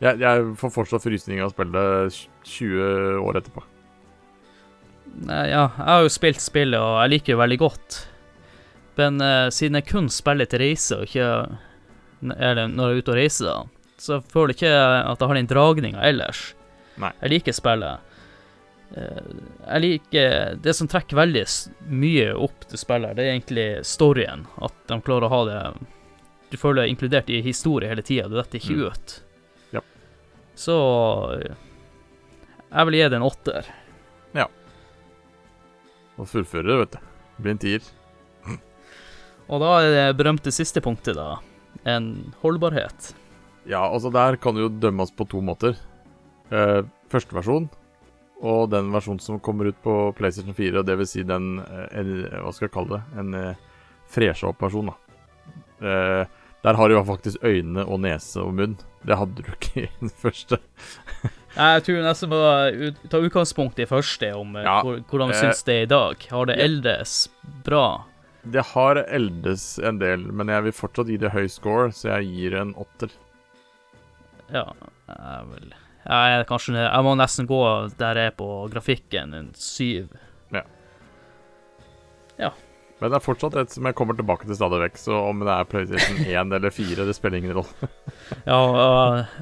Jeg, jeg får fortsatt frysninger av å spille det 20 år etterpå. Nei, ja, jeg har jo spilt spillet, og jeg liker det veldig godt. Men uh, siden jeg kun spiller til reise, og ikke Eller når jeg er ute og reiser, da, så føler jeg ikke at jeg har den dragninga ellers. Nei. Jeg liker spillet. Eh, jeg liker Det som trekker veldig mye opp til spillet, det er egentlig storyen. At de klarer å ha det Du føler deg inkludert i historie hele tida, du detter ikke Mm. ut. Så eh, jeg vil gi det en åtter. Ja. Og fullføre det, vet du. Det blir en tier. Og da er det berømte siste punktet, da. En holdbarhet. Ja, altså der kan det jo dømmes på to måter. Eh, første versjon og den versjonen som kommer ut på PlayStation 4, og det vil si den eh, en, Hva skal jeg kalle det? En eh, fresha opp versjon, da. Eh, der har du faktisk øyne og nese og munn. Det hadde du ikke i den første. Jeg tror nesten må ta utgangspunkt i første, om eh, Ja, hvordan eh, syns det er i dag. Har det eldes bra? Det har eldes en del, men jeg vil fortsatt gi det høy score, så jeg gir en åtter. Ja, jeg vil jeg, er kanskje, jeg må nesten gå der jeg er på grafikken, en syv. Men det er fortsatt et som jeg kommer tilbake til stadig vekk, så om det er PlayStation (laughs) 1 eller 4, det spiller ingen rolle. (laughs) Ja,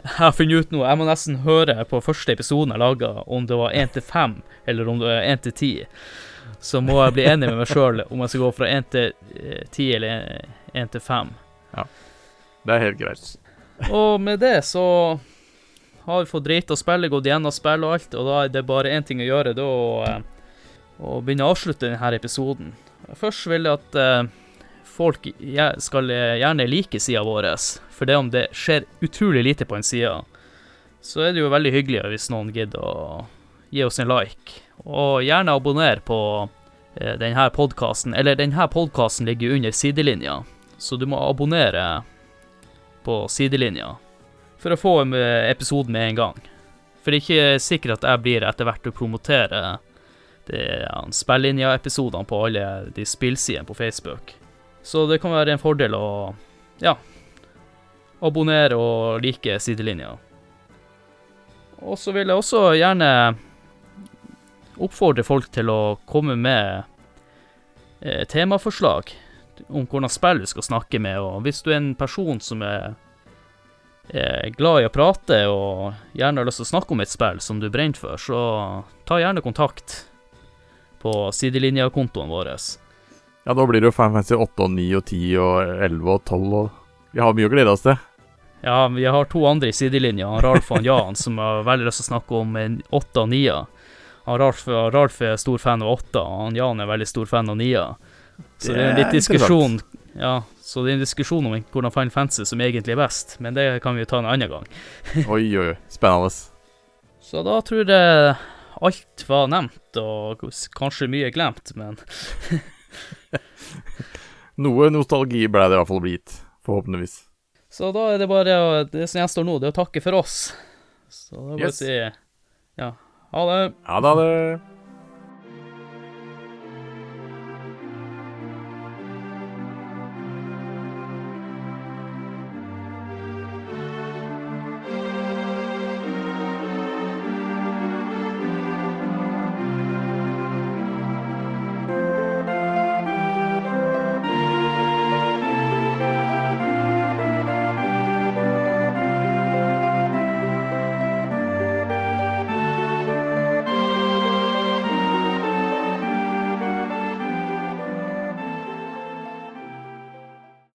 jeg har funnet ut noe. Jeg må nesten høre på første episoden jeg laga, om det var 1 til 5 eller om det var 1 til 10. Så må jeg bli enig med meg sjøl om jeg skal gå fra 1 til eh, 10 eller 1 til 5. Det er helt greit. (laughs) Og med det så har vi fått drita spillet, spille, gått gjennom spillet og alt, og da er det bare én ting å gjøre, da å, eh, å begynne å avslutte denne episoden. Først vil jeg at eh, folk skal eh, gjerne like sida vår, for det om det skjer utrolig lite på en side, så er det jo veldig hyggelig hvis noen gidder å gi oss en like. Og gjerne abonner på eh, denne podkasten, eller denne podkasten ligger under sidelinja, så du må abonnere på sidelinja for å få episoden med en gang. For det er ikke sikkert at jeg blir etter hvert å promotere det er spillinja-episodene på alle de spillsidene på Facebook. Så det kan være en fordel å ja, abonnere og like sidelinja. Og så vil jeg også gjerne oppfordre folk til å komme med eh, temaforslag om hvordan spill du skal snakke med, og hvis du er en person som er er glad i å prate og gjerne har lyst til å snakke om et spill som du brenner for, så ta gjerne kontakt på sidelinjekontoen vår. Ja, da blir det jo Final Fantasy 8 og 9 og 10 og 11 og 12 og Vi har mye å glede oss til. Ja, vi har to andre i sidelinja, Ralf og Jan, som har veldig lyst til å snakke om 8 og 9. Han Ralf, Ralf er stor fan av 8, og Jan er veldig stor fan av 9. Så det er en litt diskusjon Ja, så det er en diskusjon om hvordan Final Fantasy som egentlig er best, men det kan vi jo ta en annen gang. Oi, oi, oi. Spennende. Så da tror jeg alt var nevnt, og kanskje mye glemt, men (laughs) Noe nostalgi ble det i hvert fall blitt. Forhåpentligvis. Så da er det bare Det som gjenstår nå, det er å takke for oss. Så da må Yes. si ja, ha det. Ha det. Ha det